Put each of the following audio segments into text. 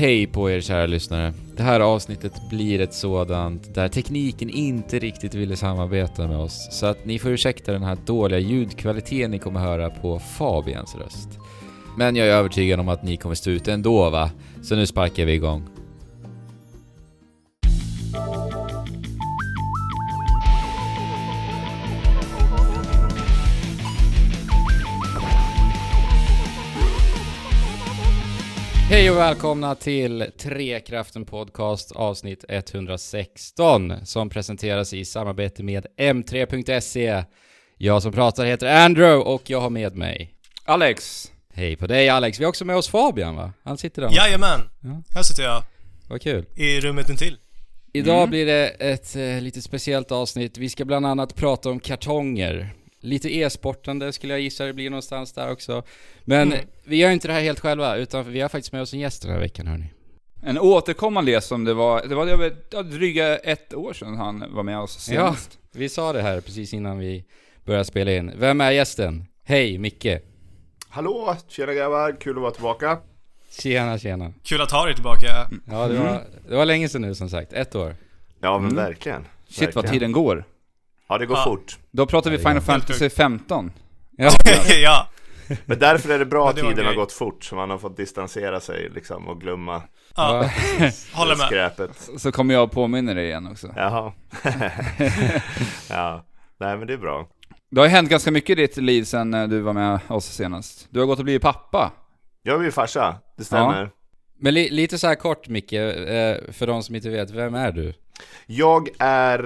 Hej på er kära lyssnare. Det här avsnittet blir ett sådant där tekniken inte riktigt ville samarbeta med oss, så att ni får ursäkta den här dåliga ljudkvaliteten ni kommer höra på Fabians röst. Men jag är övertygad om att ni kommer stå ut ändå va? Så nu sparkar vi igång. Hej och välkomna till Trekraften Podcast avsnitt 116 som presenteras i samarbete med M3.se. Jag som pratar heter Andrew och jag har med mig Alex! Hej på dig Alex, vi har också med oss Fabian va? Han sitter där. Jajamän! Ja. Här sitter jag, Vad kul. i rummet intill. Idag blir det ett eh, lite speciellt avsnitt. Vi ska bland annat prata om kartonger. Lite e-sportande skulle jag gissa det blir någonstans där också. Men Mm. vi gör inte det här helt själva, utan vi har faktiskt med oss en gäst den här veckan hörni. En återkommande gäst som det var, det var det var ja, dryga ett år sedan han var med oss Ja, senast. vi sa det här precis innan vi började spela in. Vem är gästen? Hej, Micke. Hallå! Tjena grabbar, kul att vara tillbaka. Tjena, tjena. Kul att ha dig tillbaka. Ja, det var, det var länge sedan nu som sagt. Ett år. Ja men Mm. verkligen. Shit vad Verkligen. tiden går. Ja det går Ja. fort. Då pratar vi Ja, Final. Fantasy 15. Ja, ja, Men därför är det bra Ja, att tiden har gått fort så man har fått distansera sig liksom och glömma ja. håller med. skräpet. Så kommer jag påminna dig igen också. Jaha. ja, nej men det är bra. Det har ju hänt ganska mycket i ditt liv sen eh, du var med oss senast. Du har gått och blivit pappa. Jag är ju farsa, det stämmer. Men li, lite så här kort Micke, eh, för de som inte vet, vem är du? Jag är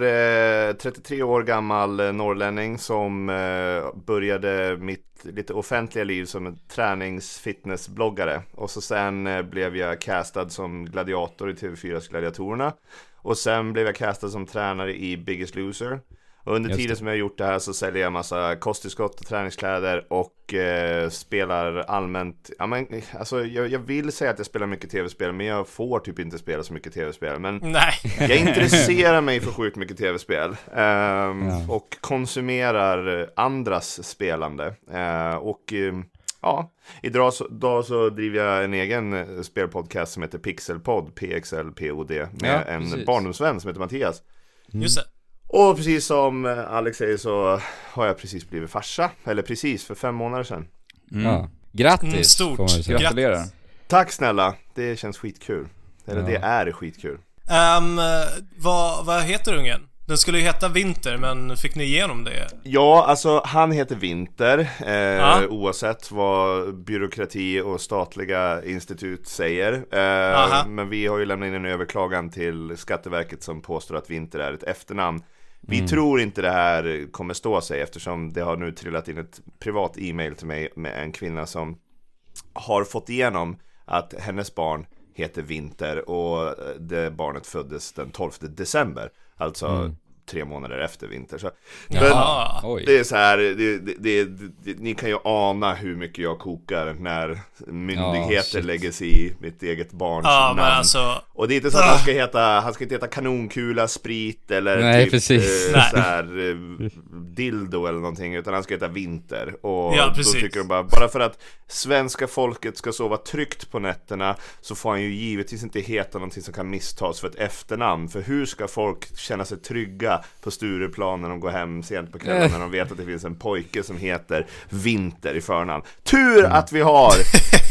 eh, 33 år gammal eh, norrlänning som eh, började mitt lite offentliga liv som en tränings-fitnessbloggare. Och så sen eh, blev jag castad som gladiator i TV4s Gladiatorerna. Och sen blev jag castad som tränare i Biggest Loser. Och under Just tiden det. som jag har gjort det här så säljer jag massa kosttillskott och träningskläder och eh, spelar allmänt, ja men alltså jag, jag vill säga att jag spelar mycket tv-spel men jag får typ inte spela så mycket tv-spel. Men Nej. jag intresserar mig för sjukt mycket tv-spel ehm, Ja. och konsumerar eh, andras spelande. Eh, och ehm, ja, idag så, idag så driver jag en egen eh, spelpodcast som heter Pixelpod, PXLPOD, med Ja, en barndomsvän som heter Mattias. Just det. Och precis som eh, Alex säger så har jag precis blivit farsa, eller precis för fem månader sedan. Mm. Ja. Grattis, Mm, stort. Gratulerar. Tack snälla, det känns skitkul. Eller Ja. det är skitkul. Ehm, vad, vad heter ungen? Den skulle ju heta Vinter, men fick ni igenom det? Ja, alltså han heter Winter, eh, Ja. oavsett vad byråkrati och statliga institut säger. Eh, men vi har ju lämnat in en överklagan till Skatteverket som påstår att Winter är ett efternamn. Vi Mm. tror inte det här kommer stå sig eftersom det har nu trillat in ett privat e-mail till mig med en kvinna som har fått igenom att hennes barn heter Vinter och det barnet föddes den 12 december. Alltså Mm. Tre månader efter Vinter. Så. Oj. det är så här, det, det, det, ni kan ju ana hur mycket jag kokar när myndigheter shit. lägger sig i mitt eget barns men namn. alltså. Och det är inte så att han ska heta, han ska inte heta kanonkula, sprit eller Nej, typ eh, så här, eh, dildo eller någonting Utan han ska heta vinter Och Ja, då tycker de bara, bara för att svenska folket ska sova tryggt på nätterna Så får han ju givetvis inte heta någonting som kan misstas för ett efternamn För hur ska folk känna sig trygga på Stureplan när de går hem sent på kvällen När de vet att det finns en pojke som heter Vinter i förnamn Tur att vi har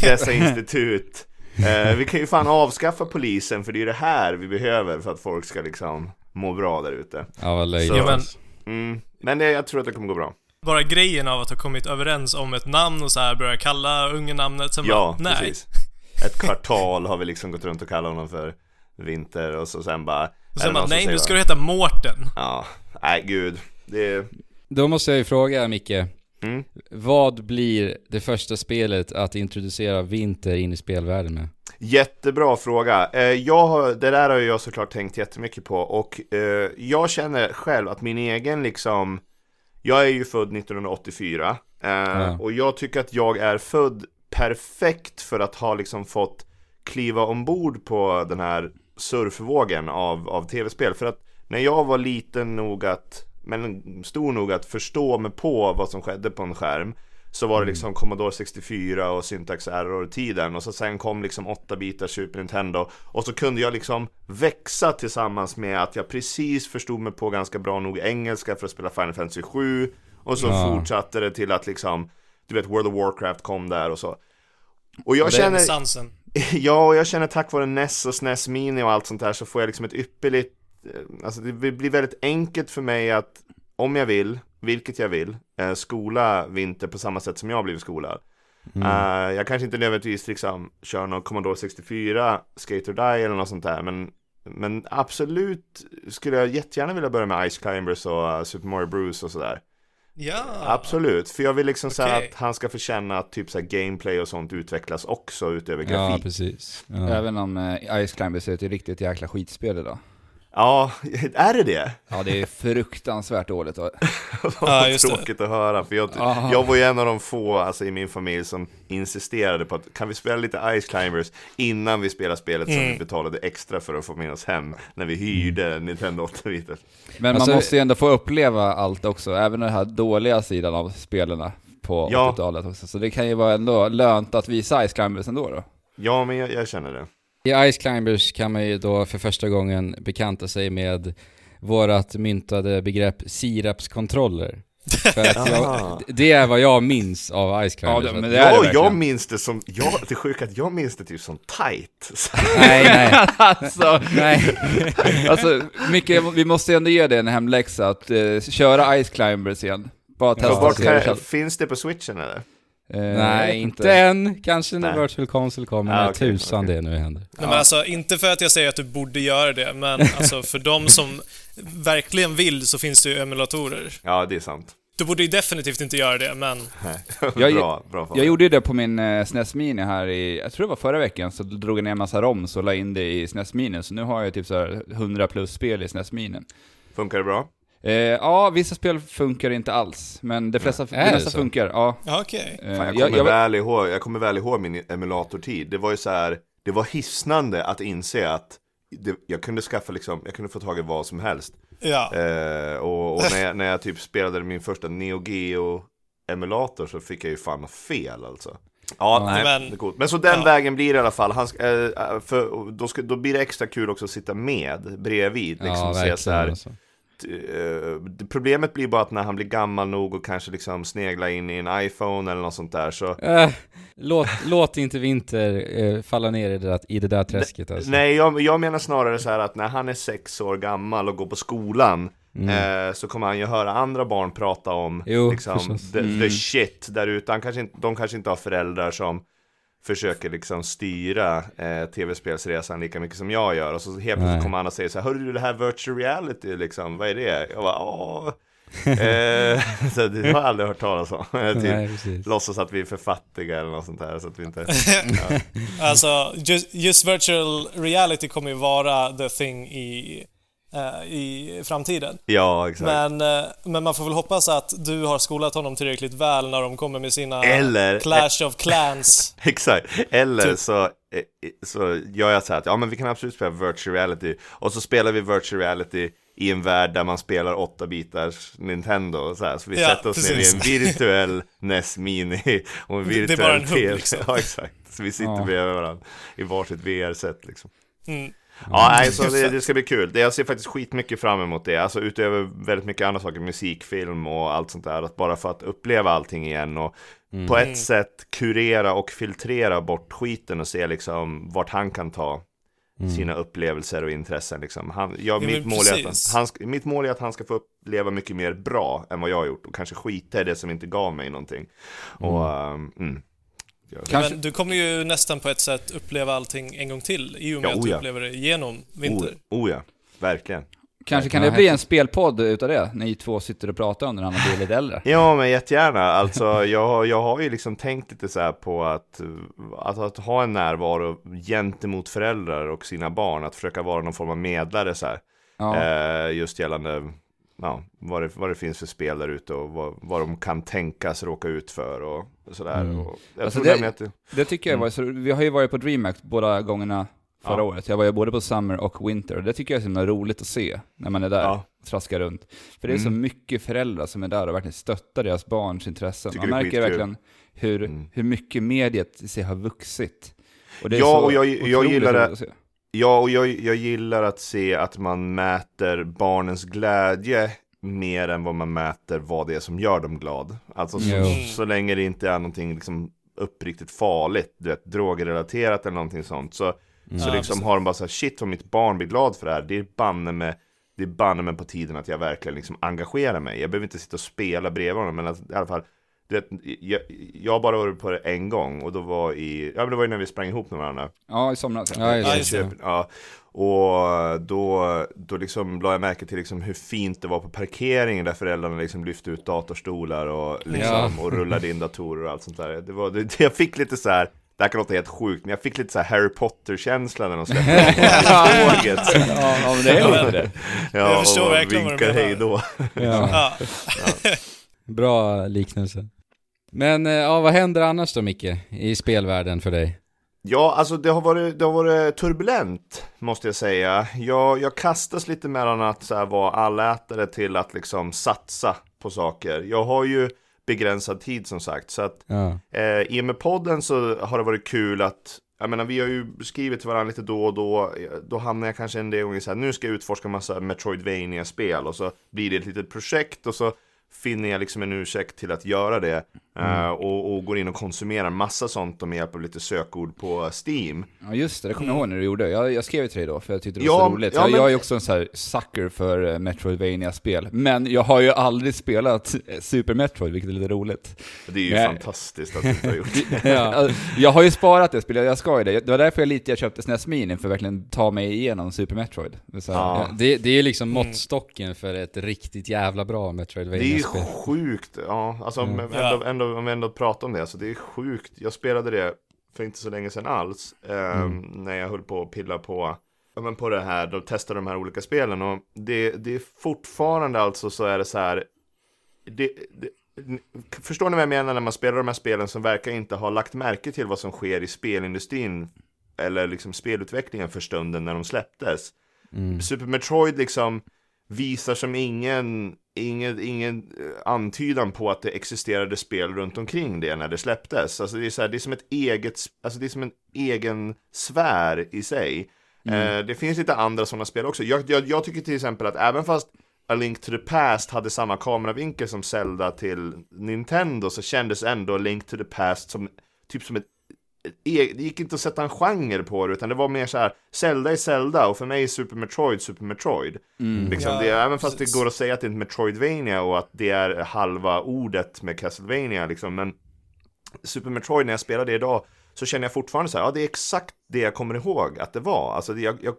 dessa institut Eh, vi kan ju fan avskaffa polisen för det är det här vi behöver för att folk ska liksom må bra där ute. Ja, vad löjligt. Ja, men Mm. Men det, jag tror att det kommer gå bra. bara grejen av att ha kommit överens om ett namn och så här börja kalla ungen namnet, sen Ja, bara, nej. precis. Ett kvartal har vi liksom gått runt och kallat honom för Vinter och så sen bara... Och sen bara, nej nu ska du heta Mårten. Ja, nej gud. Det Då måste jag ju fråga Micke, Mm. vad blir det första spelet att introducera vinter in i spelvärlden med? Jättebra fråga. Eh, jag har, det där har jag såklart tänkt jättemycket på och eh, jag känner själv att min egen liksom Jag är ju född 1984 eh, Ja. och jag tycker att jag är född perfekt för att ha liksom fått kliva ombord på den här surfvågen av, av tv-spel. För att när jag var liten nog att, men stor nog att förstå mig på vad som skedde på en skärm Så var det liksom Commodore 64 och Syntax Error-tiden och så sen kom liksom 8-bitars Super Nintendo och så kunde jag liksom växa tillsammans med att jag precis förstod mig på ganska bra nog engelska för att spela Final Fantasy 7 och så Ja. fortsatte det till att liksom, du vet World of Warcraft kom där och så. Och jag är känner, renässansen. ja, och jag känner tack vare NES och SNES Mini och allt sånt där så får jag liksom ett ypperligt, eh, alltså det blir väldigt enkelt för mig att om jag vill, vilket jag vill, eh, skola Vinter på samma sätt som jag blivit skolad. Eh, jag kanske inte nödvändigtvis liksom kör någon Commodore 64, Skater Die eller något sånt där, men men absolut skulle jag jättegärna vilja börja med Ice Climbers och uh, Super Mario Bros och sådär. Ja. Absolut, för jag vill liksom säga Okej. att han ska få känna att typ så här gameplay och sånt utvecklas också utöver Ja, grafik. precis. Ja. Även om eh, Ice Climbers är ett riktigt jäkla skitspel idag. Ja, är det det? Ja, det är fruktansvärt dåligt. och- Ja, just det. Tråkigt att höra, för jag, Ah. jag var ju en av de få alltså, i min familj som insisterade på att kan vi spela lite Ice Climbers innan vi spelar spelet som Mm. vi betalade extra för att få med oss hem när vi hyrde Nintendo 8-bitar. Men Alltså- man måste ju ändå få uppleva allt också, även den här dåliga sidan av spelarna på Ja. 80-talet också. Så det kan ju vara ändå lönt att visa Ice Climbers ändå då. Ja, men jag, jag känner det. I Ice Climbers kan man ju då för första gången bekanta sig med vårat myntade begrepp sirapskontroller. För att jag, det är vad jag minns av Ice Climbers. Ja, det- men det är Ja, verkligen. jag minns det som, ja, det är sjukt att jag minns det typ som tight. Nej, nej, alltså, nej. alltså, Micke, vi måste ändå ge dig en hemläxa att eh, köra Ice Climbers igen. Bara Ja, testa det kan, känns. finns det på switchen eller? Eh, Nej, inte än. Kanske när Nej. Virtual Console kommer, Ah, när okej, tusan okej. det nu händer. Nej, men alltså, inte för att jag säger att du borde göra det, men alltså, för de som verkligen vill så finns det ju emulatorer. Ja, det är sant. Du borde ju definitivt inte göra det, men Nej. Jag- bra, bra Jag gjorde ju det på min eh, SNES Mini här i, jag tror det var förra veckan, så drog jag ner en massa ROMs och la in det i SNES Mini, så nu har jag typ så här 100 plus spel i SNES Mini. Funkar det bra? Eh, ja, vissa spel funkar inte alls, men de flesta, de det flesta funkar. Ja. okej. Eh, Fan, jag, kommer jag, väl ihåg, jag kommer väl ihåg min emulatortid. Det var ju så här, det var hisnande att inse att det, jag kunde skaffa liksom, jag kunde få tag i vad som helst. Ja. Eh, och och när, jag, när jag typ spelade min första Neo Geo emulator så fick jag ju fan fel alltså. Ja, nej, Men- det är coolt. Men så den Ja. vägen blir det i alla fall. Han, ska- eh, för, då, ska, då blir det extra kul också att sitta med bredvid. Liksom, ja, se verkligen. så här, Alltså. Eh, problemet blir bara att när han blir gammal nog och kanske liksom snegla in i en iPhone eller något sånt där så Äh, låt, låt inte Vinter eh, falla ner i det där, i det där träsket alltså. Nej, jag, jag menar snarare så här att när han är sex år gammal och går på skolan eh, så kommer han ju höra andra barn prata om Jo, liksom, förstås. the, Mm. the shit där ute. Han kanske inte, de kanske inte har föräldrar som försöker liksom styra eh, tv-spelsresan lika mycket som jag gör. Och så helt plötsligt kommer han och säger så här, hörru du det här virtual reality liksom, vad är det? Jag bara, åh. eh, så det har jag aldrig hört talas om. typ, låtsas att vi är för fattiga eller något sånt där så att vi inte... Alltså, just, just virtual reality kommer ju vara the thing i, i framtiden. Ja, exakt. Men, eh, men man får väl hoppas att du har skolat honom tillräckligt väl när de kommer med sina Eller- Clash of Clans. Exakt, eller Typ. så, eh, så gör jag så här att ja men vi kan absolut spela virtual reality och så spelar vi virtual reality i en värld där man spelar 8 bitars Nintendo så, här. så vi Ja, sätter oss ner i precis. en virtuell NES Mini och en Det- det är virtuell bara en hubb, liksom. Ja exakt, så vi sitter Ja. bredvid varandra i varsitt VR-set liksom Mm. Ja, nej, så det, det ska bli kul. Det, jag ser faktiskt skitmycket fram emot det. Alltså utöver väldigt mycket andra saker, musik, film och allt sånt där. Att bara för att uppleva allting igen och på ett sätt kurera och filtrera bort skiten och se liksom vart han kan ta sina upplevelser och intressen liksom. Han, jag, men mitt, mål är att han, mitt mål är att han ska få uppleva mycket mer bra än vad jag har gjort och kanske skita i det som inte gav mig någonting. Och, um, mm. Kanske- Men du kommer ju nästan på ett sätt uppleva allting en gång till i och med Ja, att oh du ja. upplever det genom vinter. Oh, oh ja, verkligen. kanske kan det bli en spelpodd utav det, ni två sitter och pratar om när han har blivit lite äldre. Ja, men jättegärna. Alltså, jag, jag har ju liksom tänkt lite så här på att, att, att ha en närvaro gentemot föräldrar och sina barn, att försöka vara någon form av medlare så här. Ja. Eh, just gällande ja, vad, det, vad det finns för spel där ute och vad, vad de kan tänkas råka ut för och sådär. Mm. Och jag Alltså, tror det- nämligen att det, Det tycker jag var så, vi har ju varit på DreamHack båda gångerna förra Ja. året. Jag var ju både på Summer och Winter, och det tycker jag är så himla roligt att se när man är där Ja. och traskar runt. För det är så Mm. mycket föräldrar som är där och verkligen stöttar deras barns intressen. Tycker Man märker verkligen hur, Mm. hur mycket mediet i sig har vuxit. Och det är Ja, så och jag- jag gillar det. roligt att se. Ja, och jag, jag gillar att se att man mäter barnens glädje mer än vad man mäter vad det är som gör dem glad. Alltså så, så länge det inte är någonting liksom uppriktigt farligt, du vet, drogrelaterat eller någonting sånt. Så, så Ja, liksom har de bara så här, shit vad mitt barn blir glad för det här. Det är banne med det är banne med på tiden att jag verkligen liksom engagerar mig. Jag behöver inte sitta och spela bredvid honom, men att, i alla fall du vet, jag, jag bara varit på det en gång och då var i, ja men det var ju när vi sprang ihop med varandra. Ja, i somras. Ja, Ja, just det. Ja, och då, då liksom la jag märke till liksom hur fint det var på parkeringen där föräldrarna liksom lyfte ut datorstolar och, liksom, och rullade in datorer och allt sånt där. Det var, det, jag fick lite så här. Det här kan låta helt sjukt, men jag fick lite så här Harry Potter-känsla när de släppte tåget. Ja, ja, men det är väl det. Ja, Jag förstår och verkligen vinkar hej då. Ja, Ja. bra liknelse. Men eh, ja, vad händer annars då Micke, i spelvärlden för dig? Ja, alltså det har varit, det har varit turbulent, måste jag säga. Jag, jag kastas lite mellan att så här, vara allätare till att liksom satsa på saker. Jag har ju begränsad tid som sagt, så att Ja, eh, i och med podden så har det varit kul att jag menar, vi har ju skrivit till varandra lite då och då. Då hamnar jag kanske en del gånger så här, nu ska jag utforska massa metroidvania spel och så blir det ett litet projekt och så finner jag liksom en ursäkt till att göra det. Eh, och, och går in och konsumerar massa sånt med hjälp av lite sökord på Steam. Ja just det, det kommer jag ihåg när du gjorde. Jag, jag skrev till dig då, för jag tyckte det Ja, var så roligt. ja, jag, men- jag är ju också en sån här sucker för eh, Metroidvania-spel. Men jag har ju aldrig spelat eh, Super Metroid, vilket är lite roligt. Det är ju Nej. fantastiskt att du inte har gjort det. ja. Jag har ju sparat det spelet, jag ska ju det. Det var därför jag lite jag köpte SNES Mini, för att verkligen ta mig igenom Super Metroid. Det är så här, Ja. Ja, det, det är ju liksom Mm. måttstocken för ett riktigt jävla bra Det är ju sjukt, ja, alltså Mm. ändå, ändå, om vi ändå pratar om det, så det är sjukt. Jag spelade det för inte så länge sedan alls, eh, Mm. när jag höll på att pilla på, ja, men på det här, då testade de här olika spelen och det, det är fortfarande alltså så är det så här, det, det, förstår ni vad jag menar när man spelar de här spelen som verkar inte ha lagt märke till vad som sker i spelindustrin eller liksom spelutvecklingen för stunden när de släpptes. Mm. Super Metroid liksom visar som ingen, ingen, ingen eh, antydan på att det existerade spel runt omkring det när det släpptes. Alltså det är, så här, det är som ett eget, alltså det är som en egen sfär i sig. Eh, det finns lite andra sådana spel också. Jag, jag, jag tycker till exempel att även fast A Link to the Past hade samma kameravinkel som Zelda till Nintendo så kändes ändå A Link to the Past som typ som ett det gick inte att sätta en genre på det, utan det var mer så här Zelda är Zelda, och för mig är Super Metroid Super Metroid. Liksom Ja, det, även fast det går att säga att det är ett Metroidvania och att det är halva ordet med Castlevania, liksom, men Super Metroid när jag spelar det idag så känner jag fortfarande så här, ja det är exakt det jag kommer ihåg att det var. Alltså det, jag, jag,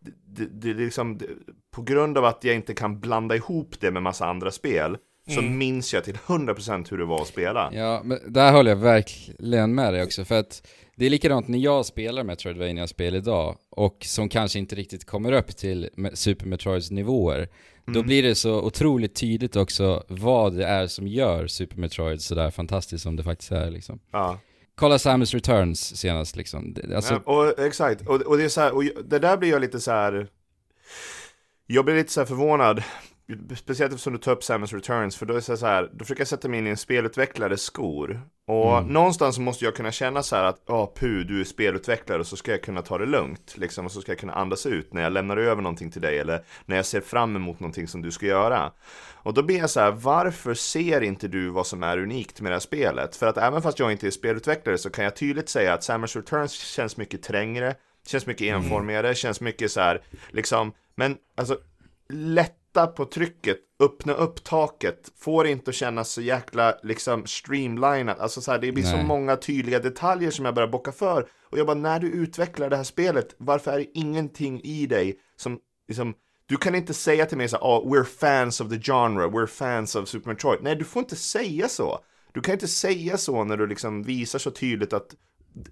det, det, det liksom, det, på grund av att jag inte kan blanda ihop det med massa andra spel, så minns jag till 100% hur det var att spela. Ja, men där håller jag verkligen med dig också, för att det är likadant när jag spelar Metroidvania-spel idag, och som kanske inte riktigt kommer upp till Super Metroids nivåer, då blir det så otroligt tydligt också vad det är som gör Super Metroid sådär fantastiskt som det faktiskt är liksom. Ja. Kolla Samus Returns senast liksom. Alltså, Ja, och, exakt, och, och det är så här, och det där blir jag lite så här. Jag blir lite så förvånad, speciellt eftersom du tar upp Samus Returns, för då är det så här, då försöker jag sätta mig in i en spelutvecklares skor. Och någonstans måste jag kunna känna så här att, ja pu, du är spelutvecklare och så ska jag kunna ta det lugnt, liksom, och så ska jag kunna andas ut när jag lämnar över någonting till dig, eller när jag ser fram emot någonting som du ska göra. Och då blir jag så här, varför ser inte du vad som är unikt med det här spelet? För att även fast jag inte är spelutvecklare så kan jag tydligt säga att Samus Returns känns mycket trängre, känns mycket enformigare, känns mycket så här, liksom, men alltså lätta på trycket, öppna upp taket, får inte att kännas så jäkla liksom streamlinat, alltså så här, det blir så Nej. många tydliga detaljer som jag börjar bocka för. Och jag bara, när du utvecklar det här spelet, varför är det ingenting i dig som liksom du kan inte säga till mig så här, oh, we're fans of the genre, we're fans of Super Metroid. Nej, du får inte säga så. Du kan inte säga så när du liksom visar så tydligt att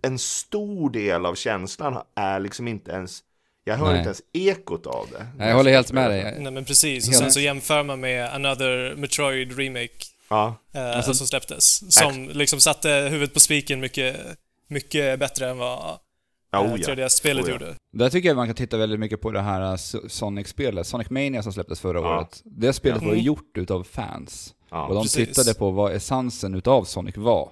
en stor del av känslan är liksom inte ens, jag hör Nej. inte ens ekot av det. nej, jag håller helt med dig. Nej men precis, och sen så jämför man med Another Metroid Remake Ja, eh, Alltså- som släpptes. Som liksom satte huvudet på spiken mycket, mycket bättre än vad Ja, eh, oh ja. 3DS-spelet Oh ja. gjorde. Där tycker jag man kan titta väldigt mycket på det här So- Sonic-spelet, Sonic Mania som släpptes förra Ja. året. Det spelet Ja. var gjort utav fans. Ja. och de precis. tittade på vad essensen utav Sonic var.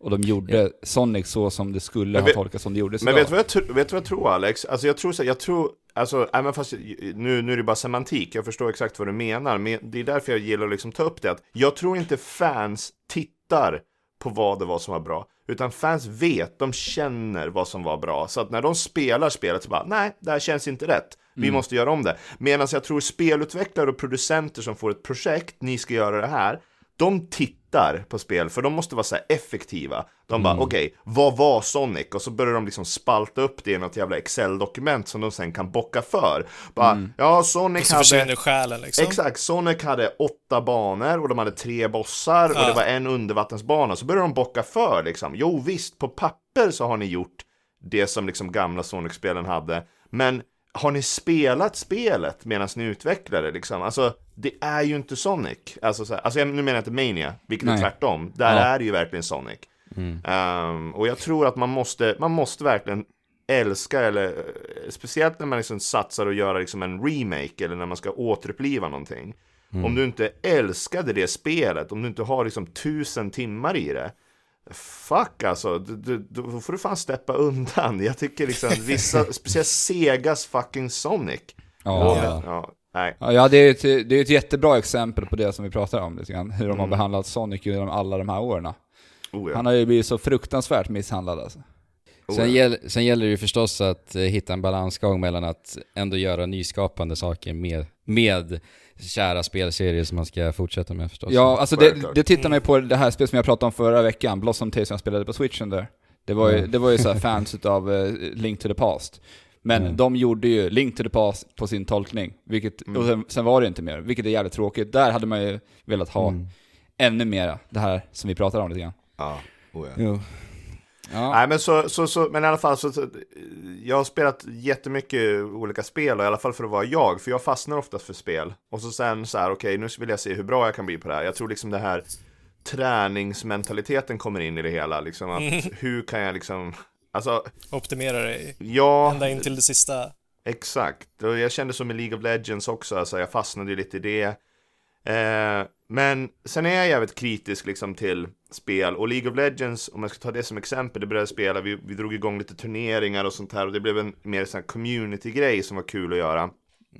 Och de gjorde Sonic så som det skulle ha tolkats som det gjordes Men idag. vet du, vad jag, tr- vet du vad jag tror Alex? Alltså jag tror så jag tror, alltså även fast nu, nu är det bara semantik, jag förstår exakt vad du menar, men det är därför jag gillar att liksom ta upp det, att jag tror inte fans tittar på vad det var som var bra, utan fans vet, de känner vad som var bra, så att när de spelar spelet så bara, nej, det här känns inte rätt, vi måste göra om det. Medan jag tror spelutvecklare och producenter som får ett projekt, ni ska göra det här, de tittar på spel, för de måste vara så här effektiva. De bara, okej, vad var Sonic? Och så börjar de liksom spalta upp det i något jävla Excel-dokument som de sen kan bocka för. Bara, ja, Sonic Så hade... försvinner själen liksom. Exakt, Sonic hade åtta banor och de hade tre bossar och Ja. det var en undervattensbana. Så började de bocka för liksom. Jo visst, på papper så har ni gjort det som liksom gamla Sonic-spelen hade. Men har ni spelat spelet medan ni utvecklar det liksom? Alltså, det är ju inte Sonic. Alltså, så här, alltså nu menar jag inte Mania, vilket är Nej. tvärtom. Där Ja. är det ju verkligen Sonic. Ehm, och jag tror att man måste, man måste verkligen älska, eller eh, speciellt när man liksom satsar och göra liksom en remake, eller när man ska återuppliva någonting. Om du inte älskade det spelet, om du inte har liksom tusen timmar i det, Fuck alltså, du, du, då får du fan steppa undan. Jag tycker liksom vissa, speciellt Segas fucking Sonic. Ja. Ja, ja, nej. Ja, det är ett, det är ett jättebra exempel på det som vi pratar om lite grann. Hur de har Mm. behandlat Sonic genom alla de här åren. Oh, ja. Han har ju blivit så fruktansvärt misshandlad alltså. Oh, Sen, gäll, sen gäller det ju förstås att eh, hitta en balansgång mellan att ändå göra nyskapande saker med, med kära spelserier som man ska fortsätta med förstås. Ja, alltså det, det tittar mig på det här spelet som jag pratade om förra veckan, Blossom Tales som jag spelade på switchen där. Det var ju, Mm. det var ju så här fans utav eh, Link to the Past. Men Mm. de gjorde ju Link to the Past på sin tolkning, vilket, Mm. och sen, sen var det inte mer, vilket är jävligt tråkigt. Där hade man ju velat ha Mm. ännu mera, det här som vi pratar om lite grann. Ja, oh, ja. Jo. Ja. Nej men så, så, så, men i alla fall så, så, jag har spelat jättemycket olika spel och i alla fall för att vara jag, för jag fastnar oftast för spel. Och så sen så här, okej nu vill jag se hur bra jag kan bli på det här. Jag tror liksom det här träningsmentaliteten kommer in i det hela, liksom att hur kan jag liksom, alltså, Optimera dig ja, ända in till det sista. Exakt, och jag kände som i League of Legends också, alltså jag fastnade ju lite i det. Eh, men sen är jag jävligt kritisk liksom till spel, och League of Legends, om jag ska ta det som exempel, det började spela, vi, vi drog igång lite turneringar och sånt här, och det blev en mer sån community-grej som var kul att göra.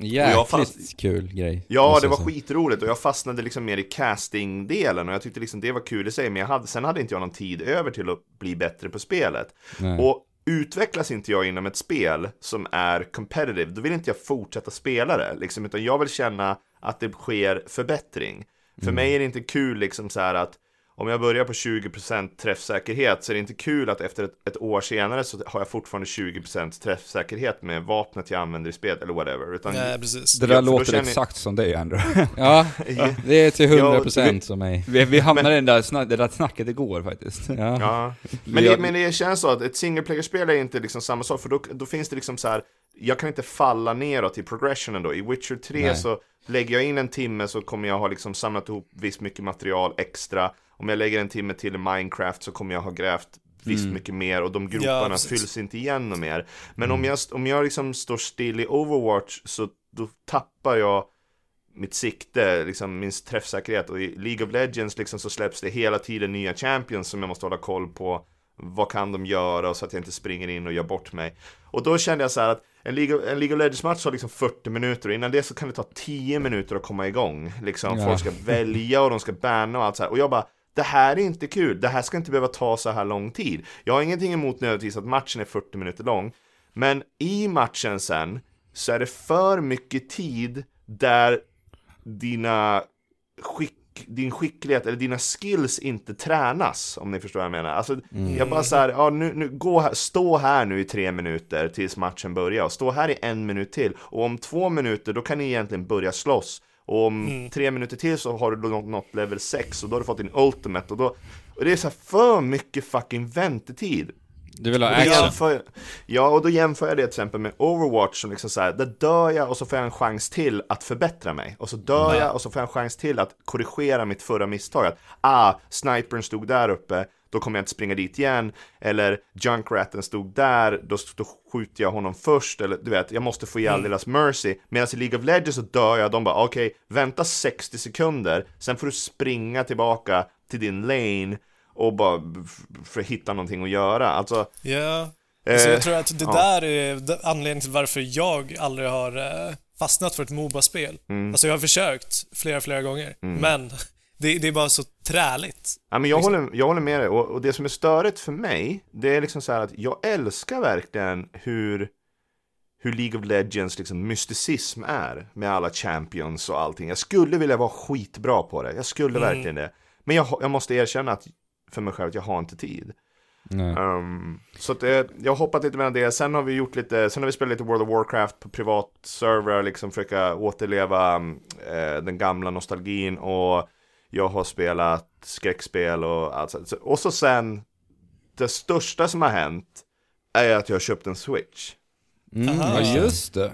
Jäkligt fast- kul grej. Ja, det var skitroligt och jag fastnade liksom mer i casting-delen och jag tyckte liksom det var kul i sig, men jag hade, sen hade inte jag någon tid över till att bli bättre på spelet. Nej. Och utvecklas inte jag inom ett spel som är competitive, då vill inte jag fortsätta spela det, liksom, utan jag vill känna att det sker förbättring. För mig är det inte kul liksom så här att om jag börjar på 20% träffsäkerhet så är det inte kul att efter ett, ett år senare så har jag fortfarande 20% träffsäkerhet med vapnet jag använder i spelet eller whatever. Utan Nej, precis. Det där Ja, för då låter känner- exakt som dig Andrew. Ja, det är till 100% Ja, som mig. vi, vi hamnade i den där snack, det där snacket igår faktiskt. Ja. Ja, men det, men det känns så att ett single player-spel är inte liksom samma sak, för då, då finns det liksom så här. jag kan inte falla neråt i progressionen då. I Witcher 3 Nej. så lägger jag in en timme så kommer jag ha liksom samlat ihop visst mycket material extra. Om jag lägger en timme till i Minecraft så kommer jag ha grävt visst Mm. mycket mer och de Ja, groparna precis. fylls inte igen och mer. Men om jag, om jag liksom står still i Overwatch så då tappar jag mitt sikte, liksom min träffsäkerhet och i League of Legends liksom så släpps det hela tiden nya champions som jag måste hålla koll på vad kan de göra så att jag inte springer in och gör bort mig. Och då kände jag så här att en League of, en League of Legends match har liksom 40 minuter och innan det så kan det ta 10 minuter att komma igång. Liksom Ja. folk ska välja och de ska banna och allt så här. Och jag bara det här är inte kul, det här ska inte behöva ta så här lång tid. Jag har ingenting emot nödvändigtvis att matchen är 40 minuter lång, men i matchen sen så är det för mycket tid där dina skick, din skicklighet eller dina skills inte tränas, om ni förstår vad jag menar. Alltså, jag bara såhär, ja nu, nu, gå här, stå här nu i tre minuter tills matchen börjar, och stå här i en minut till, och om två minuter då kan ni egentligen börja slåss. Och om tre minuter till så har du nått, nått level 6 och då har du fått din ultimate och då och det är så här för mycket fucking väntetid. Du vill ha action? jämför, ja, och då jämför jag det till exempel med Overwatch som liksom så här, där dör jag och så får jag en chans till att förbättra mig. Och så dör jag och så får jag en chans till att korrigera mitt förra misstag. Att, ah, snipern stod där uppe, då kommer jag inte springa dit igen. Eller Junkratten stod där, då, då skjuter jag honom först. Eller du vet, jag måste få ihjäl deras Mercy. Medan i League of Legends så dör jag, de bara okej, okay, vänta 60 sekunder, sen får du springa tillbaka till din lane och bara för att hitta någonting att göra. Alltså, ja, alltså jag tror att det ja. där är anledningen till varför jag aldrig har eh, fastnat för ett Moba-spel. Mm. Alltså jag har försökt flera, flera gånger, mm. men det, det, är bara så träligt. Ja, men jag, liksom. håller, jag håller med dig, och, och, det som är störigt för mig, det är liksom så här att jag älskar verkligen hur hur League of Legends liksom mysticism är med alla champions och allting. Jag skulle vilja vara skitbra på det, jag skulle mm. verkligen det. Men jag, jag måste erkänna att för mig själv att jag har inte tid. Um, så att det, jag har hoppat lite med det. Sen har vi gjort lite, sen har vi spelat lite World of Warcraft på privat server, liksom försöka återleva eh, den gamla nostalgin och jag har spelat skräckspel och allt sånt. Och så sen, det största som har hänt är att jag har köpt en Switch. Mm, ja, just det.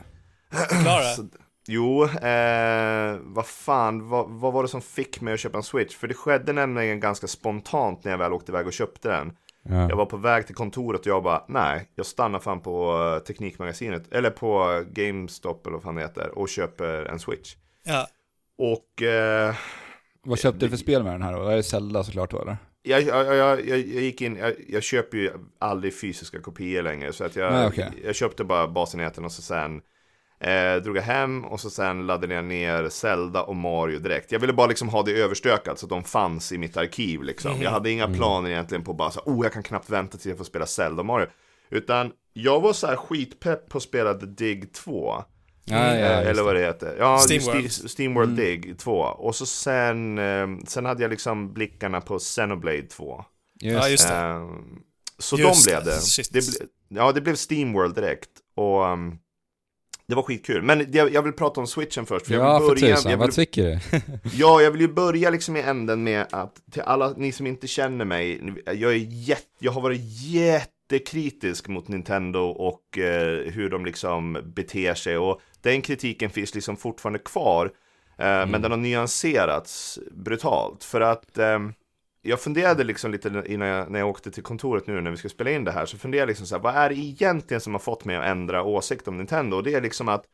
Förklara. Jo, eh, vad fan, vad, vad, var det som fick mig att köpa en Switch? För det skedde nämligen ganska spontant när jag väl åkte iväg och köpte den. Ja. Jag var på väg till kontoret och jag bara, nej, jag stannar fan på uh, Teknikmagasinet, eller på GameStop eller vad fan det heter, och köper en Switch. Ja. Och... Eh, vad köpte du för spel med den här då? Det är Zelda såklart då eller? Jag, jag, jag, jag, gick in, jag, jag, köper ju aldrig fysiska kopior längre, så att jag, nej, okay. jag köpte bara basenheten och så sen Eh, drog jag hem och så sen laddade jag ner Zelda och Mario direkt. Jag ville bara liksom ha det överstökat så att de fanns i mitt arkiv liksom. Mm. Jag hade inga mm. planer egentligen på bara så oh jag kan knappt vänta tills jag får spela Zelda och Mario. Utan jag var så här skitpepp på att spela The Dig 2. Ah, ja, eh, eller vad det heter. Ja, Steamworld, Steamworld mm. Dig 2. Och så sen, eh, sen hade jag liksom blickarna på Xenoblade 2. Just. Ja, just det. Eh, så just de blev det. det ble, ja, det blev Steamworld direkt. Och um, det var skitkul, men jag, jag vill prata om switchen först. För ja, vill börja, för tusan, jag vill, vad tycker du? ja, jag vill ju börja liksom i änden med att till alla ni som inte känner mig, jag, är jätte, jag har varit jättekritisk mot Nintendo och eh, hur de liksom beter sig och den kritiken finns liksom fortfarande kvar. Eh, mm. Men den har nyanserats brutalt för att eh, jag funderade liksom lite innan jag, när jag åkte till kontoret nu när vi ska spela in det här, så funderade jag liksom så här, vad är det egentligen som har fått mig att ändra åsikt om Nintendo? Och det är liksom att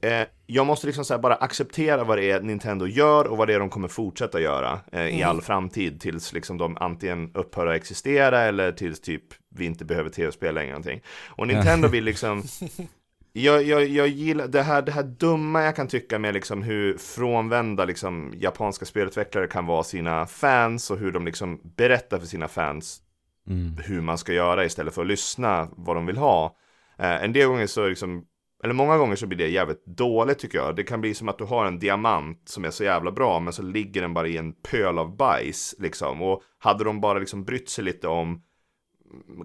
eh, jag måste liksom så bara acceptera vad det är Nintendo gör och vad det är de kommer fortsätta göra eh, mm. i all framtid tills liksom de antingen upphör att existera eller tills typ vi inte behöver tv-spel längre någonting. Och Nintendo vill liksom jag, jag, jag gillar det här, det här dumma jag kan tycka med liksom hur frånvända liksom japanska spelutvecklare kan vara sina fans och hur de liksom berättar för sina fans mm. hur man ska göra istället för att lyssna vad de vill ha. Eh, en del gånger så liksom, eller många gånger så blir det jävligt dåligt tycker jag. Det kan bli som att du har en diamant som är så jävla bra men så ligger den bara i en pöl av bajs liksom. Och hade de bara liksom brytt sig lite om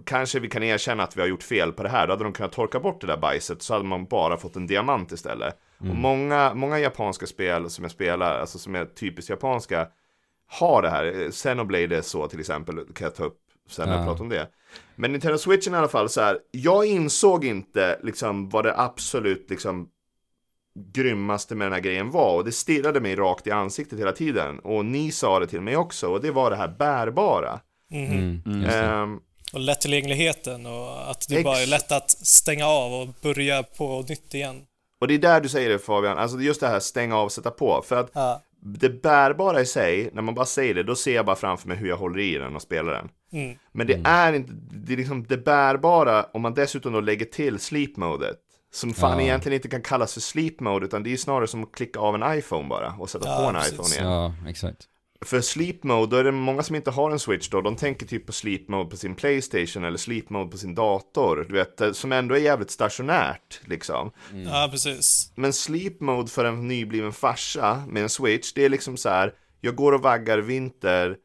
kanske vi kan erkänna att vi har gjort fel på det här. Då hade de kunnat torka bort det där bajset så hade man bara fått en diamant istället. Mm. Och många, många japanska spel som jag spelar, alltså som är typiskt japanska, har det här. Xenoblade är så till exempel, kan jag ta upp sen när jag pratar om det. Men Nintendo Switchen i alla fall så här, jag insåg inte liksom vad det absolut liksom grymmaste med den här grejen var och det stirrade mig rakt i ansiktet hela tiden och ni sa det till mig också och det var det här bärbara. Mm. Mm, um, och lättillgängligheten och att det Ex bara är lätt att stänga av och börja på nytt igen. Och det är där du säger det Fabian, alltså just det här stänga av och sätta på. För att ja. det bärbara i sig, när man bara säger det, då ser jag bara framför mig hur jag håller i den och spelar den. Mm. Men det mm. är inte, det är liksom det bärbara, om man dessutom då lägger till sleep-modet. Som fan ja. egentligen inte kan kallas för sleep mode, utan det är snarare som att klicka av en iPhone bara och sätta ja, på en precis. iPhone igen. Ja, exakt. För sleep mode, då är det många som inte har en switch då, de tänker typ på sleep mode på sin Playstation eller sleep mode på sin dator, du vet, som ändå är jävligt stationärt liksom. Mm. Ja, precis. Men sleep mode för en nybliven farsa med en switch, det är liksom så här, jag går och vaggar vinter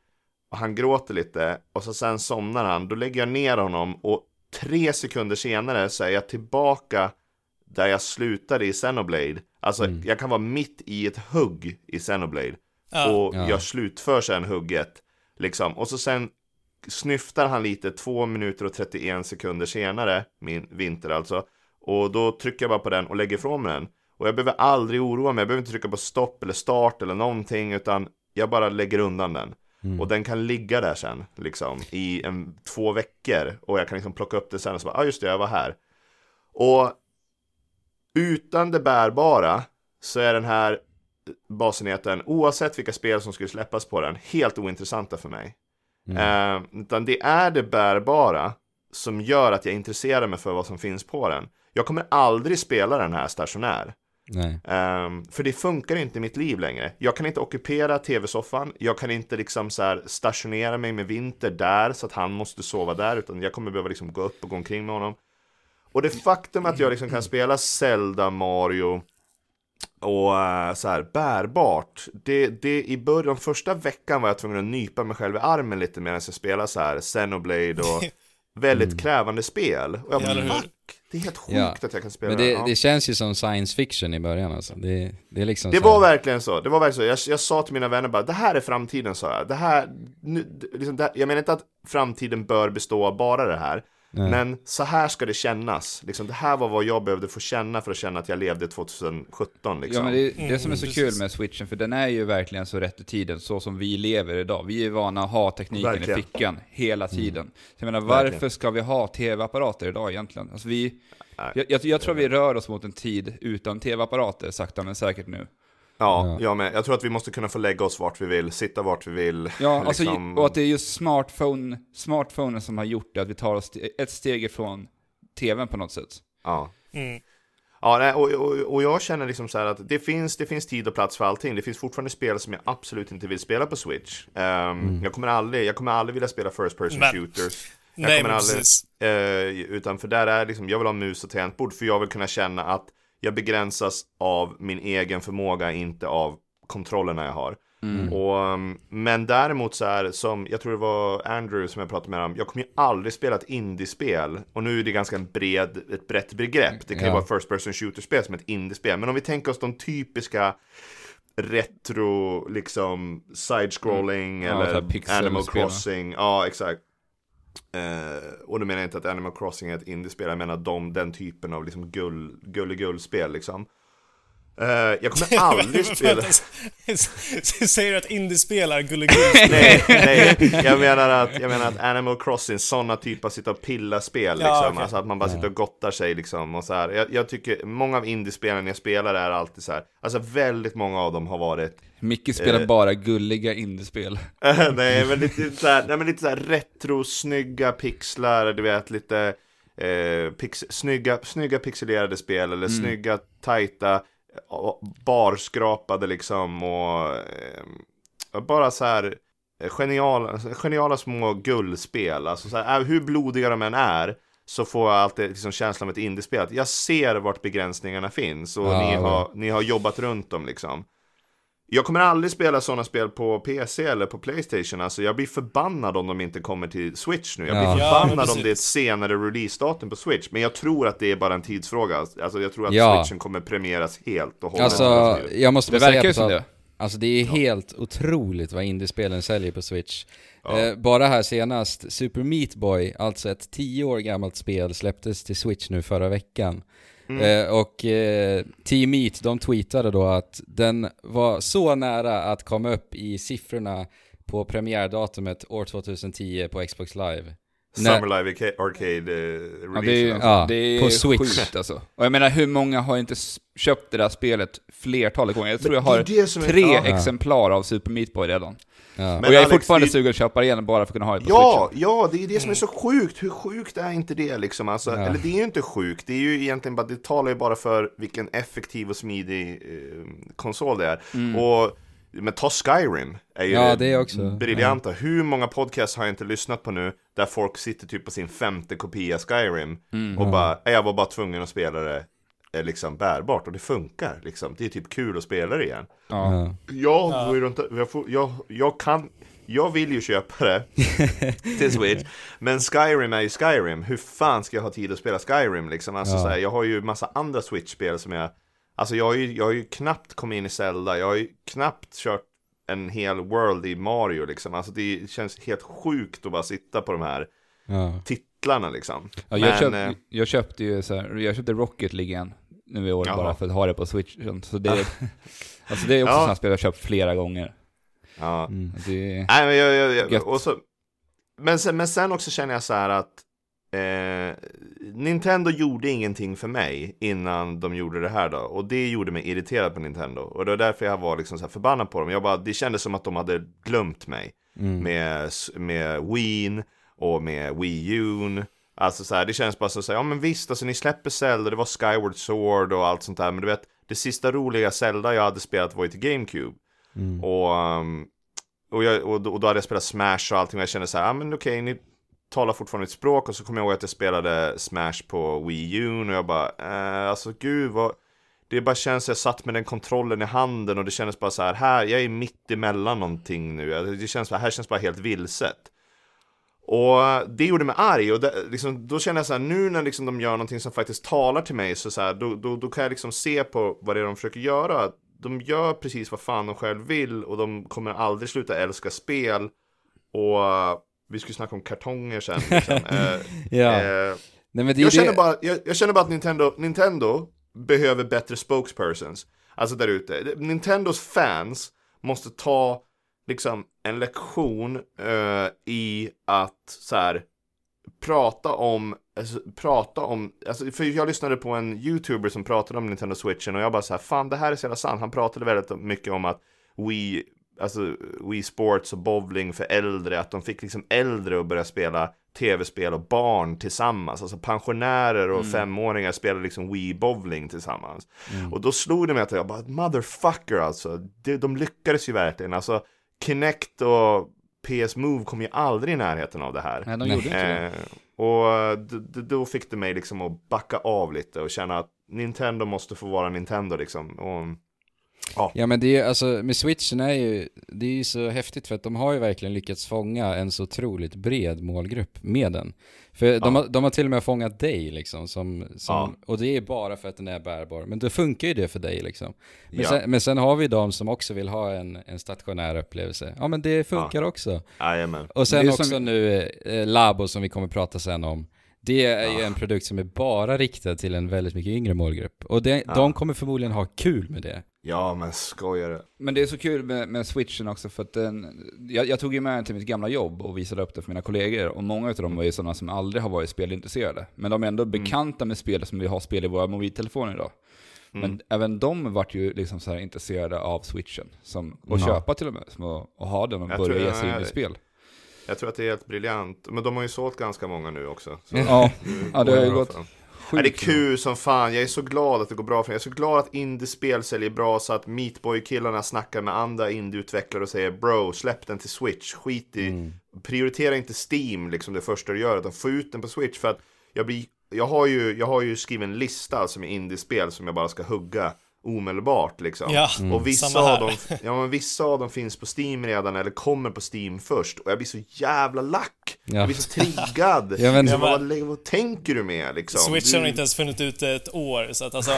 och han gråter lite och så sen somnar han, då lägger jag ner honom och tre sekunder senare så är jag tillbaka där jag slutade i Xenoblade. Alltså, mm. jag kan vara mitt i ett hugg i Xenoblade. Ja. Och ja. jag slutför sen hugget. Liksom. Och så sen snyftar han lite två minuter och 31 sekunder senare, min vinter alltså. Och då trycker jag bara på den och lägger ifrån mig den. Och jag behöver aldrig oroa mig, jag behöver inte trycka på stopp eller start eller någonting, utan jag bara lägger undan den. Mm. Och den kan ligga där sen, liksom, i en, två veckor. Och jag kan liksom plocka upp det sen och så bara, ja ah, just det, jag var här. Och utan det bärbara så är den här basenheten, oavsett vilka spel som skulle släppas på den, helt ointressanta för mig. Mm. Eh, utan det är det bärbara som gör att jag intresserar mig för vad som finns på den. Jag kommer aldrig spela den här stationär. Um, för det funkar inte i mitt liv längre. Jag kan inte ockupera tv-soffan. Jag kan inte liksom så här stationera mig med Vinter där så att han måste sova där. Utan jag kommer behöva liksom gå upp och gå omkring med honom. Och det faktum att jag liksom kan spela Zelda, Mario och uh, så här bärbart. Det, det i början, de första veckan var jag tvungen att nypa mig själv i armen lite medan jag spelade så här Xenoblade och väldigt mm. krävande spel. Och jag bara, fuck, det är helt sjukt ja. att jag kan spela Men det, ja. det känns ju som science fiction i början alltså. Det, det är liksom Det var verkligen så, det var verkligen så. Jag, jag sa till mina vänner bara, det här är framtiden sa jag. Det här, nu, liksom, det, jag menar inte att framtiden bör bestå av bara det här. Nej. Men så här ska det kännas. Liksom, det här var vad jag behövde få känna för att känna att jag levde 2017. Liksom. Ja, men det, det som är så mm, kul med switchen, för den är ju verkligen så rätt i tiden, så som vi lever idag. Vi är vana att ha tekniken verkligen. i fickan hela mm. tiden. Mm. Så jag menar, varför verkligen. ska vi ha tv-apparater idag egentligen? Alltså vi, jag, jag, jag tror vi rör oss mot en tid utan tv-apparater, sakta men säkert nu. Ja, jag med. Jag tror att vi måste kunna få lägga oss vart vi vill, sitta vart vi vill. Ja, liksom... alltså, och att det är just smartphone, smartphonen som har gjort det, att vi tar oss ett steg ifrån tvn på något sätt. Ja. Mm. Ja, nej, och, och, och, jag känner liksom så här att det finns, det finns tid och plats för allting. Det finns fortfarande spel som jag absolut inte vill spela på Switch. Um, mm. jag, kommer aldrig, jag kommer aldrig vilja spela first person men, shooters. Jag nej, kommer aldrig, uh, utan för där är liksom, jag vill ha mus och tangentbord för jag vill kunna känna att jag begränsas av min egen förmåga, inte av kontrollerna jag har. Mm. Och, um, men däremot så är som, jag tror det var Andrew som jag pratade med om, jag kommer ju aldrig spela ett indiespel. Och nu är det ganska en bred, ett brett begrepp. Det kan ju vara first person shooter-spel som ett indiespel. Men om vi tänker oss de typiska retro, liksom side-scrolling mm. eller ja, Animal Crossing. Ja, exakt. Uh, och då menar jag inte att Animal Crossing är ett indiespel, jag menar de, den typen av liksom gull, gulligullspel liksom. Uh, jag kommer aldrig spela... Säger du att indiespel är gulligullspel? nej, nej. Jag menar att, jag menar att Animal Crossing, sådana typer av sitta och pilla-spel liksom. Ja, okay. Alltså att man bara sitter och gottar sig liksom och så här. Jag, jag tycker, många av indiespelen jag spelar är alltid så här. Alltså väldigt många av dem har varit Micke spelar eh, bara gulliga indiespel. nej, men lite så här, nej, men lite så här retro, snygga pixlar, du vet, lite eh, pix, snygga, snygga pixelerade spel eller mm. snygga, tajta, barskrapade liksom och eh, bara så här eh, geniala, geniala små guldspel. Alltså så här, hur blodiga de än är så får jag alltid liksom känslan av ett indiespel. Jag ser vart begränsningarna finns och ja, ni, har, ni har jobbat runt dem liksom. Jag kommer aldrig spela sådana spel på PC eller på Playstation. Alltså jag blir förbannad om de inte kommer till Switch nu. Jag blir ja. förbannad ja, om det är ett senare release-datum på Switch. Men jag tror att det är bara en tidsfråga. Alltså jag tror att ja. Switchen kommer premieras helt och hållet. Alltså, jag måste det verkar säga det. Alltså det är helt otroligt vad indiespelen säljer på Switch. Eh, bara här senast, Super Meat Boy, alltså ett 10 år gammalt spel, släpptes till Switch nu förra veckan. Mm. Eh, och eh, Team Meat, de tweetade då att den var så nära att komma upp i siffrorna på premiärdatumet år 2010 på Xbox Live. Summer Live Arcade uh, ja, det är, ja, det är på Switch. Sjukt alltså. Och jag menar, hur många har inte köpt det där spelet flertalet gånger? Jag tror jag har tre är, exemplar av Super Meat Boy redan. Ja. och jag är Alex, fortfarande det... sugen att köpa det igen bara för att kunna ha det på Ja, switchen. ja, det är det som är så sjukt. Hur sjukt är inte det liksom? Alltså, ja. Eller det är ju inte sjukt, det är ju egentligen bara, det talar ju bara för vilken effektiv och smidig eh, konsol det är. Mm. Och men ta Skyrim, är ju ja, det är också. briljanta. Ja. Hur många podcasts har jag inte lyssnat på nu, där folk sitter typ på sin femte kopia Skyrim, mm, och bara, jag var bara tvungen att spela det är liksom bärbart och det funkar liksom. Det är typ kul att spela det igen. Ja. Jag går ju runt, jag, får, jag, jag kan, jag vill ju köpa det till Switch. Men Skyrim är ju Skyrim. Hur fan ska jag ha tid att spela Skyrim liksom? Alltså, ja. så här, jag har ju massa andra Switch-spel som jag... Alltså jag har, ju, jag har ju knappt kommit in i Zelda. Jag har ju knappt kört en hel world i Mario liksom. Alltså det känns helt sjukt att bara sitta på de här ja. titlarna liksom. Ja, jag, Men, köpt, eh, jag köpte ju så här, jag köpte Rocket League igen nu i år Jaha. bara för att ha det på Switch. Så det, är, alltså det är också ja. sådana spel jag köpt flera gånger. Ja. Mm, det... Nej, men, jag, jag, jag, och så, men, sen, men sen också känner jag så här att eh, Nintendo gjorde ingenting för mig innan de gjorde det här då. Och det gjorde mig irriterad på Nintendo. Och det var därför jag var liksom så förbannad på dem. Jag bara, det kändes som att de hade glömt mig. Mm. Med, med Wien och med Wii U. Alltså så här, det känns bara så att säga, ja men visst, alltså ni släpper Zelda, det var Skyward Sword och allt sånt där. Men du vet, det sista roliga Zelda jag hade spelat var ju till GameCube. Mm. Och, um, och, jag, och, då hade jag spelat Smash och allting och jag kände så här, ja men okej, ni talar fortfarande ett språk och så kommer jag ihåg att jag spelade Smash på Wii U och jag bara, eh, alltså gud vad det bara känns, jag satt med den kontrollen i handen och det kändes bara så här, här, jag är mitt emellan någonting nu. Det känns, här känns bara helt vilset. Och det gjorde mig arg och det, liksom, då känner jag så här, nu när liksom de gör någonting som faktiskt talar till mig så, så här, då, då, då, kan jag liksom se på vad det är de försöker göra. De gör precis vad fan de själv vill och de kommer aldrig sluta älska spel. Och vi skulle snacka om kartonger sen. Liksom. eh, ja. eh, Nej, jag, det... känner bara, jag, jag, känner bara att Nintendo, Nintendo behöver bättre spokespersons. Alltså där ute. Nintendos fans måste ta liksom en lektion uh, i att så här prata om, alltså, prata om, alltså, för jag lyssnade på en youtuber som pratade om Nintendo Switchen och jag bara så här, fan det här är så jävla sant. Han pratade väldigt mycket om att Wii alltså Wii Sports och bowling för äldre, att de fick liksom äldre att börja spela tv-spel och barn tillsammans. Alltså pensionärer och mm. femåringar spelar liksom Wii bowling tillsammans. Mm. Och då slog det mig att jag bara, motherfucker alltså. De, de lyckades ju verkligen. Alltså Kinect och PS Move kom ju aldrig i närheten av det här. Nej, de gjorde inte det. Eh, och då fick det mig liksom att backa av lite och känna att Nintendo måste få vara Nintendo liksom. Och Ja. ja men det är alltså med switchen är ju, det är ju så häftigt för att de har ju verkligen lyckats fånga en så otroligt bred målgrupp med den. För ja. de, har, de har till och med fångat dig liksom, som, som ja. och det är bara för att den är bärbar. Men då funkar ju det för dig liksom. Men, ja. sen, men sen har vi de som också vill ha en, en stationär upplevelse. Ja men det funkar också. Jajamän. Och sen också som... nu eh, Labo som vi kommer prata sen om. Det är ju en produkt som är bara riktad till en väldigt mycket yngre målgrupp. Och det, de kommer förmodligen ha kul med det. Ja, men skojare. Men det är så kul med, med switchen också för att den, jag, jag, tog ju med den till mitt gamla jobb och visade upp det för mina kollegor. Och många av dem var ju sådana som aldrig har varit spelintresserade. Men de är ändå mm. bekanta med spel som vi har spel i våra mobiltelefoner idag. Mm. Men även de vart ju liksom så intresserade av switchen. Som, och ja. köpa till och med, som, och, och ha den och jag börja ge sig in i spel. Jag tror att det är helt briljant. Men de har ju sålt ganska många nu också. ja, ja, det har ju gått sjukt. Det är kul som fan. Jag är så glad att det går bra för mig. Jag är så glad att indiespel säljer bra så att Meatboy-killarna snackar med andra indieutvecklare och säger Bro, släpp den till Switch. Skit i, mm. prioritera inte Steam liksom det första du gör, utan få ut den på Switch. För att jag blir, jag har ju, jag har ju skrivit en lista alltså med indiespel som jag bara ska hugga omedelbart liksom. Ja, mm. Och vissa av, dem, ja, men vissa av dem finns på Steam redan eller kommer på Steam först. Och jag blir så jävla lack. Ja. Jag blir så triggad. ja, men... så, vad, vad, tänker du med liksom? Switch har inte ens funnit ut ett år. Så att alltså,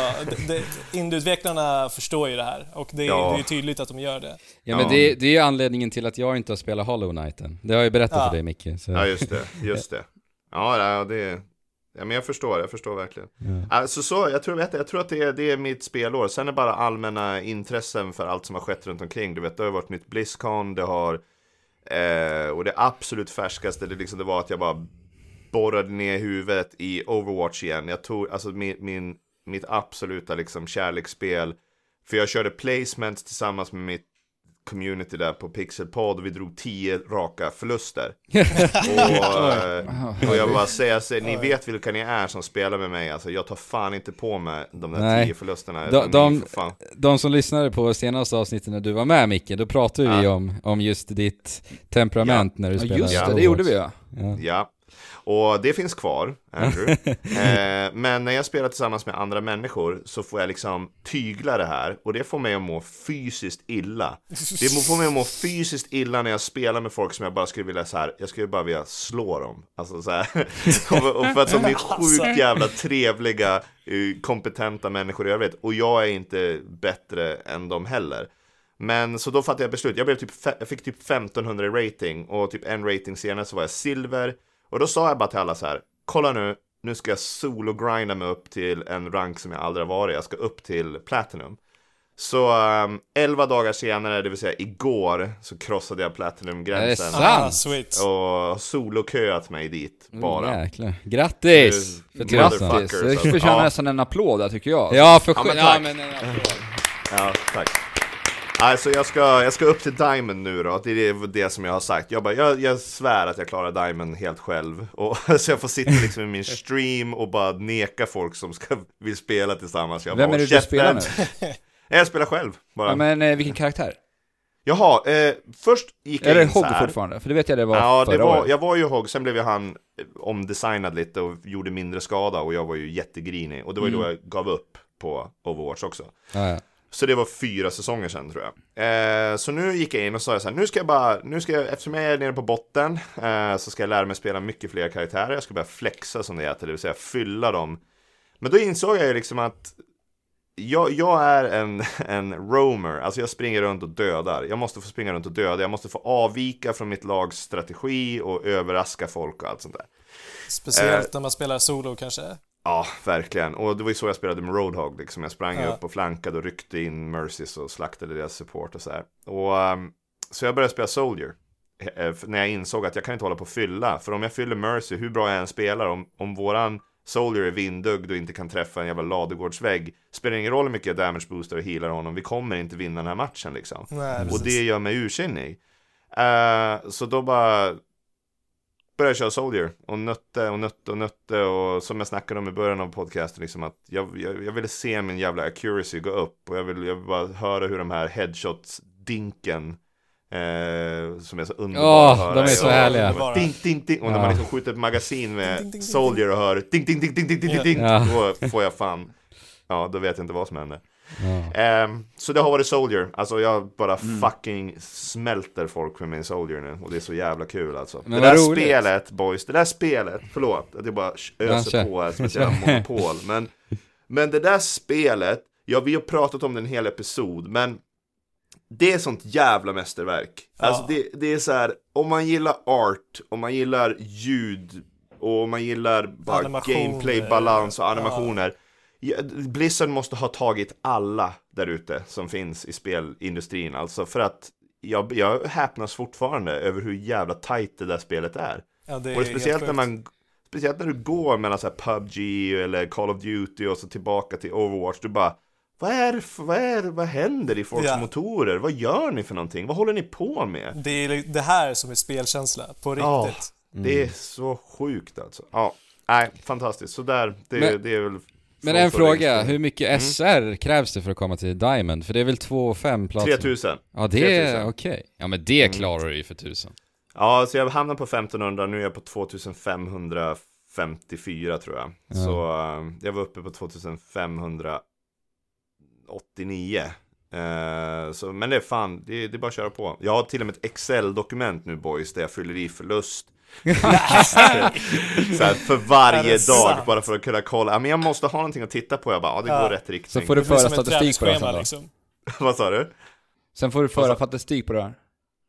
indieutvecklarna förstår ju det här. Och det, ja. det är tydligt att de gör det. Ja, men det, det är anledningen till att jag inte har spelat Hollow Knighten. Det har jag berättat ja. för dig Micke. Så. Ja, just det. Just det. Ja, det, Ja, men jag förstår, jag förstår verkligen. Ja. Alltså, så, jag, tror, vet, jag tror att det är, det är mitt spelår. Sen är det bara allmänna intressen för allt som har skett runt omkring. Du vet, det har varit nytt Blizzcon, det har... Eh, och det absolut färskaste, det, liksom, det var att jag bara borrade ner huvudet i Overwatch igen. Jag tog, alltså min, min, mitt absoluta liksom kärleksspel. För jag körde placements tillsammans med mitt community där på Pixelpod och vi drog tio raka förluster. och, eh, och jag bara säger, säger, ni vet vilka ni är som spelar med mig, alltså jag tar fan inte på mig de där Nej. tio förlusterna. De, de, de, som lyssnade på senaste avsnittet när du var med Micke, då pratade ja. vi om, om just ditt temperament ja. när du spelade. Ja, just det, det gjorde vi ja. ja. Och det finns kvar, Andrew. eh, men när jag spelar tillsammans med andra människor så får jag liksom tygla det här och det får mig att må fysiskt illa. Det får mig att må fysiskt illa när jag spelar med folk som jag bara skulle vilja så här, jag skulle bara vilja slå dem. Alltså så här. och för att de är sjukt jävla trevliga, eh, kompetenta människor i övrigt. Och jag är inte bättre än dem heller. Men så då fattade jag beslut. Jag, blev typ, jag fick typ 1500 rating och typ en rating senare så var jag silver. Och då sa jag bara till alla så här, kolla nu, nu ska jag solo-grinda mig upp till en rank som jag aldrig har varit, jag ska upp till Platinum. Så um, 11 dagar senare, det vill säga igår, så krossade jag Platinum-gränsen. Det är sant? Ah, och soloköat mig dit bara. Oh, jäklar. Grattis! För Grattis! Det förtjänar ja. nästan en applåd där tycker jag. Ja, för ja, men, ja, men en applåd. Ja, tack. Alltså jag ska, jag ska upp till Diamond nu då, det är det som jag har sagt. Jag, bara, jag, jag svär att jag klarar Diamond helt själv. Och, så jag får sitta liksom i min stream och bara neka folk som ska, vill spela tillsammans. Jag Vem bara, är det du spelar nu? jag spelar själv. Bara. Ja, men eh, vilken karaktär? Jaha, eh, först gick är jag det in Hogg så här. fortfarande? För det vet jag det var Ja, förra det var, året. jag var ju Hogg, sen blev ju han eh, omdesignad lite och gjorde mindre skada och jag var ju jättegrinig. Och det var ju Mm. då jag gav upp på Overwatch också. Ja, ja. Så det var fyra säsonger sedan tror jag. Eh, så nu gick jag in och sa så här, nu ska jag bara, nu ska jag, eftersom jag är nere på botten, eh, så ska jag lära mig spela mycket fler karaktärer. Jag ska börja flexa som det heter, det vill säga fylla dem. Men då insåg jag ju liksom att jag, jag är en, en roamer, alltså jag springer runt och dödar. Jag måste få springa runt och döda, jag måste få avvika från mitt lags strategi och överraska folk och allt sånt där. Speciellt Eh. när man spelar solo kanske. Ja, verkligen. Och det var ju så jag spelade med Roadhog, liksom. Jag sprang Ja. upp och flankade och ryckte in Mercies och slaktade deras support och så här. Och, ehm, så jag började spela Soldier. eh, När jag insåg att jag kan inte hålla på och fylla. För om jag fyller Mercy, hur bra jag än spelar, om, om våran Soldier är vindögd och inte kan träffa en jävla ladugårdsvägg. Spelar ingen roll hur mycket jag damage boostar och healar honom, vi kommer inte vinna den här matchen liksom. Nej, Och det gör mig ursinnig. Eh, så då bara började jag köra Soldier och nötte och nötte och nötte och som jag snackade om i början av podcasten liksom att jag, jag, jag ville se min jävla accuracy gå upp och jag vill, jag vill bara höra hur de här headshots-dinken eh, som är så underbara Åh, att höra. de är så härliga. bara Ding, ding, ding. Och när Ja. man liksom skjuter ett magasin Ding, med ding, ding, Soldier och hör ding, ding, ding, ding, ding, ding, Ja. ding, Ja. då får jag fan, ja då vet jag inte vad som händer. Ja. Ehm, så det har varit Soldier, alltså jag bara Mm. fucking smälter folk med min Soldier nu och det är så jävla kul alltså. Men det där roligt. spelet boys, det där spelet, förlåt att jag bara öser på här som ett jävla monopol. Men, men det där spelet, ja vi har pratat om det en hel episod, men det är sånt jävla mästerverk. Ja. Alltså det, det är så här, om man gillar art, om man gillar ljud och om man gillar bara gameplay, balans och animationer. Ja, Blizzard måste ha tagit alla där ute som finns i spelindustrin, alltså för att jag, jag häpnas fortfarande över hur jävla tight det där spelet är. Ja, det är Och speciellt när man Speciellt när du går mellan så här PubG eller Call of Duty och så tillbaka till Overwatch, du bara vad är, vad är vad händer i folks Ja. motorer? Vad gör ni för någonting? Vad håller ni på med? Det är det här som är spelkänsla, på riktigt. Det är så sjukt alltså. Ja, nej, fantastiskt. Så där, det, Men- det är väl Men en fråga, hur mycket Mm. SR krävs det för att komma till Diamond? För det är väl 2 5 platser? 3000. Ja, det är 3000. okej. Ja, men det Mm. klarar du ju för tusen. Ja, så jag hamnade på 1500, nu är jag på 2554 tror jag. Ja. Så eh, jag var uppe på 2589. Eh, så, men det är fan, det, det är bara att köra på. Jag har till och med ett Excel-dokument nu boys, där jag fyller i förlust. så här, för varje dag, sant? bara för att kunna kolla. Ja, men jag måste ha någonting att titta på. Jag bara, ja det Ja. går rätt riktning. Så får du föra statistik på det här sen träningsschema då. liksom. Vad sa du? Sen får du föra statistik på det här.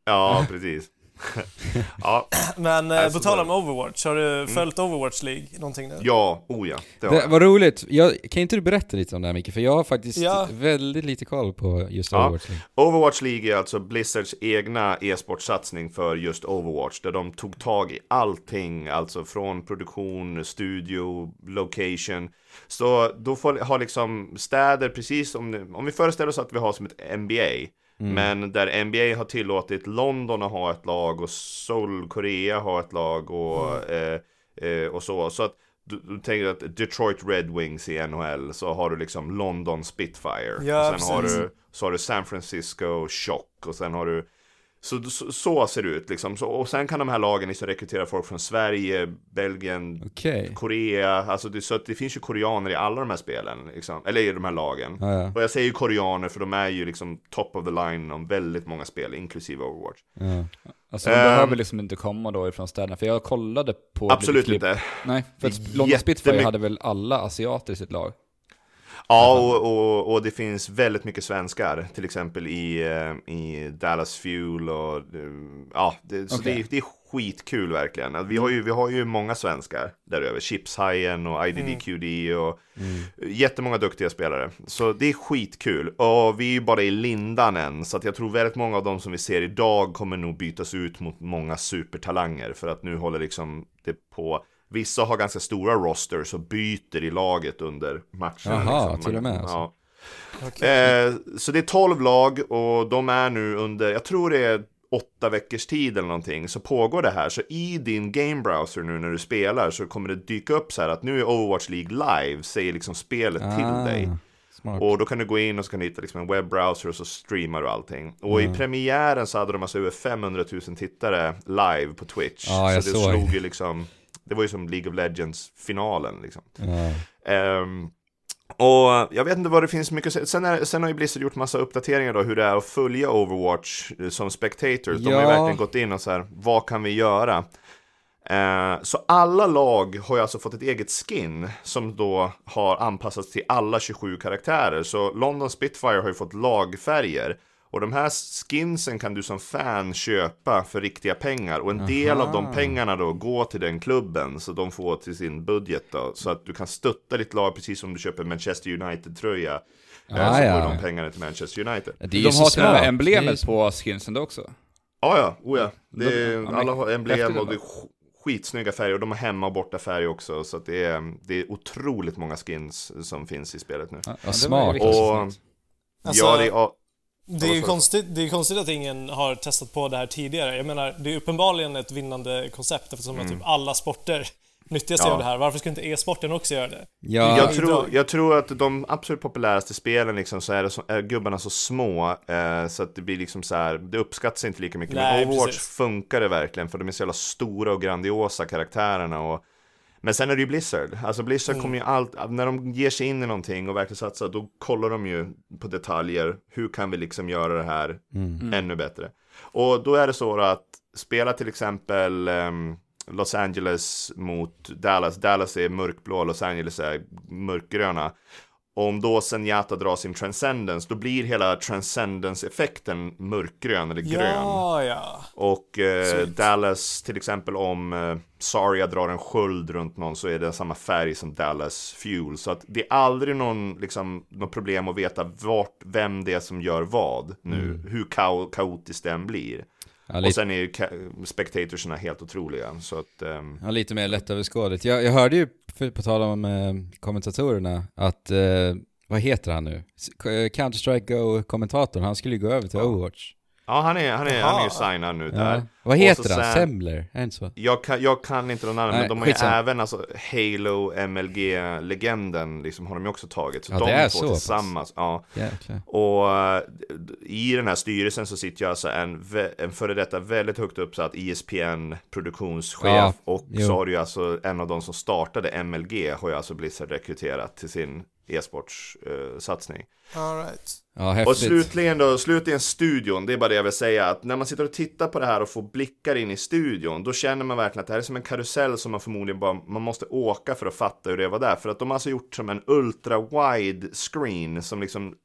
Ja, precis. ja, Men eh, Alltså, på tal om Overwatch, har du följt Overwatch League någonting nu? ja, oh ja. Det Det, vad roligt. Jag, kan inte du berätta lite om det här Micke? För jag har faktiskt Ja. väldigt lite koll på just Ja. Overwatch League. Overwatch League är alltså Blizzards egna e-sportsatsning för just Overwatch, där de tog tag i allting, alltså från produktion, studio, location. Så då får, har liksom städer, precis om, om vi föreställer oss att vi har som ett NBA, men där NBA har tillåtit London att ha ett lag och Seoul, Korea ha ett lag och, eh, eh, och så. Så att du, du tänker att Detroit Red Wings i NHL så har du liksom London Spitfire. Ja, och sen har precis. du så har du San Francisco Shock och sen har du så, så, så ser det ut liksom. Så, och sen kan de här lagen liksom rekrytera folk från Sverige, Belgien, Okej. Korea. Alltså det, så att det finns ju koreaner i alla de här spelen. Liksom, eller i de här lagen. Ja, ja. Och jag säger ju koreaner för de är ju liksom top of the line om väldigt många spel, inklusive Overwatch. ja. Alltså de Ehm. behöver liksom inte komma då ifrån städerna, för jag kollade på Absolut inte. Nej, för London Spitfire hade väl alla asiater i sitt lag? Ja, och, och, och det finns väldigt mycket svenskar, till exempel i, eh, i Dallas Fuel och eh, ja, det, så Okej. det, är- det är skitkul verkligen. Vi har ju, vi har ju många svenskar däröver. Chipshajen och IDDQD mm. och mm. jättemånga duktiga spelare. Så det är skitkul. Och vi är ju bara i lindan än, så att jag tror väldigt många av dem som vi ser idag kommer nog bytas ut mot många supertalanger. För att nu håller liksom det på Vissa har ganska stora rosters och byter i laget under matchen. Jaha, liksom. till och med. Alltså. Ja. Okay. Eh, så det är 12 lag och de är nu under, jag tror det är åtta veckors tid eller någonting så pågår det här. Så i din game browser nu när du spelar så kommer det dyka upp så här att nu är Overwatch League live, säger liksom spelet ah, till dig. Smart. Och då kan du gå in och så kan du hitta liksom en webbrowser och så streamar du allting. Och mm. i premiären så hade de alltså över 500 000 tittare live på Twitch. Ah, så det slog ju liksom, det var ju som League of Legends finalen liksom. Mm. Um, och jag vet inte vad det finns mycket, sen, är, sen har ju Blizzard gjort massa uppdateringar då hur det är att följa Overwatch eh, som spectators. De har ju verkligen gått in och så här, vad kan vi göra? Eh, så alla lag har ju alltså fått ett eget skin som då har anpassats till alla 27 karaktärer. Så London Spitfire har ju fått lagfärger. Och de här skinsen kan du som fan köpa för riktiga pengar och en del av de pengarna då går till den klubben så de får till sin budget då. Så att du kan stötta ditt lag precis som du köper Manchester United-tröja. Ah, så ja. får de pengarna till Manchester United. de har till och med emblemet på skinsen då också. Ja, ja, oh, ja. Det är, alla har emblem och det är skitsnygga färger och de har hemma och borta färg också. Så att det är, det är otroligt många skins som finns i spelet nu. Ja, smart. Och, ja, det är, det är ju konstigt, det är konstigt att ingen har testat på det här tidigare. Jag menar, det är uppenbarligen ett vinnande koncept eftersom mm. typ alla sporter nyttjar sig ja. av det här. Varför skulle inte e-sporten också göra det? Ja. Jag, tror, jag tror att de absolut populäraste spelen liksom så är, det så, är gubbarna så små eh, så att det blir liksom så här, det uppskattas inte lika mycket. Nej, Men Overwatch precis. funkar det verkligen för de är så jävla stora och grandiosa karaktärerna och men sen är det ju Blizzard. Alltså Blizzard mm. kommer ju allt, när de ger sig in i någonting och verkligen satsar, då kollar de ju på detaljer. Hur kan vi liksom göra det här mm. ännu bättre? Och då är det så att spela till exempel um, Los Angeles mot Dallas. Dallas är mörkblå, Los Angeles är mörkgröna. Om då Zenyatta drar sin transcendence, då blir hela transcendence-effekten mörkgrön eller grön. Ja, ja. Och eh, Dallas, till exempel om eh, Saria drar en sköld runt någon så är det samma färg som Dallas Fuel. Så att det är aldrig någon, liksom, någon problem att veta vart, vem det är som gör vad nu. Mm. Hur ka kaotiskt den blir. Ja, och sen är ju spectatorserna helt otroliga. Så att, um... ja, lite mer lättöverskådligt. Jag, jag hörde ju, för, på tal om eh, kommentatorerna, att, eh, vad heter han nu? Counter-Strike Go-kommentatorn, han skulle ju gå över till ja. Overwatch. Ja, han är, han är, han är ju signad nu där. Vad heter han? Sen, Semler? Är inte så? Jag kan, jag kan inte någon annan, men de har ju även alltså Halo MLG-legenden, liksom har de ju också tagit. Så ja, de det är två så tillsammans. Ja. Jäklar. Och uh, i den här styrelsen så sitter ju alltså en, en före detta väldigt högt uppsatt ISPN-produktionschef. Ja, och jo. så har du ju alltså en av de som startade MLG har ju alltså Blizzard rekryterat till sin e-sportssatsning. Uh, All right. Ja, och slutligen då, slutligen studion, det är bara det jag vill säga att när man sitter och tittar på det här och får blickar in i studion, då känner man verkligen att det här är som en karusell som man förmodligen bara, man måste åka för att fatta hur det var där. För att de har alltså gjort som en ultra wide screen som liksom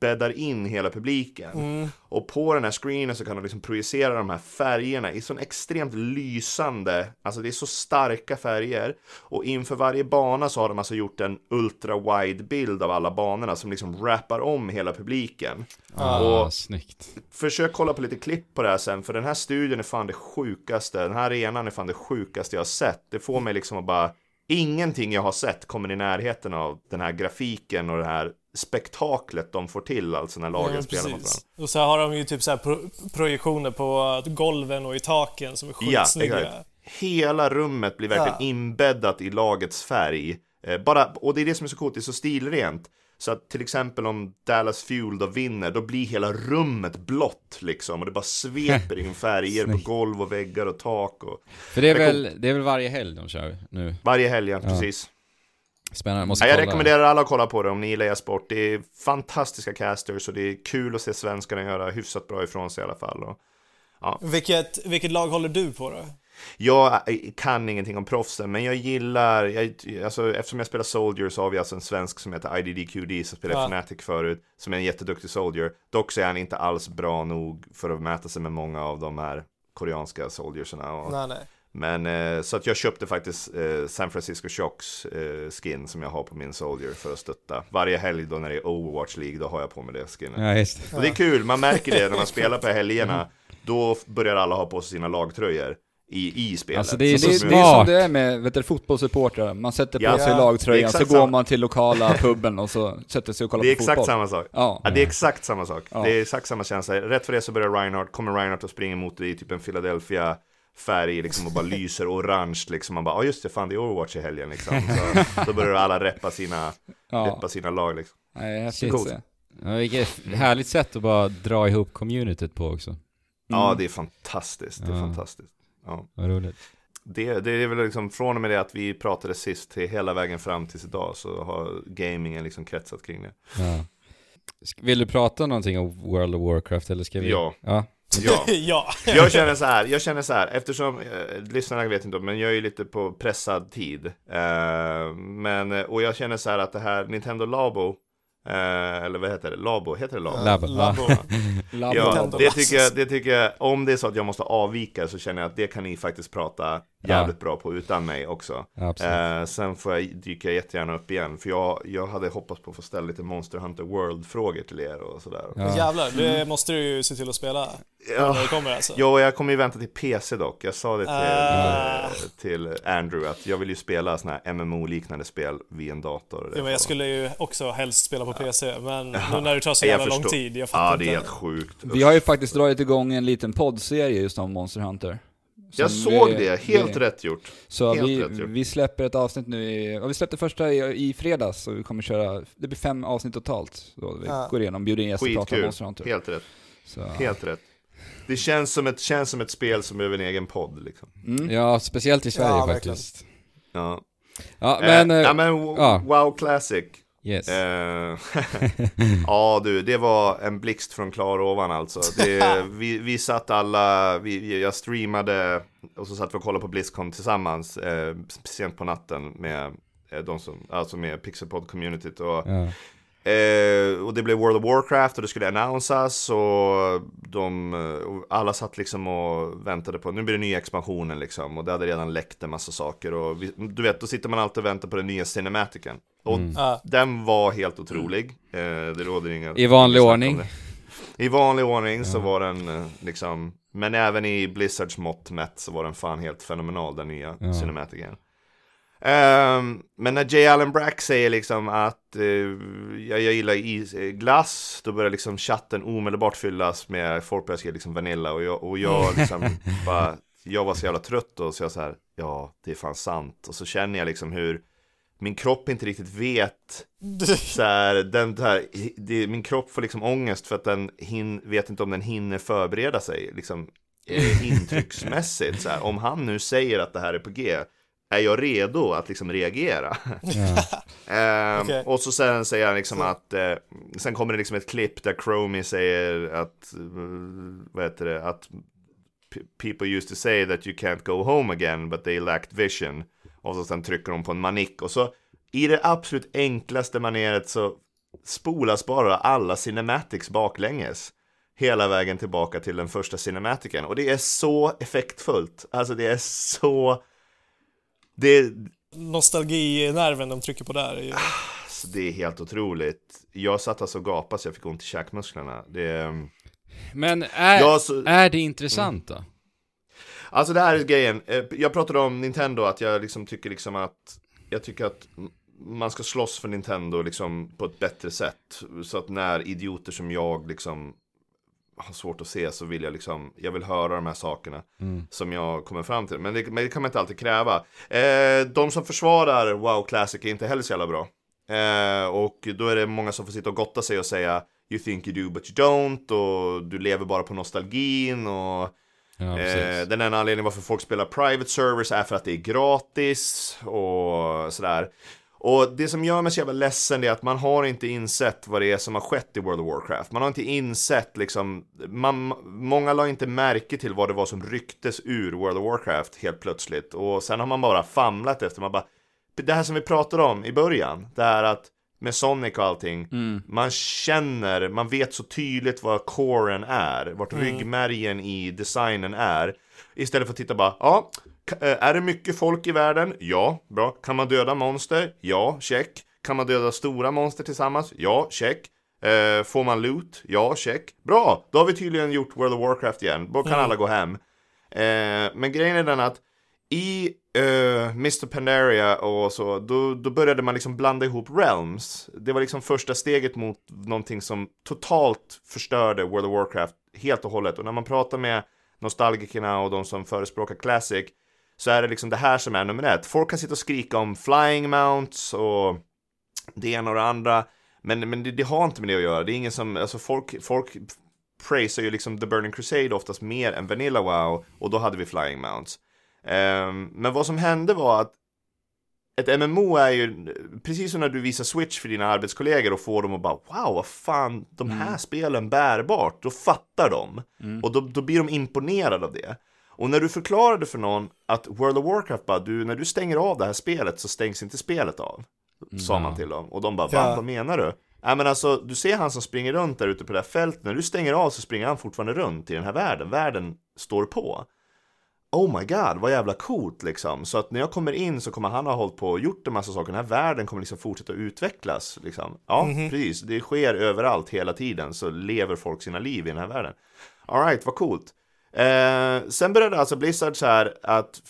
bäddar in hela publiken. Mm. Och på den här screenen så kan de liksom projicera de här färgerna i sån extremt lysande, alltså det är så starka färger. Och inför varje bana så har de alltså gjort en ultra wide bild av alla banorna som liksom wrappar om hela publiken publiken. Ah, och snyggt. Försök kolla på lite klipp på det här sen, för den här studion är fan det sjukaste. Den här arenan är fan det sjukaste jag har sett. Det får mig liksom att bara, ingenting jag har sett kommer i närheten av den här grafiken och det här spektaklet de får till, alltså när lagen ja, spelar mot varandra. Och så har de ju typ så här pro projektioner på golven och i taken som är skitsnygga. Ja, Hela rummet blir verkligen ja. inbäddat i lagets färg. Eh, bara, och det är det som är så coolt, det är så stilrent. Så att till exempel om Dallas Fuel då vinner, då blir hela rummet blått liksom. Och det bara sveper in färger på golv och väggar och tak. Och... För det är, väl, det är väl varje helg de kör nu? Varje helg, ja, precis. Spännande, måste ja, Jag rekommenderar alla att kolla på det om ni gillar sport. Det är fantastiska casters och det är kul att se svenskarna göra hyfsat bra ifrån sig i alla fall. Och, ja. vilket, vilket lag håller du på då? Jag kan ingenting om proffsen, men jag gillar, jag, alltså, eftersom jag spelar Soldier så har vi alltså en svensk som heter IDDQD som spelade ja. Fnatic förut, som är en jätteduktig Soldier. Dock så är han inte alls bra nog för att mäta sig med många av de här koreanska soldiersarna. Och, nej, nej. Men eh, så att jag köpte faktiskt eh, San Francisco Shocks eh, skin som jag har på min Soldier för att stötta. Varje helg då när det är Overwatch League då har jag på mig det skinnet. Ja, just det. Och det är kul, man märker det när man spelar på helgerna. Då börjar alla ha på sig sina lagtröjor i, i spelet. Alltså det är, så det, det är som det är med vet du, fotbollssupportrar. Man sätter på ja, sig lagtröjan, så går man till lokala puben och så sätter sig och kollar på fotboll. Det är exakt samma sak. Ja. ja. det är exakt samma sak. Ja. Det är exakt samma känsla. Rätt för det så börjar Reinhardt, kommer Reinhardt och springer mot dig i typ en Philadelphia färg liksom och bara lyser orange liksom. Man bara, ja ah, just det, fan det är Overwatch i helgen liksom. Så, då börjar alla reppa sina, ja. reppa sina lag liksom. Nej, häftigt cool. ja, Vilket härligt sätt att bara dra ihop communityt på också. Mm. Ja, det är fantastiskt. Det är ja. fantastiskt. Ja. Vad roligt. Det, det är väl liksom från och med det att vi pratade sist till hela vägen fram tills idag så har gamingen liksom kretsat kring det. Ja. Vill du prata någonting om World of Warcraft eller ska vi? Ja. ja. Ja. ja. jag känner så här, jag känner så här, eftersom eh, lyssnarna vet inte om, men jag är ju lite på pressad tid. Eh, men, och jag känner så här att det här Nintendo Labo Eh, eller vad heter det? Labo? Heter det Labo? Labo. Labo. Labo. Ja, det tycker, jag, det tycker jag, om det är så att jag måste avvika så känner jag att det kan ni faktiskt prata jävligt ja. bra på utan mig också. Eh, sen får jag dyka jättegärna upp igen, för jag, jag hade hoppats på att få ställa lite Monster Hunter World-frågor till er och sådär. Ja. Jävlar, det måste du ju se till att spela. Ja, när det kommer alltså. ja jag kommer ju vänta till PC dock. Jag sa det till, uh. till Andrew att jag vill ju spela sådana här MMO-liknande spel via en dator. Ja, men jag skulle ju också helst spela på PC, men nu när det tar så jävla lång tid, jag fattar Ja, det är helt sjukt. Vi har ju faktiskt dragit igång en liten poddserie just om Monster Hunter. Jag såg vi, det, helt vi, rätt gjort. Så helt vi, rätt gjort. vi släpper ett avsnitt nu i, vi släppte första i, i fredags, så vi kommer köra, det blir fem avsnitt totalt. Då vi ja. går igenom, bjuder in gäster och pratar om Monster Hunter. helt rätt. Så. Helt rätt. Det känns som, ett, känns som ett spel som behöver en egen podd liksom. Mm. Ja, speciellt i Sverige ja, faktiskt. Ja. Ja, men... Eh, ja, men ja. WoW Classic. Yes. Eh, ja du, det var en blixt från klar ovan alltså. Det, vi, vi satt alla, vi, jag streamade och så satt vi och kollade på Blizzcon tillsammans eh, sent på natten med eh, de som, alltså med Pixelpod communityt och ja. Eh, och det blev World of Warcraft och det skulle annonsas och de, och alla satt liksom och väntade på, nu blir det nya expansionen liksom och det hade redan läckt en massa saker och vi, du vet, då sitter man alltid och väntar på den nya cinematiken. Och Mm. den var helt otrolig, eh, det råder inga I vanlig ordning. I vanlig ordning så var den eh, liksom, men även i Blizzards mått mätt så var den fan helt fenomenal den nya Ja. cinematiken. Ehm, men när J. Allen Brack säger liksom att eh, jag, jag gillar is, eh, glass, då börjar liksom chatten omedelbart fyllas med folk börjar skriva liksom Vanilla och jag, och jag liksom bara, jag var så jävla trött då så jag så här, ja det är fan sant. Och så känner jag liksom hur min kropp inte riktigt vet så här, den här, det, min kropp får liksom ångest för att den hin, vet inte om den hinner förbereda sig liksom eh, intrycksmässigt så här. Om han nu säger att det här är på G är jag redo att liksom reagera? Ehm, Okej. Och så sen säger han liksom att, eh, sen kommer det liksom ett klipp där Chromie säger att, eh, vad heter det, att people used to say that you can't go home again but they lacked vision. Och så sen trycker de på en manick och så i det absolut enklaste maneret så spolas bara alla cinematics baklänges hela vägen tillbaka till den första cinematiken och det är så effektfullt. Alltså det är så det, Nostalginerven de trycker på där är ju... alltså, det är helt otroligt. Jag satt alltså och gapade så jag fick ont i käkmusklerna. Det, Men är, Ja, så- är det intressant då? Alltså det här är grejen, Eh, jag pratade om Nintendo, att jag liksom tycker liksom att Jag tycker att man ska slåss för Nintendo liksom på ett bättre sätt Så att när idioter som jag liksom har svårt att se så vill jag liksom Jag vill höra de här sakerna Mm. som jag kommer fram till Men det, men det kan man inte alltid kräva eh, De som försvarar WoW Classic är inte heller så jävla bra eh, Och då är det många som får sitta och gotta sig och säga You think you do but you don't och du lever bara på nostalgin och Ja, Eh, den enda anledningen varför folk spelar private servers är för att det är gratis och sådär. Och det som gör mig så jävla ledsen är att man har inte insett vad det är som har skett i World of Warcraft. Man har inte insett liksom, man, många la inte märke till vad det var som rycktes ur World of Warcraft helt plötsligt. Och sen har man bara famlat efter, man bara, det här som vi pratade om i början, det här att med Sonic och allting, man känner, man vet så tydligt vad coren är, vart ryggmärgen i designen är. Istället för att titta bara, ja, är det mycket folk i världen? Ja, bra. Kan man döda monster? Ja, check. Kan man döda stora monster tillsammans? Ja, check. Eh, får man loot? Ja, check. Bra! Då har vi tydligen gjort World of Warcraft igen. Då kan mm. alla gå hem. Eh, men grejen är den att i uh, Mr. Pandaria och så, då, då började man liksom blanda ihop realms. Det var liksom första steget mot någonting som totalt förstörde World of Warcraft helt och hållet. Och när man pratar med nostalgikerna och de som förespråkar Classic så är det liksom det här som är nummer ett. Folk kan sitta och skrika om flying mounts och det ena och det andra. Men, men det, det har inte med det att göra. Det är ingen som, alltså folk, folk praisar ju liksom The Burning Crusade oftast mer än Vanilla WoW och då hade vi flying mounts. Um, men vad som hände var att ett MMO är ju, precis som när du visar Switch för dina arbetskollegor och får dem att bara Wow, vad fan, de här mm. spelen bärbart, då fattar de. Mm. Och då, då blir de imponerade av det. Och när du förklarade för någon att World of Warcraft bara, du, när du stänger av det här spelet så stängs inte spelet av. Mm. Sa man till dem. Och de bara, ja. vad menar du? Nej men alltså, du ser han som springer runt där ute på det här fältet, när du stänger av så springer han fortfarande runt i den här världen. Världen står på oh my god, vad jävla coolt liksom. Så att när jag kommer in så kommer han ha hållit på och gjort en massa saker. Den här världen kommer liksom fortsätta utvecklas. Liksom. Ja, mm -hmm. precis. Det sker överallt hela tiden. Så lever folk sina liv i den här världen. Alright, vad coolt. Eh, sen började alltså Blizzard så här att,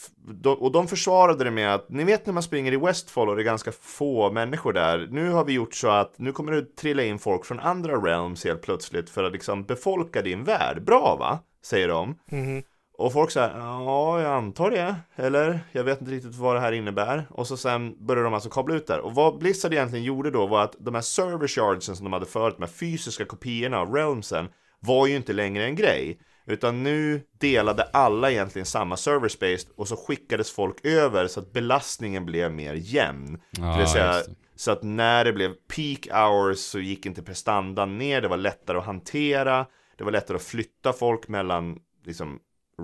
och de försvarade det med att, ni vet när man springer i Westfall och det är ganska få människor där. Nu har vi gjort så att, nu kommer det trilla in folk från andra realms helt plötsligt för att liksom befolka din värld. Bra va? Säger de. Mm. Och folk säger ja, jag antar det. Eller, jag vet inte riktigt vad det här innebär. Och så sen började de alltså kabla ut där. Och vad Blizzard egentligen gjorde då var att de här server shardsen som de hade förut, de här fysiska kopiorna av realmsen, var ju inte längre en grej. Utan nu delade alla egentligen samma server space och så skickades folk över så att belastningen blev mer jämn. Ja, det säga, så att när det blev peak hours så gick inte prestandan ner, det var lättare att hantera, det var lättare att flytta folk mellan liksom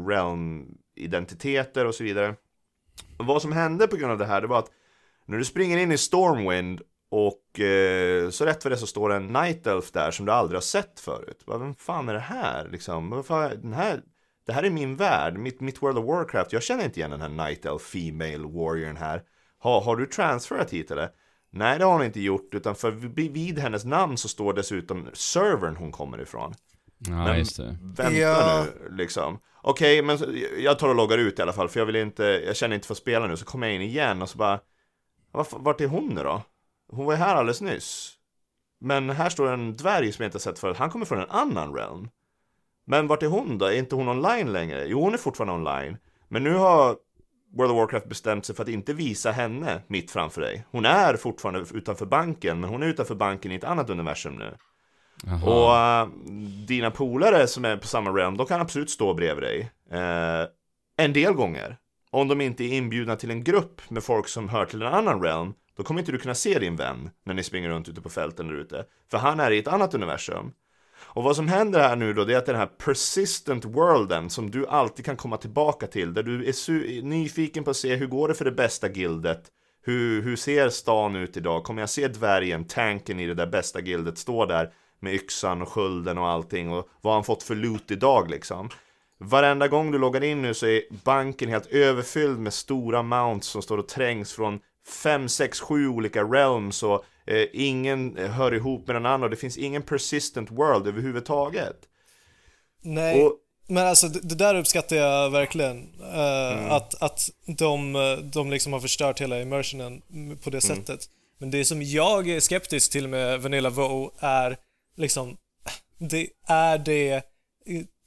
realm-identiteter och så vidare. Och vad som hände på grund av det här, det var att när du springer in i Stormwind och eh, så rätt för det så står det en Night Elf där som du aldrig har sett förut. Bara, vem fan är det här? Liksom, den här? Det här är min värld, mitt, mitt World of Warcraft. Jag känner inte igen den här Night Elf Female Warriorn här. Ha, har du transferat hit eller? Nej, det har hon inte gjort, utan för vid hennes namn så står dessutom servern hon kommer ifrån. Ja, men just det. vänta ja. nu, liksom. Okej, okay, men jag tar och loggar ut i alla fall, för jag vill inte, jag känner inte för att spela nu, så kommer jag in igen och så bara, vart är hon nu då? Hon var ju här alldeles nyss. Men här står en dvärg som jag inte sett förut, han kommer från en annan realm. Men vart är hon då? Är inte hon online längre? Jo, hon är fortfarande online. Men nu har World of Warcraft bestämt sig för att inte visa henne mitt framför dig. Hon är fortfarande utanför banken, men hon är utanför banken i ett annat universum nu. Aha. Och uh, dina polare som är på samma realm, de kan absolut stå bredvid dig. Uh, en del gånger. Om de inte är inbjudna till en grupp med folk som hör till en annan realm, då kommer inte du kunna se din vän när ni springer runt ute på fälten där ute. För han är i ett annat universum. Och vad som händer här nu då, det är att den här persistent worlden som du alltid kan komma tillbaka till, där du är nyfiken på att se hur går det för det bästa gildet, hur, hur ser stan ut idag? Kommer jag se dvärgen, tanken i det där bästa gildet stå där? med yxan och skölden och allting och vad han fått för loot idag liksom. Varenda gång du loggar in nu så är banken helt överfylld med stora mounts som står och trängs från 5, 6, 7 olika realms och eh, ingen hör ihop med den andra och det finns ingen persistent world överhuvudtaget. Nej, och, men alltså det, där uppskattar jag verkligen. Uh, mm. Att, att de, de liksom har förstört hela immersionen på det mm. sättet. Men det som jag är skeptisk till med Vanilla WoW är liksom, det är det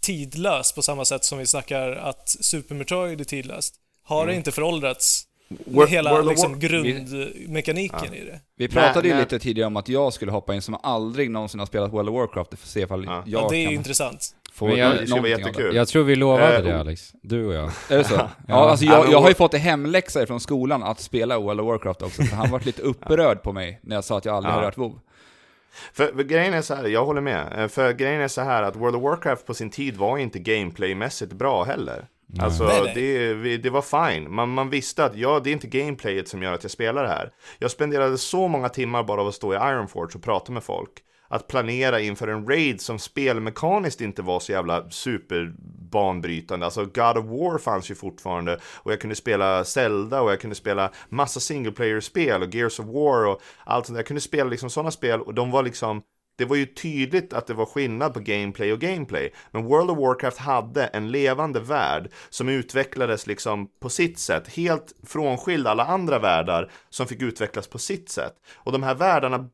tidlöst på samma sätt som vi snackar att Super Metroid är tidlöst. Har mm. det inte föråldrats World, hela World liksom, grundmekaniken ja. i det. Vi pratade ju lite tidigare om att jag skulle hoppa in som aldrig någonsin har spelat World of Warcraft för att se ifall ja. jag ja, det är kan intressant. Få Men jag, det jättekul. Jag tror vi lovade uh, det Alex, du och jag. Är det så? ja, ja alltså jag, jag har ju fått en hemläxa från skolan att spela World of Warcraft också, för han varit lite upprörd på mig när jag sa att jag aldrig ja. har rört WoW. För, för, grejen är så här, jag håller med. Eh, för grejen är så här att World of Warcraft på sin tid var inte gameplaymässigt bra heller. Nej. Alltså det, det var fine. Man, man visste att ja, det är inte gameplayet som gör att jag spelar det här. Jag spenderade så många timmar bara av att stå i Ironforge och prata med folk. Att planera inför en raid som spelmekaniskt inte var så jävla super banbrytande. Alltså God of War fanns ju fortfarande och jag kunde spela Zelda och jag kunde spela massa single player-spel och Gears of War och allt sånt. Jag kunde spela liksom sådana spel och de var liksom det var ju tydligt att det var skillnad på gameplay och gameplay. Men World of Warcraft hade en levande värld som utvecklades liksom på sitt sätt, helt frånskild alla andra världar som fick utvecklas på sitt sätt. Och de här världarna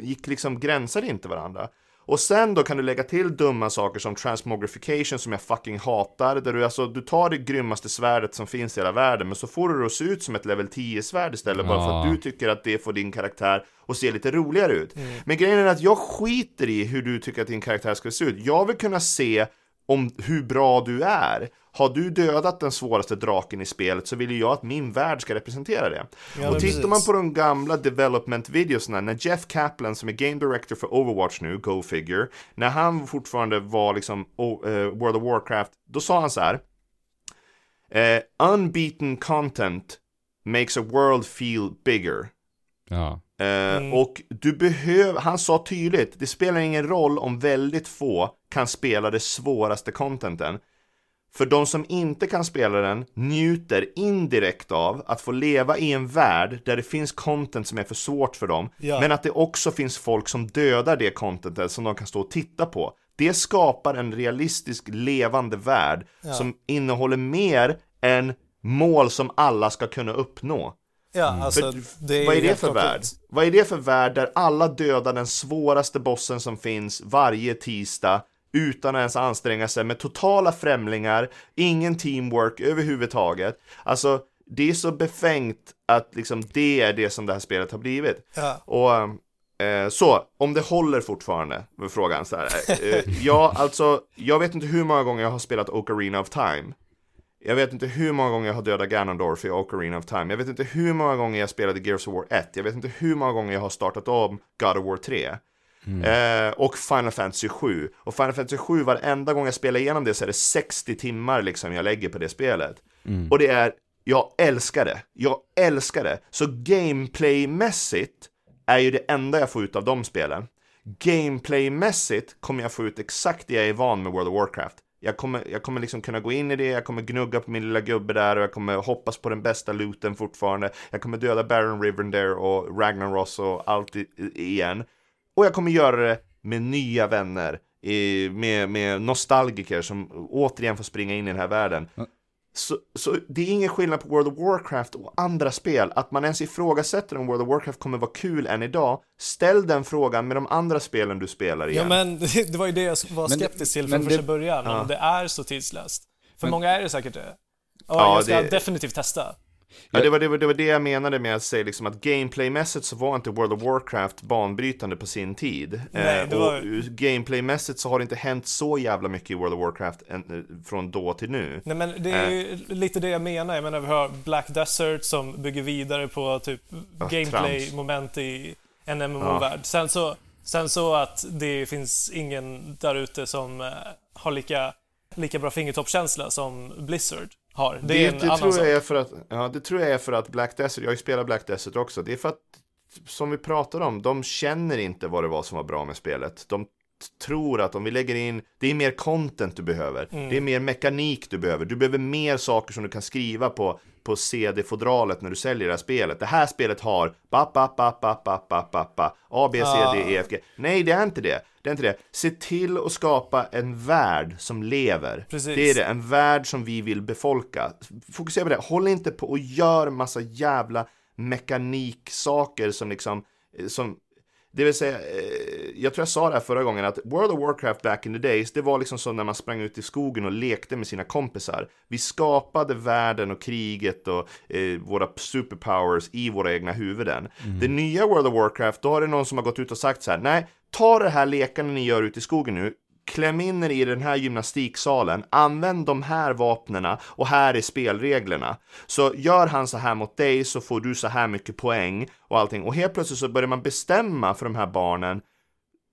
gick liksom, gränsade inte varandra. Och sen då kan du lägga till dumma saker som transmogrification som jag fucking hatar. Där du alltså, du tar det grymmaste svärdet som finns i hela världen men så får du det att se ut som ett level 10-svärd istället. Ja. Bara för att du tycker att det får din karaktär att se lite roligare ut. Mm. Men grejen är att jag skiter i hur du tycker att din karaktär ska se ut. Jag vill kunna se om hur bra du är. Har du dödat den svåraste draken i spelet så vill jag att min värld ska representera det. Ja, och tittar man på de gamla development videosna när Jeff Kaplan som är game director för Overwatch nu, Go Figure, när han fortfarande var liksom oh, uh, World of Warcraft, då sa han så här. Uh, unbeaten content makes a world feel bigger. Ja. Uh, mm. Och du behöver, han sa tydligt, det spelar ingen roll om väldigt få kan spela det svåraste contenten. För de som inte kan spela den njuter indirekt av att få leva i en värld där det finns content som är för svårt för dem. Ja. Men att det också finns folk som dödar det contentet som de kan stå och titta på. Det skapar en realistisk levande värld ja. som innehåller mer än mål som alla ska kunna uppnå. Ja, mm. alltså, är vad är det för värld? Vad är det för värld där alla dödar den svåraste bossen som finns varje tisdag utan att ens anstränga sig med totala främlingar, ingen teamwork överhuvudtaget. Alltså, det är så befängt att liksom det är det som det här spelet har blivit. Ja. Och eh, så, om det håller fortfarande, med frågan så här. Eh, ja, alltså, jag vet inte hur många gånger jag har spelat Ocarina of Time. Jag vet inte hur många gånger jag har dödat Ganondorf i Ocarina of Time. Jag vet inte hur många gånger jag spelade Gears of War 1. Jag vet inte hur många gånger jag har startat om God of War 3. Mm. Eh, och Final Fantasy 7. Och Final Fantasy 7, varenda gång jag spelar igenom det så är det 60 timmar liksom jag lägger på det spelet. Mm. Och det är, jag älskar det. Jag älskar det. Så gameplaymässigt är ju det enda jag får ut av de spelen. Gameplaymässigt kommer jag få ut exakt det jag är van med World of Warcraft. Jag kommer, jag kommer liksom kunna gå in i det, jag kommer gnugga på min lilla gubbe där och jag kommer hoppas på den bästa looten fortfarande. Jag kommer döda Baron Rivendare och Ragnaros och allt igen. Och jag kommer göra det med nya vänner, med, med nostalgiker som återigen får springa in i den här världen. Mm. Så, så, det är ingen skillnad på World of Warcraft och andra spel. Att man ens ifrågasätter om World of Warcraft kommer vara kul än idag. Ställ den frågan med de andra spelen du spelar igen. Ja, men det var ju det jag var skeptisk till från första början. Ja. Om det är så tidslöst. För men, många är det säkert det. Och ja, jag ska det... definitivt testa. Ja, det var, det, var, det var det jag menade med att säga liksom att gameplaymässigt så var inte World of Warcraft banbrytande på sin tid. Nej, eh, var... Och gameplaymässigt så har det inte hänt så jävla mycket i World of Warcraft eh, från då till nu. Nej men det är ju eh. lite det jag menar. Jag menar vi har Black Desert som bygger vidare på typ ja, gameplay-moment i en MMO-värld. Ja. Sen, så, sen så att det finns ingen där ute som har lika, lika bra fingertoppskänsla som Blizzard har. Det, det, det tror jag är för att, ja, det tror jag är för att Black Desert, jag har ju spelat Black Desert också, det är för att som vi pratade om, de känner inte vad det var som var bra med spelet. De tror att om vi lägger in, det är mer content du behöver, mm. det är mer mekanik du behöver, du behöver mer saker som du kan skriva på, på CD-fodralet när du säljer det här spelet. Det här spelet har ba, ba, ba, ba, ba, ba, ba, ba, A, B, C, D, E, F, G. Nej, det är inte det. Det är inte det. Se till att skapa en värld som lever. Precis. Det är det, en värld som vi vill befolka. Fokusera på det. Håll inte på och gör massa jävla mekaniksaker som liksom som det vill säga, eh, jag tror jag sa det här förra gången att World of Warcraft back in the days, det var liksom som när man sprang ut i skogen och lekte med sina kompisar. Vi skapade världen och kriget och eh, våra superpowers i våra egna huvuden. Mm. Det nya World of Warcraft, då har det någon som har gått ut och sagt så här, nej, ta det här lekarna ni gör ute i skogen nu, kläm in er i den här gymnastiksalen, använd de här vapnena och här är spelreglerna. Så gör han så här mot dig så får du så här mycket poäng och allting. Och helt plötsligt så börjar man bestämma för de här barnen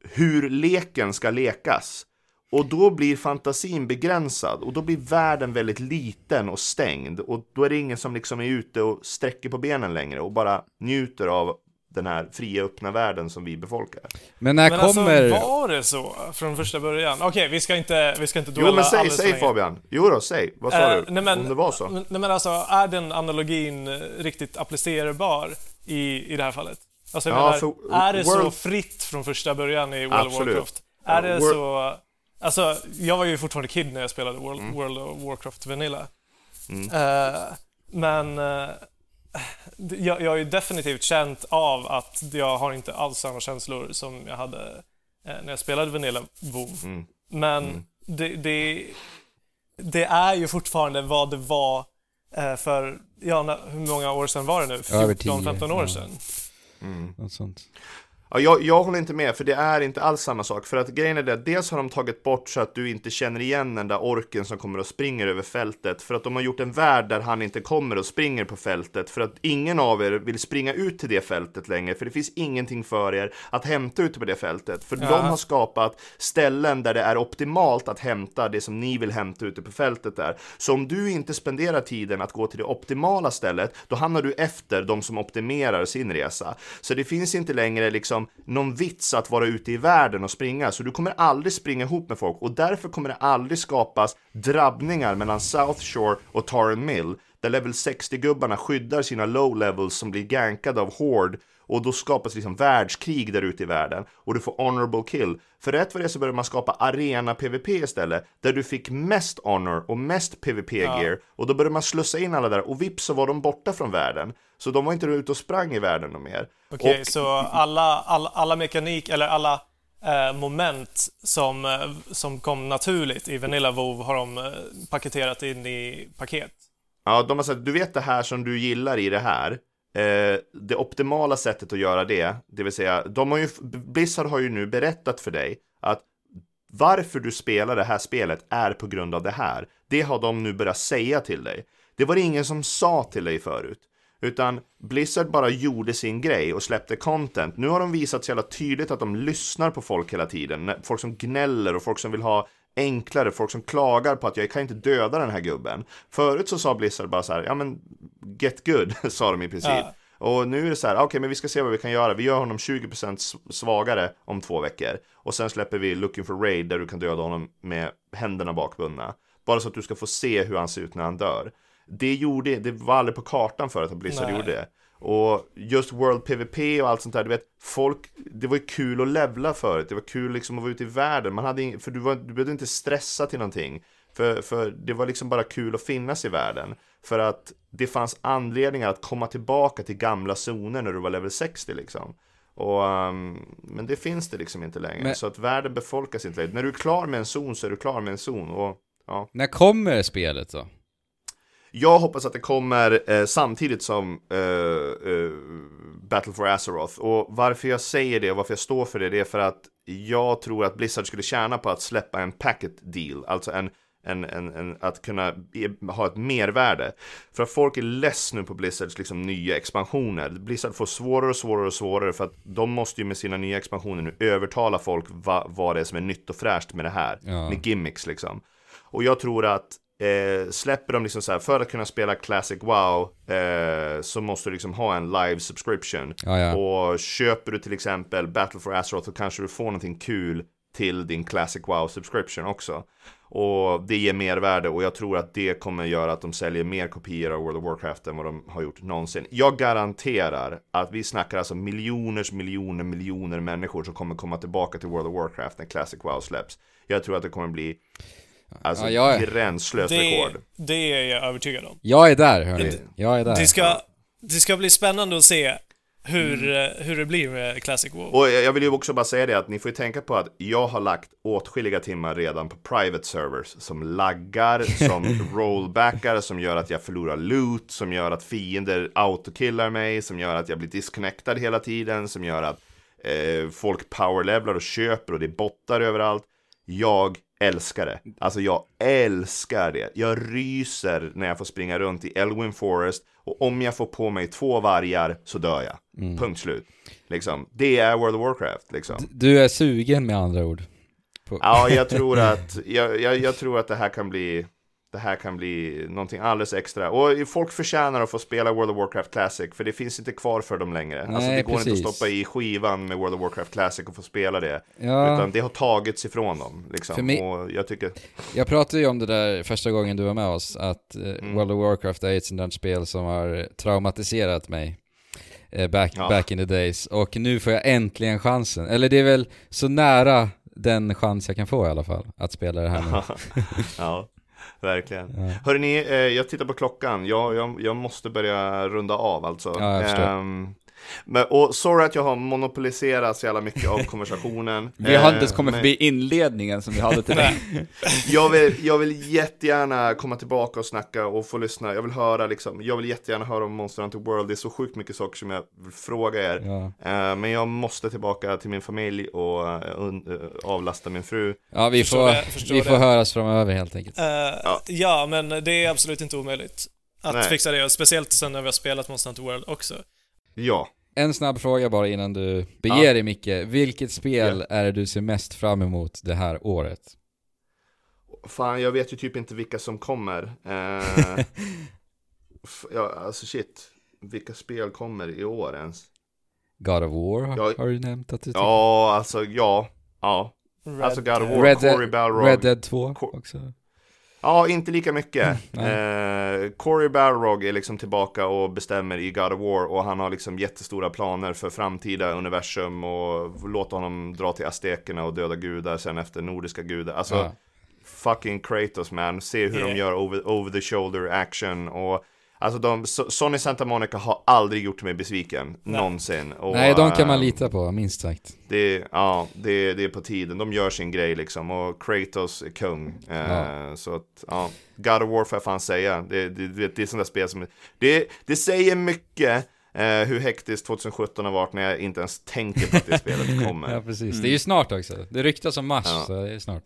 hur leken ska lekas. Och då blir fantasin begränsad och då blir världen väldigt liten och stängd och då är det ingen som liksom är ute och sträcker på benen längre och bara njuter av den här fria öppna världen som vi befolkar. Men när Men kommer... alltså, var det så från första början? Okej, vi ska inte, vi ska inte dwella Jo men säg, säg. Fabian. Jo då, säg. Vad sa Eh, du? nej, men- Om det var så. Nej men alltså, är den analogin eh, riktigt applicerbar i, i det här fallet? Alltså jag Ja, menar, för är det så World- fritt från första början i World of Warcraft? Är det Wor- så... Alltså, jag var ju fortfarande kid när jag spelade World, Mm. World of Warcraft Vanilla. Eh, men eh, d- jag, jag har ju definitivt känt av att jag har inte alls samma känslor som jag hade eh, när jag spelade Vanilla WoW. Mm. Men det, det, det är ju fortfarande vad det var eh, för, ja, hur många år sedan var det nu? Över 10, 14-15 år ja. sedan. Något sånt. Ja, jag, jag håller inte med, för det är inte alls samma sak. För att grejen är det, att dels har de tagit bort så att du inte känner igen den där orken som kommer och springer över fältet. För att de har gjort en värld där han inte kommer och springer på fältet. För att ingen av er vill springa ut till det fältet längre. För det finns ingenting för er att hämta ute på det fältet. För Ja. de har skapat ställen där det är optimalt att hämta det som ni vill hämta ute på fältet där. Så om du inte spenderar tiden att gå till det optimala stället, då hamnar du efter de som optimerar sin resa. Så det finns inte längre liksom Liksom någon vits att vara ute i världen och springa, så du kommer aldrig springa ihop med folk. Och därför kommer det aldrig skapas drabbningar mellan South Shore och Tarren Mill, där level 60-gubbarna skyddar sina low levels som blir gankade av Horde och då skapas liksom världskrig där ute i världen och du får honorable kill. För rätt vad det så börjar man skapa arena PVP istället, där du fick mest honor och mest PVP gear och då började man slussa in alla där och vips så var de borta från världen. Så de var inte ute och sprang i världen något mer. Okej, Och- så alla, alla, alla mekanik, eller alla eh, moment som, eh, som kom naturligt i Vanilla WoW har de eh, paketerat in i paket. Ja, de har sagt, du vet det här som du gillar i det här. Eh, det optimala sättet att göra det, det vill säga, de har ju, Blizzard har ju nu berättat för dig att varför du spelar det här spelet är på grund av det här. Det har de nu börjat säga till dig. Det var det ingen som sa till dig förut. Utan Blizzard bara gjorde sin grej och släppte content. Nu har de visat så jävla tydligt att de lyssnar på folk hela tiden. Folk som gnäller och folk som vill ha enklare, folk som klagar på att jag kan inte döda den här gubben. Förut så sa Blizzard bara så här, ja men get good, sa de i princip. Ja. Och nu är det så här, okej men vi ska se vad vi kan göra. Vi gör honom 20% s- svagare om två veckor. Och sen släpper vi Looking for Raid där du kan döda honom med händerna bakbundna. Bara så att du ska få se hur han ser ut när han dör. Det gjorde, det var aldrig på kartan förut att Blizzard Nej. gjorde det. Och just World PVP och allt sånt där, du vet, folk, det var ju kul att levla förut, det var kul liksom att vara ute i världen, man hade ing, för du, var, du behövde inte stressa till någonting. För, för det var liksom bara kul att finnas i världen. För att det fanns anledningar att komma tillbaka till gamla zoner när du var level 60 liksom. Och, ehm, men det finns det liksom inte längre. Men- Så att världen befolkas inte längre. När du är klar med en zon så är du klar med en zon. Och, ja. När kommer spelet då? Jag hoppas att det kommer eh, samtidigt som eh, eh, Battle for Azeroth. Och varför jag säger det och varför jag står för det, det är för att jag tror att Blizzard skulle tjäna på att släppa en packet deal, alltså en en, en, en, att kunna ha ett mervärde. För att folk är less nu på Blizzards liksom, nya expansioner. Blizzard får svårare och svårare och svårare för att de måste ju med sina nya expansioner nu övertala folk va, vad det är som är nytt och fräscht med det här. Ja. Med gimmicks liksom. Och jag tror att eh, släpper de liksom så här, för att kunna spela Classic WoW eh, så måste du liksom ha en live subscription. Ja, ja. Och köper du till exempel Battle for Azeroth så kanske du får någonting kul till din Classic WoW subscription också. Och det ger mervärde och jag tror att det kommer göra att de säljer mer kopior av World of Warcraft än vad de har gjort någonsin. Jag garanterar att vi snackar alltså miljoners miljoner miljoner människor som kommer komma tillbaka till World of Warcraft när Classic WoW släpps. Jag tror att det kommer bli alltså Ja, är- gränslöst Det, rekord. det är jag övertygad om. Jag är där hörni. Jag är där. Det ska, det ska bli spännande att se hur, eh, hur det blir med Classic WoW. Och jag jag vill ju också bara säga det att ni får ju tänka på att jag har lagt åtskilliga timmar redan på private servers som laggar, som rollbackar, som gör att jag förlorar loot, som gör att fiender autokillar mig, som gör att jag blir disconnectad hela tiden, som gör att eh, folk powerlevlar och köper och det är bottar överallt. Jag älskar det. Alltså jag älskar det. Jag ryser när jag får springa runt i Elwyn Forest och om jag får på mig två vargar så dör jag. Punkt slut. Liksom. Det är World of Warcraft liksom. Du är sugen med andra ord. På... Ja, jag tror att, jag, jag, jag tror att det här kan bli det här kan bli någonting alldeles extra. Och folk förtjänar att få spela World of Warcraft Classic, för det finns inte kvar för dem längre. Nej, alltså det går precis. inte att stoppa i skivan med World of Warcraft Classic och få spela det. Ja. Utan det har tagits ifrån dem. Liksom. För mig- Och jag tycker, Jag pratade ju om det där första gången du var med oss, att eh, Mm. World of Warcraft är ett sånt spel som har traumatiserat mig. eh, Back, Ja. back in the days. Och nu får jag äntligen chansen. Eller det är väl så nära den chans jag kan få i alla fall, att spela det här nu. ja, verkligen. Ja. Hörrni, eh, jag tittar på klockan. Jag, jag, jag måste börja runda av alltså. Ja, jag förstår. Ehm, men, och sorry att jag har monopoliserat så jävla mycket av konversationen. Vi har inte ens Eh, kommit men förbi inledningen som vi hade till dig. Jag vill, jag vill jättegärna komma tillbaka och snacka och få lyssna. Jag vill höra liksom, jag vill jättegärna höra om Monster Hunter World. Det är så sjukt mycket saker som jag vill fråga er. Ja. Eh, men jag måste tillbaka till min familj och eh, avlasta min fru. Ja, vi Förstår får, det, vi det. får höras framöver helt enkelt. Eh, ja. men det är absolut inte omöjligt att Nej. fixa det, speciellt sen när vi har spelat Monster Hunter World också. Ja. En snabb fråga bara innan du beger dig Micke. Vilket spel är det du ser mest fram emot det här året? Fan, jag vet ju typ inte vilka som kommer. Eh, ja, alltså shit. Vilka spel kommer i år ens? God of War har, Ja. har du nämnt att du tycker? Ja, alltså ja. Ja, Red, alltså God of War, Red, Cory Dead, Balrog. Red Dead 2 Cor- också. Ja, inte lika mycket. Nej. eh, Cory Balrog är liksom tillbaka och bestämmer i God of War och han har liksom jättestora planer för framtida universum och låta honom dra till aztekerna och döda gudar sen efter nordiska gudar. Alltså, Ja. fucking Kratos man, se hur de Yeah. gör over, over the shoulder action och Alltså de, So- Sony Santa Monica har aldrig gjort mig besviken, Nej. någonsin. Och, Nej, de kan man ehm, lita på, minst sagt. Det, ja, det, det är på tiden. De gör sin grej liksom. Och Kratos är kung. Eh, Ja. Så att, ja. God of War får jag fan säga. Det, det, det, det är sådana där spel som... Det, det säger mycket eh, hur hektiskt 2017 har varit när jag inte ens tänker på att det spelet kommer. Ja, precis. Det är ju snart också. Det ryktas om mars, Ja. så det är snart.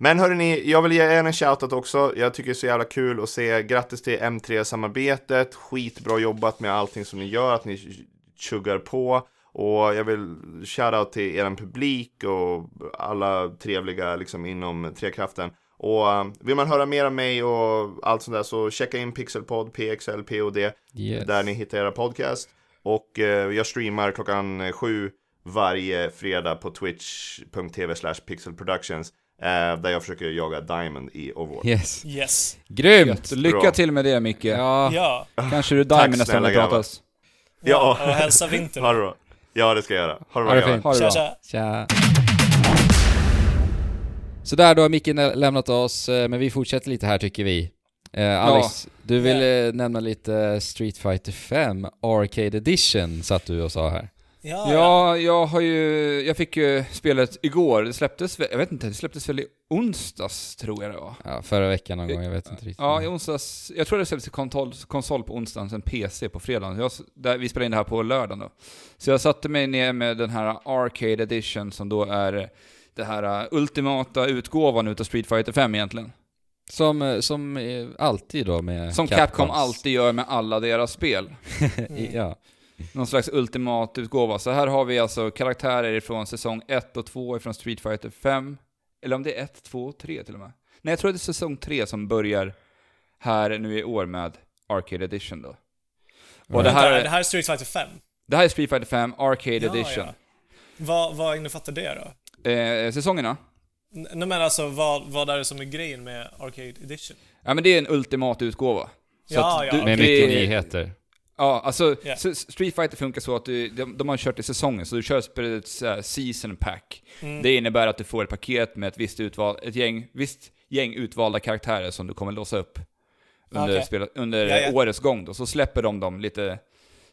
Men hörni, jag vill ge er en shoutout också. Jag tycker det är så jävla kul att se. Grattis till M3-samarbetet. Skitbra jobbat med allting som ni gör, att ni chuggar på. Och jag vill shoutout till er publik och alla trevliga liksom inom Trekraften. Och um, vill man höra mer om mig och allt sånt där så checka in Pixelpod, PXLPOD, Yes. där ni hittar era podcast. Och eh, jag streamar klockan eh, sju varje fredag på twitch.tv slash pixelproductions. Eh, där jag försöker jaga Diamond i Overwatch. Yes. Yes. Grymt! Lycka Bra. till med det Micke. Ja, Ja. Kanske du Diamond nästa gång vi pratas. Ja. Och hälsa Vinter. Ha det bra. Ja, det ska jag göra. Ha det Ha bra det grabbar. fint. Ha det Tja, bra. tja. tja. Så där, då har Micke lämnat oss, eh, men vi fortsätter lite här tycker vi. Eh, Alex, du vill eh, nämna lite Street Fighter 5 Arcade Edition, satt du och sa här. Ja, ja. Ja, jag har ju, jag fick ju spelet igår. Det släpptes, jag vet inte, det släpptes väl i onsdags tror jag det var. Ja, förra veckan någon gång, jag vet inte riktigt. Ja, i onsdags, jag tror det släpptes i konsol, konsol på onsdagen, sen PC på fredagen. Jag, där, vi spelade in det här på lördagen då. Så jag satte mig ner med den här Arcade Edition som då är det här uh, ultimata utgåvan utav Street Fighter 5 egentligen. Som, eh, som eh, alltid då med Som Capcom Capcoms- alltid gör med alla deras spel. Ja. Någon slags ultimat utgåva. Så här har vi alltså karaktärer ifrån säsong 1 och 2 ifrån Street Fighter 5. Eller om det är 1, 2 och 3 till och med. Nej, jag tror det är säsong 3 som börjar här nu i år med Arcade Edition då. Och det här, det är, här är Street Fighter 5. det här är Street Fighter 5 Arcade Ja, Edition. ja. Vad, vad innefattar det då? Eh, säsongerna? Nej men alltså, vad, vad är det som är grejen med Arcade Edition? Ja men det är en ultimat utgåva. Så Ja, ja, du- Med det- mycket nyheter. Ja, alltså s- Street Fighter funkar så att du, de, de har kört i säsonger, så du kör spelet här season pack. Mm. Det innebär att du får ett paket med ett visst utval, ett gäng, visst gäng utvalda karaktärer som du kommer låsa upp under, Okej. spelet, under Ja, ja. årets gång då. Så släpper de dem lite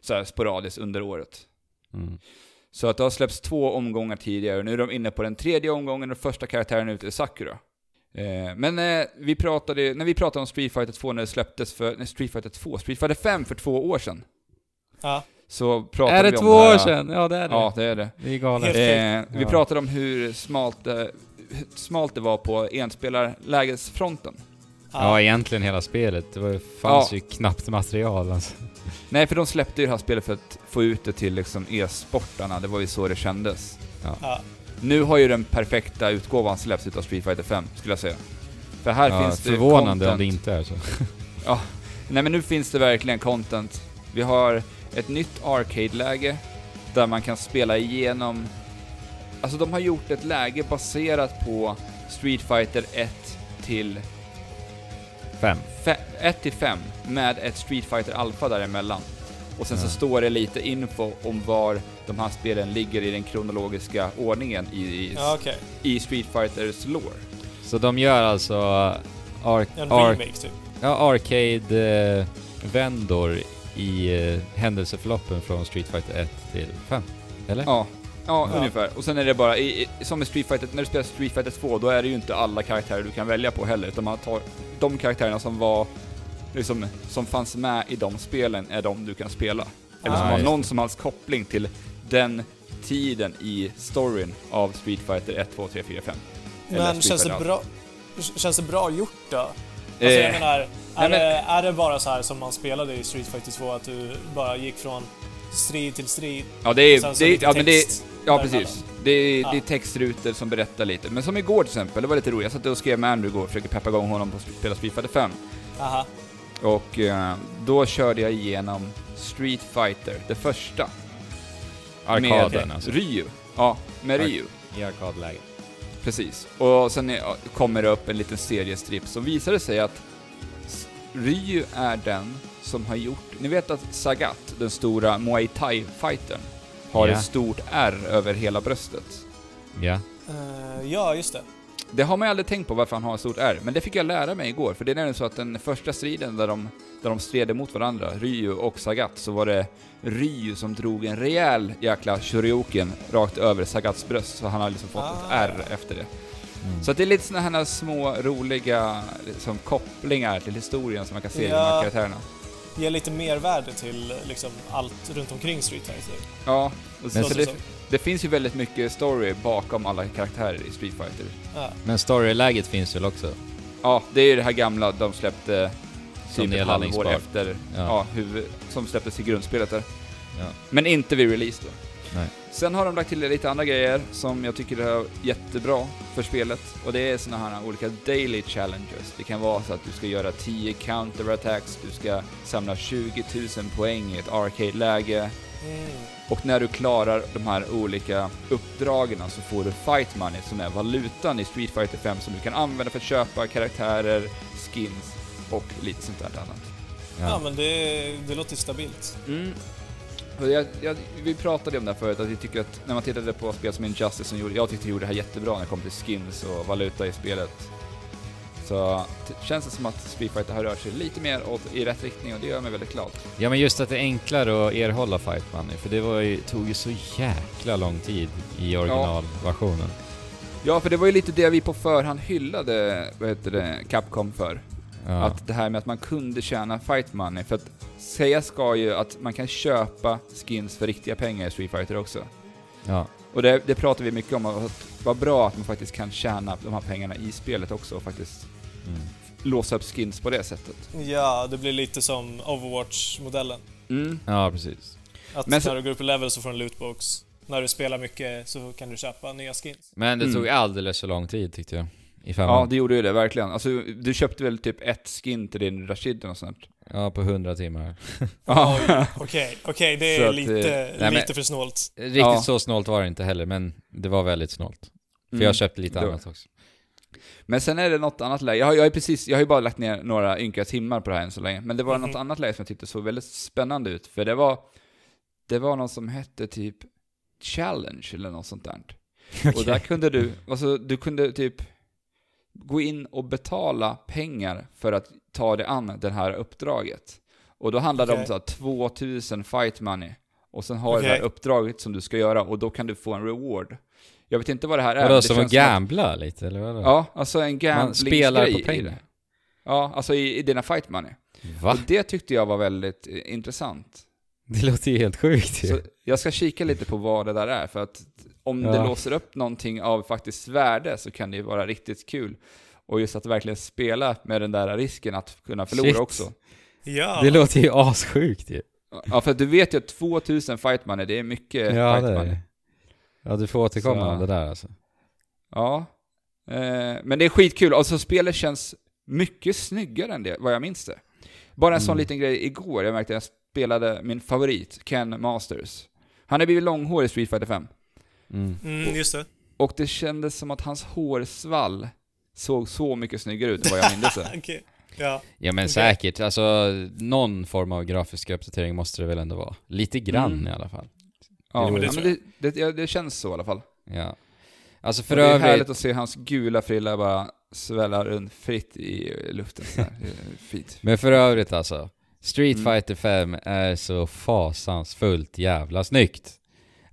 så här sporadiskt under året. Mm. Så att det har släppts två omgångar tidigare, och nu är de inne på den tredje omgången och första karaktären ute är Sakura. Eh, men eh, vi pratade, när vi pratade om Street Fighter 2 när det släpptes för, nej, Street Fighter 2, Street Fighter 5 för två år sedan. Ja. Så pratade Är det vi om två här, år sedan? Ja, det är det. Ja, det är det. Det är galet. Eh, vi Ja. pratade om hur smalt, eh, hur smalt det var på enspelarlägesfronten. Ja, egentligen hela spelet. Det var, fanns Ja. ju knappt material alltså. Nej, för de släppte ju det här spelet för att få ut det till liksom e-sportarna, det var ju så det kändes. Ja. Nu har ju den perfekta utgåvan släppts utav Street Fighter 5, skulle jag säga. För här Ja, finns det förvånande content. om det inte är så. Ja, nej men nu finns det verkligen content. Vi har ett nytt arcade-läge där man kan spela igenom... Alltså de har gjort ett läge baserat på Street Fighter 1 till Fem. 1 till 5 med ett Street Fighter Alpha däremellan. Och sen så står det lite info om var de här spelen ligger i den kronologiska ordningen i, i, Ja, okej. i Street Fighters lore. Så de gör alltså arc, En remake typ. ja, arcade-vändor i eh, händelseförloppen från Street Fighter 1 till 5. Eller? Ja, ja, Ja. ungefär. Och sen är det bara, i, i, som med Street Fighter, när du spelar Street Fighter 2, då är det ju inte alla karaktärer du kan välja på heller, utan man tar de karaktärerna som var, liksom, som fanns med i de spelen, är de du kan spela. Eller som Ah, har just någon som helst koppling till den tiden i storyn av Street Fighter 1, 2, 3, 4, 5. Eller Men Street känns det, bra, känns det bra gjort då? Alltså Eh, jag menar, är, men- det, är det bara så här som man spelade i Street Fighter 2, att du bara gick från strid till strid? Ja, det är, det är, ja, men det är, ja precis. Det är, Ja. det är textrutor som berättar lite. Men som igår till exempel, det var lite roligt. Jag satt och skrev med Andrew igår och försökte peppa igång honom på att spela Street Fighter 5. Aha. Och eh, då körde jag igenom Street Fighter, det första. Arkaden med alltså. Ryu. Ja, med Ar- Ryu. I arkadläge. Precis. Och sen är, kommer det upp en liten seriestrip som visar det sig att Ryu är den som har gjort... Ni vet att Sagat, den stora Muay Thai-fightern, har Ja. ett stort R över hela bröstet. Ja. Eh, ja, just det. Det har man ju aldrig tänkt på varför han har ett stort R, men det fick jag lära mig igår, för det är nämligen så att den första striden där de, där de stred emot varandra, Ryu och Sagat, så var det Ryu som drog en rejäl jäkla shoryuken rakt över Sagats bröst, så han har liksom fått ett Ah. R efter det. Mm. Så att det är lite såna här små roliga liksom, kopplingar till historien som man kan se i de här Ja. karaktärerna. Ger lite mervärde till liksom allt runt omkring Street Fighter. Ja, och så, Men så Låter det, som. Det finns ju väldigt mycket story bakom alla karaktärer i Street Fighter. Ja. Men storyläget finns väl också? Ja, det är ju det här gamla de släppte Som typ ett halvår efter, ja. Ja. huvud, som släpptes i grundspelet där. Ja. Men inte vid release då. Nej. Sen har de lagt till lite andra grejer som jag tycker är jättebra för spelet. Och det är såna här olika daily challenges. Det kan vara så att du ska göra 10 counterattacks, du ska samla 20 000 poäng i ett arcade-läge. Mm. Och när du klarar de här olika uppdragen så får du fight money som är valutan i Street Fighter 5 som du kan använda för att köpa karaktärer, skins och lite sånt där annat. Ja, Ja. men det, det låter stabilt. Mm. Jag, jag, vi pratade om det här förut, att vi tycker att när man tittade på spel som Injustice som gjorde, jag tyckte gjorde det här jättebra när det kom till skins och valuta i spelet. Så känns det som att Street Fighter har rört sig lite mer åt, i rätt riktning och det gör mig väldigt glad. Ja men just att det är enklare att erhålla fight money, för det var ju, tog ju så jäkla lång tid i originalversionen. Ja, för det var ju lite det vi på förhand hyllade, vad heter det, Capcom för. Ja. Att det här med att man kunde tjäna fight money, för att säga ska ju att man kan köpa skins för riktiga pengar i Street Fighter också. ja. Och det, det pratar vi mycket om, att vad bra att man faktiskt kan tjäna de här pengarna i spelet också och faktiskt Mm. låsa upp skins på det sättet. Ja, det blir lite som Overwatch-modellen. Mm. ja, precis. Att Men när du går upp i level så får du en lootbox. När du spelar mycket så kan du köpa nya skins. Men det Mm. tog alldeles för lång tid tyckte jag. I Ja, femman. det gjorde ju det, verkligen. Alltså, du köpte väl typ ett skin till din Rashid och sånt? Ja, på 100 timmar. Ja. Okej, okej, det Så är att, lite, eh, nej, men- lite för snålt. Riktigt Ja. så snålt var det inte heller, men det var väldigt snålt. För Mm. jag köpte lite Då- annat också. Men sen är det något annat läge. Jag har, jag har, precis, jag har ju bara lagt ner några ynka timmar på det här än så länge. Men det var Mhm. något annat läge som jag tyckte såg väldigt spännande ut. För det var, det var något som hette typ Challenge eller något sånt där. Och där kunde du, alltså du kunde typ gå in och betala pengar för att ta dig an det här uppdraget. Och då handlade det om så här 2000 fight money. Och sen har du det här uppdraget som du ska göra och då kan du få en reward. Jag vet inte vad det här är. Vadå, det som att gambla lite eller vadå? Ja, alltså en Man gambling spelar på pengar. Ja, alltså i, i dina fight money. Va? Och det tyckte jag var väldigt eh, intressant. Det låter ju helt sjukt ju. Så jag ska kika lite på vad det där är, för att om det Ja. låser upp någonting av faktiskt värde så kan det ju vara riktigt kul. Och just att verkligen spela med den där risken att kunna förlora Shit. också. Ja, Det låter ju assjukt ju. Ja, för att du vet ju att 2000 fight money, det är mycket Ja, fight det är money. det. Ja, du får återkomma Så- om det där alltså. Ja. Eh, men det är skitkul, och så spelet känns mycket snyggare än det, vad jag minns det. Bara en sån Mm. liten grej igår, jag märkte att jag spelade min favorit, Ken Masters. Han har blivit långhårig i Street Fighter 5. Mm. Mm, just det. Och det kändes som att hans hårsvall såg så mycket snyggare ut än vad jag minns det. Okej. Ja. Ja men Okej. säkert, alltså någon form av grafisk uppdatering måste det väl ändå vara. Lite grann Mm. i alla fall. Ja, men det det, det, det, ja, det känns så i alla fall. Ja. Alltså för det är övrigt... härligt att se hans gula frilla bara svälla runt fritt i luften. Så här. Det är fint. Men för övrigt alltså. Street Mm. Fighter 5 är så fasansfullt jävla snyggt.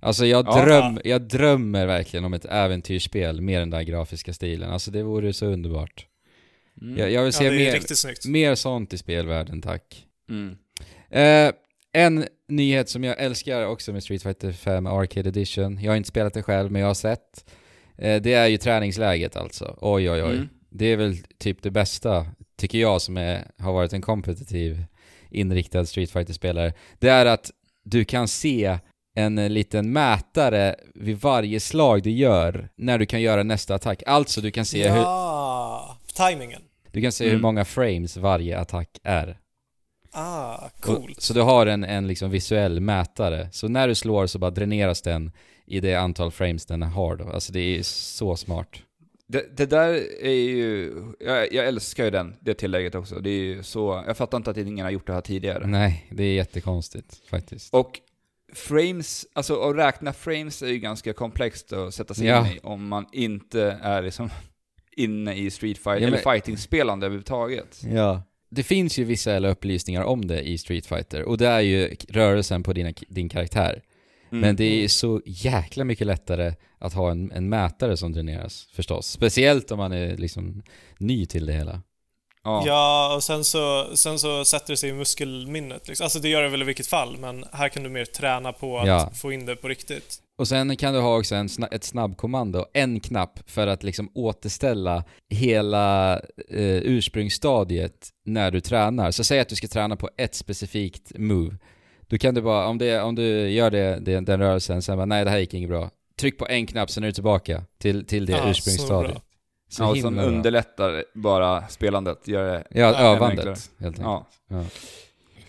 Alltså jag, Ja. dröm, jag drömmer verkligen om ett äventyrsspel med den där grafiska stilen. Alltså det vore så underbart. Mm. Jag, jag vill ja, se det är mer, riktigt snyggt. mer sånt i spelvärlden, tack. Mm. Eh, en nyhet som jag älskar också med Street Fighter 5 Arcade Edition, jag har inte spelat det själv men jag har sett, eh, det är ju träningsläget alltså. Oj oj oj. Mm. Det är väl typ det bästa, tycker jag som är, har varit en kompetitiv inriktad Street Fighter-spelare. Det är att du kan se en liten mätare vid varje slag du gör när du kan göra nästa attack. Alltså du kan se, hur, Ja, timingen. du kan se hur Mm. många frames varje attack är. Ah, Och- coolt. Så du har en, en liksom visuell mätare. Så när du slår så bara dräneras den i det antal frames den har då. Alltså det är så smart. Det, det där är ju, jag, jag älskar ju den, det tillägget också. Det är ju så, jag fattar inte att ingen har gjort det här tidigare. Nej, det är jättekonstigt faktiskt. Och frames, alltså att räkna frames är ju ganska komplext att sätta sig Ja. in i om man inte är liksom inne i Street Fighter, Ja, men- eller fighting-spelande överhuvudtaget. Ja. Det finns ju visuella upplysningar om det i Street Fighter och det är ju rörelsen på dina, din karaktär. Mm. Men det är så jäkla mycket lättare att ha en, en mätare som dräneras förstås. Speciellt om man är liksom ny till det hela. ja. Ja, och sen så, sen så sätter det sig i muskelminnet. Liksom. Alltså det gör det väl i vilket fall, men här kan du mer träna på att Ja. få in det på riktigt. Och sen kan du ha också en, ett snabbkommando, en knapp för att liksom återställa hela eh, ursprungsstadiet när du tränar. Så säg att du ska träna på ett specifikt move. Då kan du bara, om, det, om du gör det, det, den rörelsen, sen bara nej det här gick inget bra. Tryck på en knapp, sen är du tillbaka till, till det Ja, så ursprungsstadiet. bra. Så ja, och som underlättar bara spelandet, gör det Ja, övandet helt enkelt. Ja. Ja.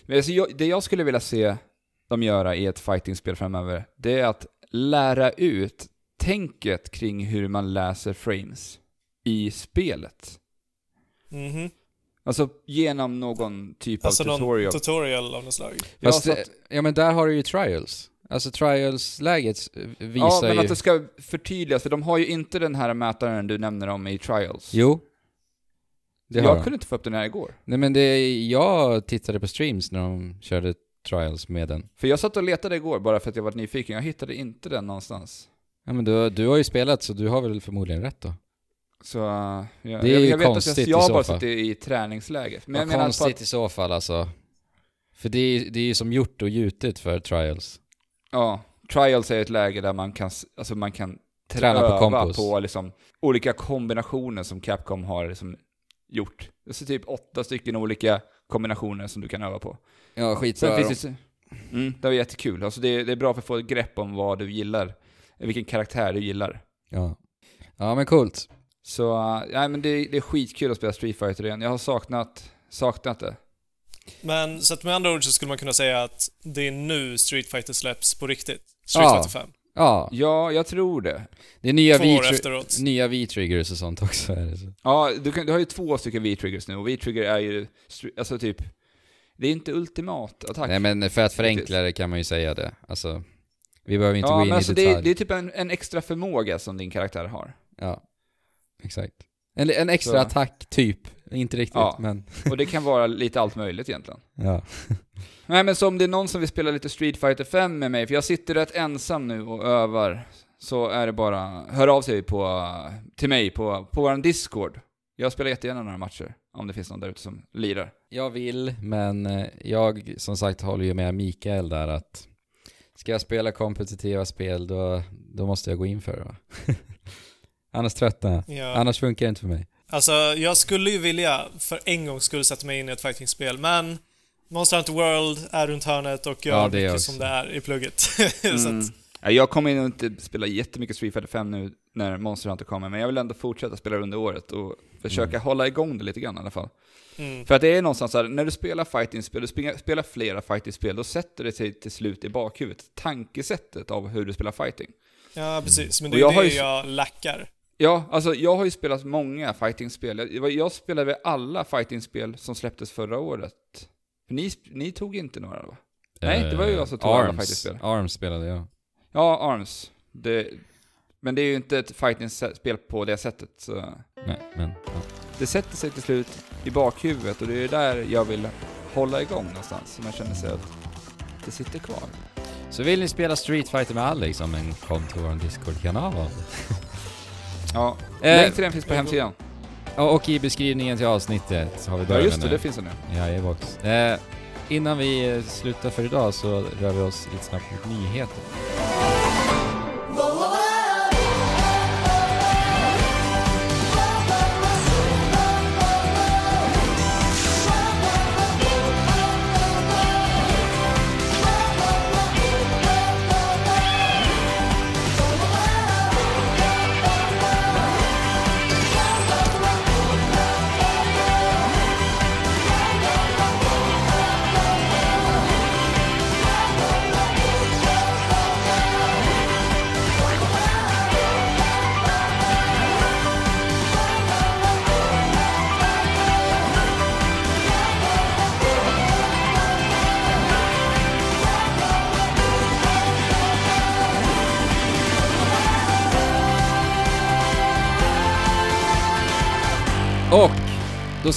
Men alltså, jag, det jag skulle vilja se dem göra i ett fightingspel framöver, det är att lära ut tänket kring hur man läser frames i spelet. Mhm. Alltså genom någon typ Alltså av någon tutorial. tutorial av något slag. Ja, Fast, att, ja men där har du ju trials. Alltså trials-läget ja, visar men ju... att det ska förtydligas, för de har ju inte den här mätaren du nämner om i trials. Jo. Jag de. kunde inte få upp den här igår. Nej men det, jag tittade på streams när de körde trials med den. För jag satt och letade igår bara för att jag var nyfiken, jag hittade inte den någonstans. Ja men du, du har ju spelat så du har väl förmodligen rätt då. Så uh, jag, Det är jag, ju jag vet att konstigt jag, jag bara suttit i träningsläget. Men Men jag menar konstigt att, i så fall alltså. För det är, det är ju som gjort och gjutet för trials. ja, trials är ett läge där man kan, alltså man kan Träna på kompos. på liksom olika kombinationer som Capcom har liksom gjort. Det är så typ åtta stycken olika kombinationer som du kan öva på. Ja skitbra. Sen finns det, mm, det var jättekul. Alltså det, det är bra för att få ett grepp om vad du gillar. Vilken karaktär du gillar. Ja. ja men coolt. Så, uh, nej men det, det är skitkul att spela Street Fighter igen. Jag har saknat, saknat det. Men så att med andra ord så skulle man kunna säga att det är nu Street Fighter släpps på riktigt. Street Ja. Fighter 5. Ja, Ja, jag tror det. det är nya V-tri- nya V-triggers och sånt också är det så. Ja, du, kan, du har ju två stycken V-triggers nu och V-trigger är ju, alltså typ, det är inte ultimat attack. Nej men för att förenkla det kan man ju säga det. Alltså, vi behöver inte ja, gå in men i alltså detalj. det, är- det är typ en, en extra förmåga som din karaktär har. Ja, exakt. En, en extra Så. attack, typ. Inte riktigt, Ja. men... Och det kan vara lite allt möjligt egentligen. Ja. Nej men så om det är någon som vill spela lite Street Fighter 5 med mig, för jag sitter rätt ensam nu och övar, så är det bara, hör av sig på, till mig på, på vår Discord. Jag spelar jättegärna några matcher, om det finns någon där ute som lirar. Jag vill, men eh, jag som sagt håller ju med Mikael där att ska jag spela kompetitiva spel då, då måste jag gå in för det va? Annars tröttnar jag. Ja. Annars funkar det inte för mig. Alltså, jag skulle ju vilja för en gång skulle sätta mig in i ett fightingspel, men Monster Hunter World är runt hörnet och jag Ja, det är mycket också. som det är i plugget. så Mm. att, Ja, jag kommer inte spela jättemycket Street Fighter 5 nu när Monster Hunter kommer, men jag vill ändå fortsätta spela under året och försöka mm. hålla igång det lite grann i alla fall. Mm. För att det är någonstans så här, när du spelar fighting-spel, du spelar flera fighting-spel, då sätter det sig till slut i bakhuvudet, tankesättet av hur du spelar fighting. Ja, precis. Men det är jag det ju... jag lackar. Ja, alltså jag har ju spelat många fighting-spel. Jag, jag spelade alla fighting-spel som släpptes förra året. Ni, ni tog inte några va? Nej, det var ju jag som tog Arms. alla fighting-spel. Arms spelade jag. Ja, Arms. Det, men det är ju inte ett fighting-spel på det sättet. Så. Nej, men... Ja. Det sätter sig till slut i bakhuvudet och det är där jag vill hålla igång någonstans. Som jag känner sig att det sitter kvar. Så vill ni spela Street Fighter med Alex, som en kom till vår Discord-kanal. ja, eh, länk till den finns på hemsidan. Ja, och i beskrivningen till avsnittet har vi börjat Ja just det, det finns den nu. Ja, box. Eh, innan vi slutar för idag så rör vi oss lite snabbt mot nyheter.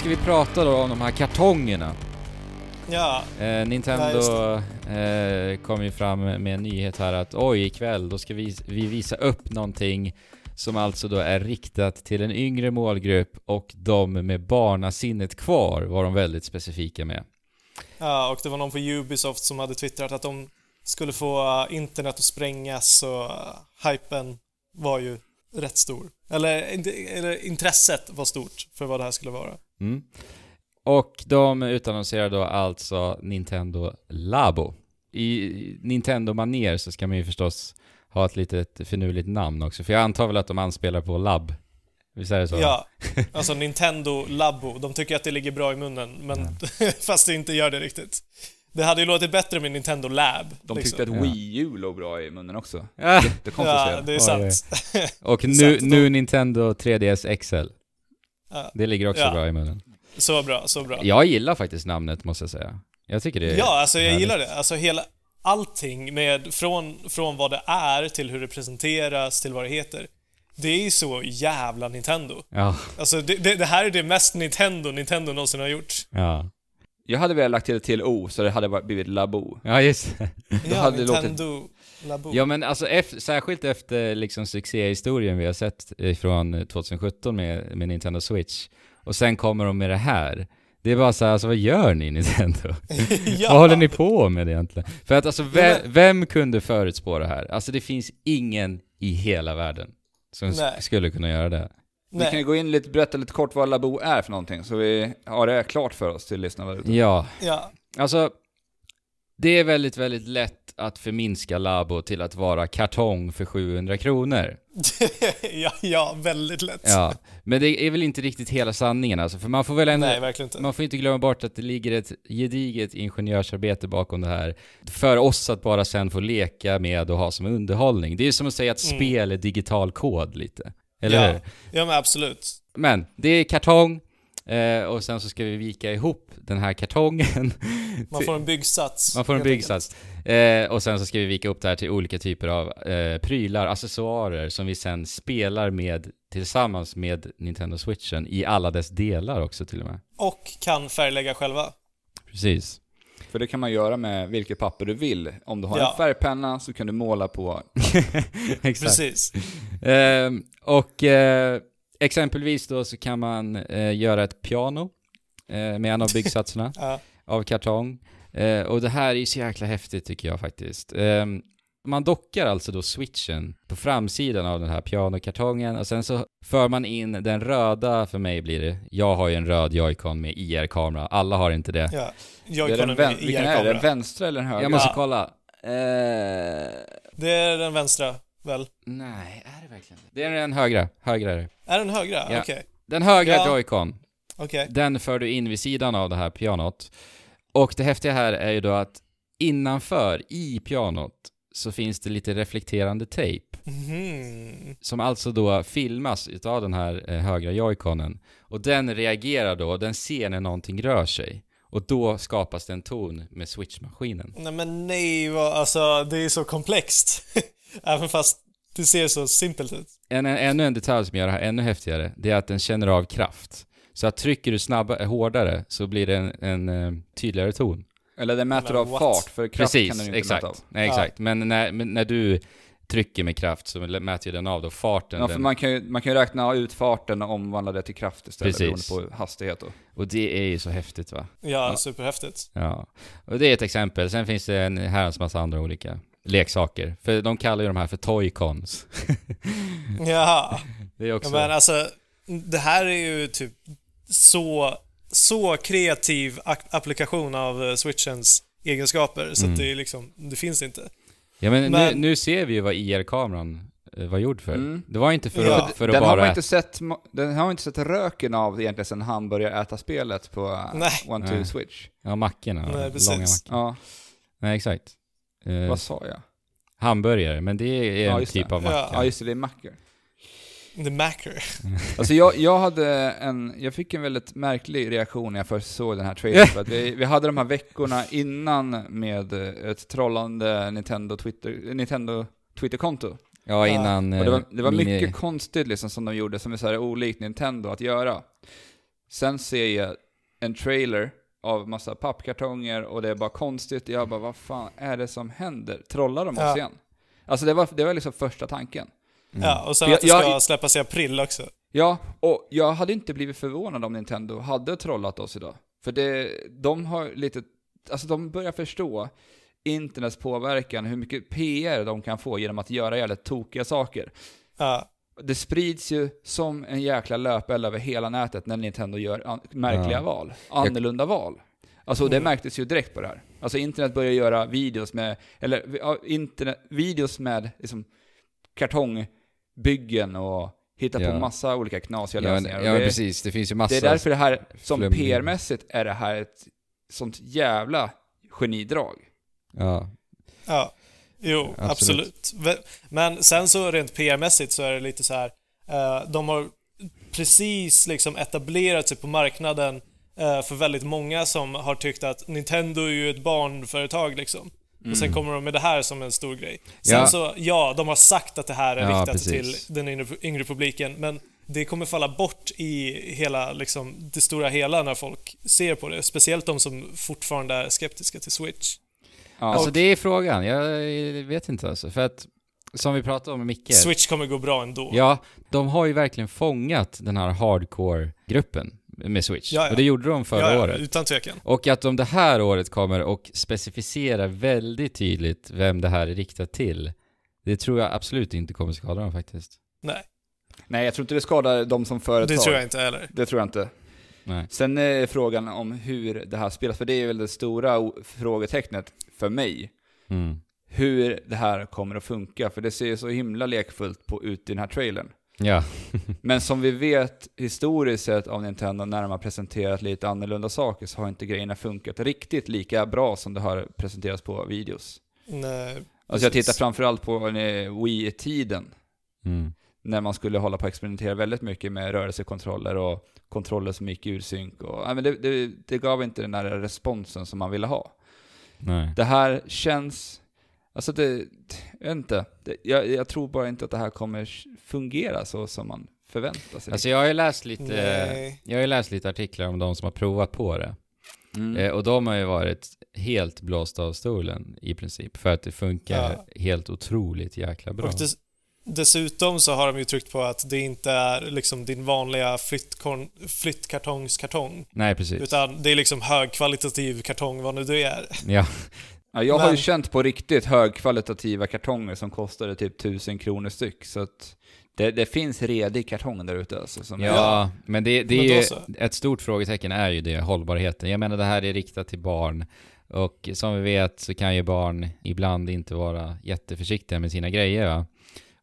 Ska vi prata då om de här kartongerna. Ja. Eh, Nintendo eh, kom ju fram med en nyhet här att oj, ikväll då ska vi, vi visa upp någonting som alltså då är riktat till en yngre målgrupp och de med barnasinnet kvar var de väldigt specifika med. Ja, och det var någon på Ubisoft som hade twittrat att de skulle få internet att sprängas och uh, hypen var ju rätt stor. Eller, eller intresset var stort för vad det här skulle vara. Mm. Och de utannonserar då alltså Nintendo Labo. I Nintendo-manér så ska man ju förstås ha ett litet finurligt namn också, för jag antar väl att de anspelar på labb? Visst är det så? Ja, alltså Nintendo Labo. De tycker att det ligger bra i munnen, men ja. fast det inte gör det riktigt. Det hade ju låtit bättre med Nintendo Lab. De tyckte liksom. att Wii U låg bra i munnen också. Ja, ja det är sant. Och nu, nu Nintendo 3DS XL. Det ligger också ja. bra i munnen. Så bra, så bra. Jag gillar faktiskt namnet, måste jag säga. Jag tycker det är Ja, alltså jag härligt. gillar det. Alltså hela, allting med, från, från vad det är till hur det presenteras till vad det heter. Det är ju så jävla Nintendo. Ja. Alltså det, det, det här är det mest Nintendo Nintendo någonsin har gjort. Ja. Jag hade velat lagt till till O, så det hade blivit Labo. Ja, just det. Ja, hade Nintendo låtit... Labo. Ja, men alltså efter, särskilt efter liksom succéhistorien vi har sett från 2017 med, med Nintendo Switch. Och sen kommer de med det här. Det är bara så här, alltså vad gör ni Nintendo? ja. vad håller ni på med egentligen? För att alltså, vem, vem kunde förutspå det här? Alltså det finns ingen i hela världen som skulle kunna göra det. Nej. Vi kan ju gå in lite, berätta lite kort vad Labo är för någonting, så vi har det klart för oss till lyssnarna ute. Ja. ja. Alltså, det är väldigt, väldigt lätt att förminska Labo till att vara kartong för 700 kronor. ja, ja, väldigt lätt. Ja, men det är väl inte riktigt hela sanningen alltså, för man får väl ändå... Nej, verkligen inte. Man får inte glömma bort att det ligger ett gediget ingenjörsarbete bakom det här. För oss att bara sen få leka med och ha som underhållning. Det är som att säga att mm. spel är digital kod lite. Eller ja. hur? Ja, men absolut. Men, det är kartong, eh, och sen så ska vi vika ihop den här kartongen. Man får en byggsats. Man får en byggsats. Eh, och sen så ska vi vika upp det här till olika typer av eh, prylar, accessoarer som vi sen spelar med tillsammans med Nintendo Switchen i alla dess delar också till och med. Och kan färglägga själva. Precis. För det kan man göra med vilket papper du vill. Om du har ja. en färgpenna så kan du måla på... Exakt. Precis. Eh, och eh, exempelvis då så kan man eh, göra ett piano eh, med en av byggsatserna ja. av kartong. Eh, och det här är så jäkla häftigt tycker jag faktiskt. Man dockar alltså då switchen på framsidan av den här pianokartongen och sen så för man in den röda, för mig blir det, jag har ju en röd Joy-Con med IR-kamera, alla har inte det. Ja, Joy-Conen med IR-kamera. Vilken är det? Den vänstra eller den högra? Jag måste kolla. Eh... Det är den vänstra. väl? Nej, är det verkligen det? Det är den högra. Högra är det. Är den högra? Ja. Okej. Den högra Ja. Joy-Con, Okej. den för du in vid sidan av det här pianot. Och det häftiga här är ju då att innanför, i pianot, så finns det lite reflekterande tejp. Mhm. Som alltså då filmas utav den här eh, högra joyconen. Och den reagerar då, den ser när någonting rör sig. Och då skapas det en ton med switchmaskinen. Nej men nej, vad, alltså det är så komplext. Även fast det ser så simpelt ut. En, en, ännu en detalj som gör det här ännu häftigare, det är att den känner av kraft. Så att trycker du snabbare, hårdare, så blir det en, en eh, tydligare ton. Eller det mäter av what? fart, för kraft Precis, kan den inte exakt. mäta av. Nej, exakt. Men, när, när du trycker med kraft så mäter ju den av då farten. Ja, för den, man kan, ju, man kan ju räkna ut farten och omvandla det till kraft istället Precis. beroende på hastighet då. Och det är ju så häftigt va? Ja, superhäftigt. Ja. Och det är ett exempel. Sen finns det en herrans massa andra olika leksaker. För de kallar ju de här för toycons. Jaha. det är också... Ja, men alltså, det här är ju typ så, så kreativ applikation av eh, Switchens egenskaper så Mm. att det är liksom, det finns inte. ja men, Nu, men- nu ser vi ju vad IR-kameran eh, var gjord för. Mm. Det var inte för, Ja. att, för att den, har bara... man inte sett, den har man inte sett röken av egentligen sedan han började äta spelet på Nej. One Two Nej. Switch. Ja, mackorna. Nej, precis. långa mackor. Ja, Nej, exakt. Eh, vad sa jag? hamburgare, men det är Ja, en just det. typ av macka. Ja just det, det är mackor. The Macker. Alltså jag, jag hade en, jag fick en väldigt märklig reaktion när jag först såg den här trailern. för att vi, vi hade de här veckorna innan med eh, ett trollande Nintendo Twitter, Nintendo Twitterkonto. Ja, innan... Och det var, eh, det var mini- mycket konstigt liksom som de gjorde, som är så här olikt Nintendo att göra. Sen ser jag en trailer av massa pappkartonger och det är bara konstigt. Jag bara, vad fan är det som händer? Trollar de oss Ja. igen? Alltså det var, det var liksom första tanken. Mm. Ja, och sen För att det jag- ska jag- släppas i april också. Ja, och jag hade inte blivit förvånad om Nintendo hade trollat oss idag. För det, de har lite, alltså de börjar förstå internets påverkan, hur mycket PR de kan få genom att göra jävligt tokiga saker. Ja, Det sprids ju som en jäkla löpeld över hela nätet när Nintendo gör an- märkliga Ja. val. Annorlunda val. Alltså det Mm. märktes ju direkt på det här. Alltså internet börjar göra videos med, eller ja, internet, videos med liksom kartongbyggen och hitta Ja. på massa olika knasiga Ja, lösningar. ja det, precis. Det finns ju massa... det är därför det här, som PR-mässigt, är det här ett sånt jävla genidrag. Ja. ja. Jo, Absolut. absolut. Men sen så rent PR-mässigt så är det lite så här. eh, de har precis liksom etablerat sig på marknaden eh, för väldigt många som har tyckt att Nintendo är ju ett barnföretag liksom. Och sen kommer de med det här som en stor grej. Sen Mm. Ja. så, ja, de har sagt att det här är Ja, riktat precis. till den yngre, yngre publiken, men det kommer falla bort i hela, liksom, det stora hela när folk ser på det. Speciellt de som fortfarande är skeptiska till Switch. Ja. Alltså det är frågan. Jag vet inte alltså. För att, som vi pratade om med Micke. Switch kommer gå bra ändå. Ja, de har ju verkligen fångat den här hardcore-gruppen med Switch. Ja, ja. Och det gjorde de förra Ja, ja, året. utan tvekan. Och att de det här året kommer och specificerar väldigt tydligt vem det här är riktat till. Det tror jag absolut inte kommer skada dem faktiskt. Nej, Nej, jag tror inte det skadar dem som företag. det tror jag inte heller. Det tror jag inte. Nej. Sen är frågan om hur det här spelas, för det är väl det stora frågetecknet för mig. Mm. Hur det här kommer att funka, för det ser ju så himla lekfullt på, ut i den här trailern. Ja. Men som vi vet historiskt sett av Nintendo när de har presenterat lite annorlunda saker så har inte grejerna funkat riktigt lika bra som det har presenterats på videos. Nej, Alltså jag tittar framförallt på eh, Wii-tiden. Mm. när man skulle hålla på att experimentera väldigt mycket med rörelsekontroller och kontroller som gick ur synk. Och, nej, men det, det, det gav inte den där responsen som man ville ha. Nej. Det här känns... Alltså det... Jag inte. Det, jag, jag tror bara inte att det här kommer fungera så som man förväntar sig. Alltså jag har ju läst lite, Nej. jag har ju läst lite artiklar om de som har provat på det. mm. Eh, och de har ju varit helt blåsta av stolen i princip. För att det funkar Ja. helt otroligt jäkla bra. Och dess, dessutom så har de ju tryckt på att det inte är liksom din vanliga flyttkon, flyttkartongskartong. Nej, precis. Utan det är liksom högkvalitativ kartong, vad nu det är. Ja. Ja, jag har ju men- känt på riktigt högkvalitativa kartonger som kostade typ 1000 kronor styck. Så att det, det finns redig kartong där ute alltså. Som Ja, men det, det Men är ju, ett stort frågetecken är ju det, hållbarheten. Jag menar det här är riktat till barn. Och som vi vet så kan ju barn ibland inte vara jätteförsiktiga med sina grejer va?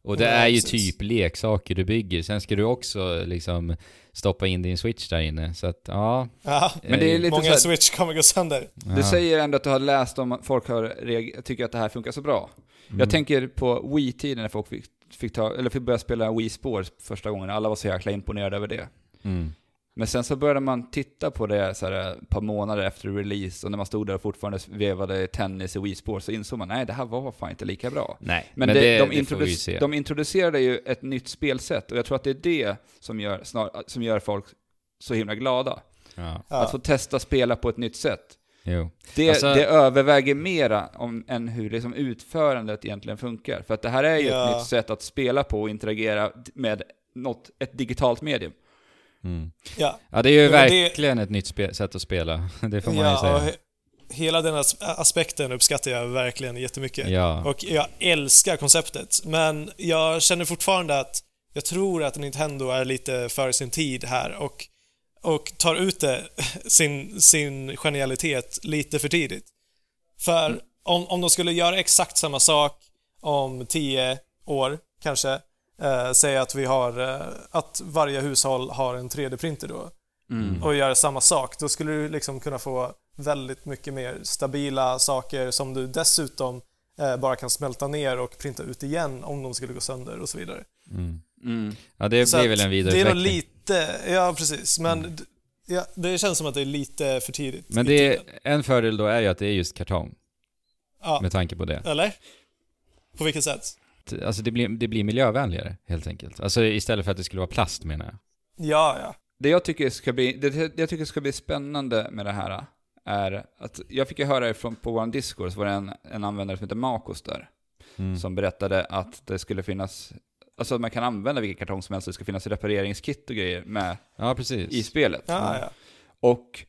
Och det Ja, är ju precis. typ leksaker du bygger. Sen ska du också liksom stoppa in din switch där inne. Så att ja. Ja, Men det är lite många så här, switch kommer gå sönder. ja. Du säger ändå att du har läst om att folk har tycker att det här funkar så bra. Mm. Jag tänker på Wii-tiden när folk fick, fick, ta, eller fick börja spela Wii Sports första gången. Alla var så jäkla imponerade över det. Mm. Men sen så började man titta på det så här, ett par månader efter release och när man stod där och fortfarande vevade tennis i Wii Sports så insåg man nej det här var fan inte lika bra. Nej, Men, men, det, det, de, introduc- de introducerade ju ett nytt spelsätt och jag tror att det är det som gör, snar, som gör folk så himla glada. Ja, Ja. Att få testa spela på ett nytt sätt. jo. Det, Alltså- det överväger mera om, än hur liksom utförandet egentligen funkar. För att det här är ju Ja. ett nytt sätt att spela på och interagera med något, ett digitalt medium. Mm. Ja, Ja, det är ju men det- verkligen ett nytt sätt att spela. Det får man ju ja säga. och he- hela den as- aspekten uppskattar jag verkligen jättemycket. Ja. Och jag älskar konceptet, men jag känner fortfarande att jag tror att Nintendo är lite för sin tid här och, och tar ut det, sin, sin genialitet lite för tidigt. För om, om de skulle göra exakt samma sak om tio år, kanske, eh, säga att vi har, eh, att varje hushåll har en 3D-printer då, och gör samma sak, då skulle du liksom kunna få väldigt mycket mer stabila saker som du dessutom eh, bara kan smälta ner och printa ut igen om de skulle gå sönder och så vidare. Mm. Mm. Ja, det Så blir väl en Det är nog vidareutveckling. lite, ja precis, men d- ja, det känns som att det är lite för tidigt. Men det är, en fördel då är ju att det är just kartong, Ja, med tanke på det. eller? På vilket sätt? Alltså det blir, det blir miljövänligare, helt enkelt. Alltså istället för att det skulle vara plast menar jag. Ja, ja. Det jag tycker ska bli, det, det jag tycker ska bli spännande med det här är att jag fick ju höra ifrån, på vår Discord, så var det en, en användare som heter Makos där, Mm. som berättade att det skulle finnas, alltså att man kan använda vilken kartong som helst, det ska finnas repareringskit och grejer med Ja, precis. i spelet. ja, ja. Och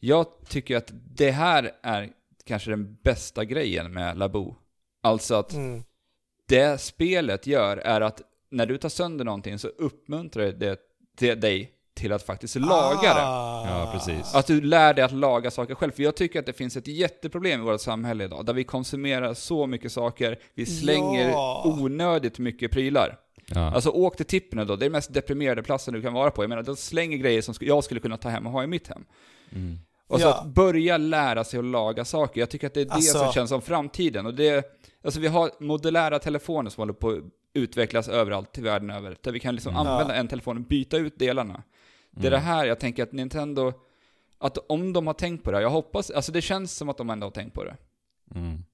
jag tycker att det här är kanske den bästa grejen med Labo. Alltså att Mm. Det spelet gör är att när du tar sönder någonting så uppmuntrar det dig till att faktiskt laga det. Ah. Ja, precis. Att du lär dig att laga saker själv. För jag tycker att det finns ett jätteproblem i vårt samhälle idag, där vi konsumerar så mycket saker, vi slänger Ja. onödigt mycket prylar. Ja. Alltså åk till Tippen då, det är den mest deprimerade platsen du kan vara på. Jag menar, de slänger grejer som jag skulle kunna ta hem och ha i mitt hem. Mm. Och så Ja. att börja lära sig att laga saker. Jag tycker att det är det Alltså- som känns som framtiden. Och det, alltså vi har modulära telefoner som håller på att utvecklas överallt i världen över. Där vi kan liksom Mm. använda en telefon och byta ut delarna. Det är det här jag tänker att Nintendo, att om de har tänkt på det, här, jag hoppas, alltså det känns som att de ändå har tänkt på det. Mm.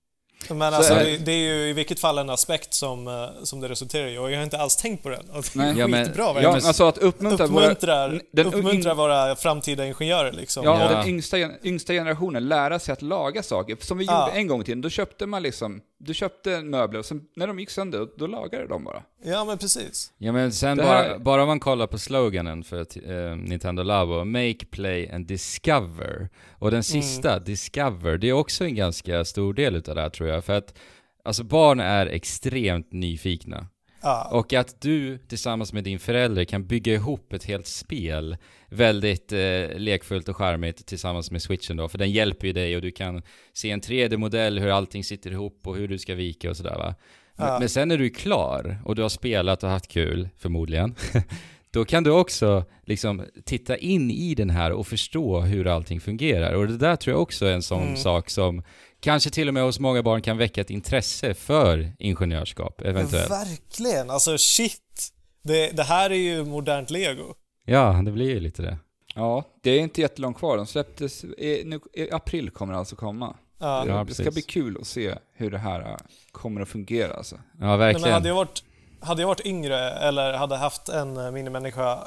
Men alltså, är- det, det är ju i vilket fall en aspekt som, eh, som det resulterar i och jag har inte alls tänkt på den. Och det är. Ja, men- skitbra Ja, verkligen. alltså att uppmuntra, uppmuntrar, våra, den, uppmuntrar våra framtida ingenjörer liksom. Ja, Ja. den yngsta, yngsta generationen lära sig att laga saker. Som vi Ja. gjorde en gång i tiden, då köpte man liksom, du köpte möbler och sen när de gick sönder, då lagade de bara. Ja, men precis. Ja men sen här- bara, bara man kollar på sloganen för eh, Nintendo Labo, Make, Play and Discover. Och den sista, Discover, det är också en ganska stor del utav det här tror jag. För att, alltså barn är extremt nyfikna. Ja. Och att du tillsammans med din förälder kan bygga ihop ett helt spel väldigt eh, lekfullt och charmigt tillsammans med switchen då, för den hjälper ju dig och du kan se en 3D-modell hur allting sitter ihop och hur du ska vika och sådär va. Men, Ja. men sen när du är klar och du har spelat och haft kul, förmodligen, då kan du också liksom titta in i den här och förstå hur allting fungerar. Och det där tror jag också är en sån Mm. sak som kanske till och med hos många barn kan väcka ett intresse för ingenjörskap, eventuellt. Verkligen, alltså shit. Det, det här är ju modernt lego. Ja, det blir ju lite det. Ja, det är inte jättelångt kvar. De släpptes, i, nu, i april kommer det alltså komma. Ja. Ja, det ska bli kul att se hur det här äh, kommer att fungera alltså. Ja, Nej, men verkligen. hade jag, varit, hade jag varit yngre eller hade haft en eh, minimänniska,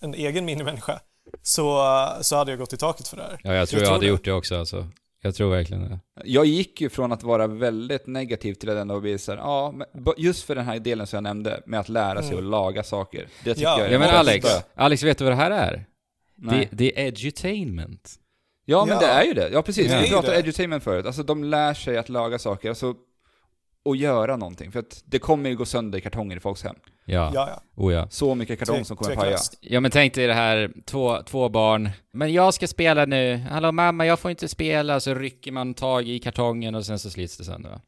en egen minimänniska, så, så hade jag gått i taket för det här. Ja, jag tror jag jag, tror hade det. gjort det också alltså. Jag tror verkligen det. Jag gick ju från att vara väldigt negativ till att ändå bli såhär, ja, just för den här delen som jag nämnde, med att lära sig Mm. att laga saker. Det tycker Ja, jag är Ja men Alex. Alex vet du vad det här är? Det, Nej. det är edutainment. Ja, men Ja. det är ju det. Ja, precis. Vi pratade edutainment förut. Alltså, de lär sig att laga saker, alltså, och göra någonting. För att det kommer ju gå sönder i kartonger i folks hem. Ja, Ja, ja. oh ja. Så mycket kartong som kommer paja. Ja men tänk dig det här, två, två barn. Men jag ska spela nu. Hallå mamma, jag får inte spela. Så rycker man tag i kartongen och sen så slits det sönder?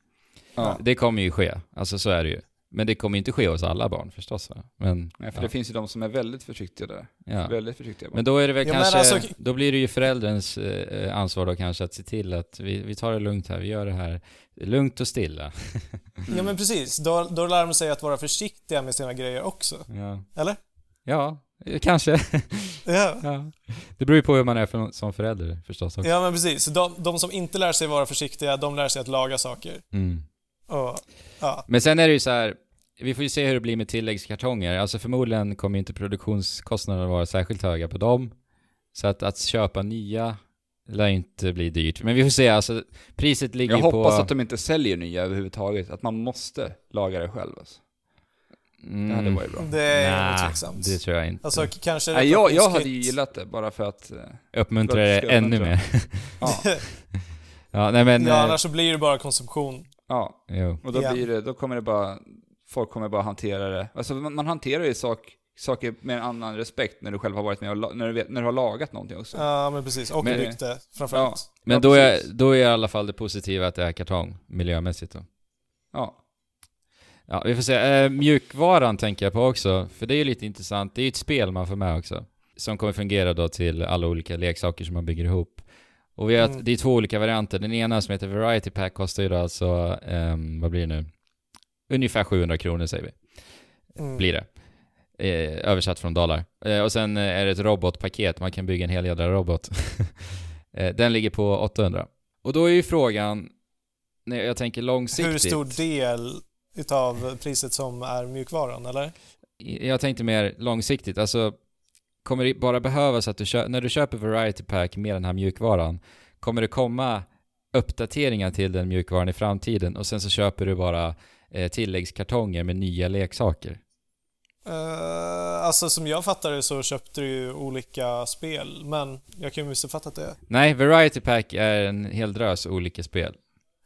Ja. Det kommer ju ske. Alltså så är det ju. Men det kommer inte ske hos alla barn förstås. Va? Men, Nej, för ja. det finns ju de som är väldigt försiktiga där. Ja. Väldigt försiktiga barn. Men då är det väl ja, kanske, alltså... då blir det ju förälderns eh, ansvar då kanske att se till att vi, vi tar det lugnt här, vi gör det här lugnt och stilla. Ja men precis, då, då lär de sig att vara försiktiga med sina grejer också. Ja. Eller? Ja, kanske. Ja. ja. Det beror ju på hur man är för, som förälder förstås också. Ja men precis, de, de som inte lär sig vara försiktiga, de lär sig att laga saker. Mm. Och, ja. Men sen är det ju så här, vi får ju se hur det blir med tilläggskartonger. Alltså förmodligen kommer inte produktionskostnaderna vara särskilt höga på dem. Så att, att köpa nya lär inte bli dyrt. Men vi får se, alltså priset ligger på... Jag hoppas att de inte säljer nya överhuvudtaget. Att man måste laga det själv alltså. Mm. Det hade varit bra. Det är nog tveksamt. Det tror jag inte. Alltså kanske... Nej, jag, jag hade ju gillat det bara för att... Eh, uppmuntra det ännu mer. ja. ja, nej men... Ja, eh, annars så blir det bara konsumtion. Ja, jo. och då, blir det, då kommer det bara... Folk kommer bara hantera det. Alltså man, man hanterar ju sak, saker med en annan respekt när du själv har varit med och när du, vet, när du har lagat någonting också. Ja, men precis. Och men, rykte, framförallt. Ja. Men ja, då, är, då är i alla fall det positiva att det är kartong, miljömässigt då. Ja. Ja, vi får se. Eh, mjukvaran tänker jag på också, för det är ju lite intressant. Det är ju ett spel man får med också. Som kommer fungera då till alla olika leksaker som man bygger ihop. Och vi har, mm. det är två olika varianter. Den ena som heter Variety Pack kostar ju då alltså, um, vad blir det nu? Ungefär 700 kronor säger vi. Mm. Blir det. Eh, översatt från dollar. Eh, och sen eh, är det ett robotpaket, man kan bygga en hel jädra robot. Eh, den ligger på 800. Och då är ju frågan, när jag tänker långsiktigt. Hur stor del utav priset som är mjukvaran, eller? Jag tänkte mer långsiktigt, alltså kommer det bara behövas att du köper, när du köper Variety Pack med den här mjukvaran, kommer det komma uppdateringar till den mjukvaran i framtiden och sen så köper du bara eh, tilläggskartonger med nya leksaker? Uh, alltså som jag fattar det så köpte du ju olika spel, men jag kan ju missuppfattat det. Nej, Variety Pack är en hel drös olika spel.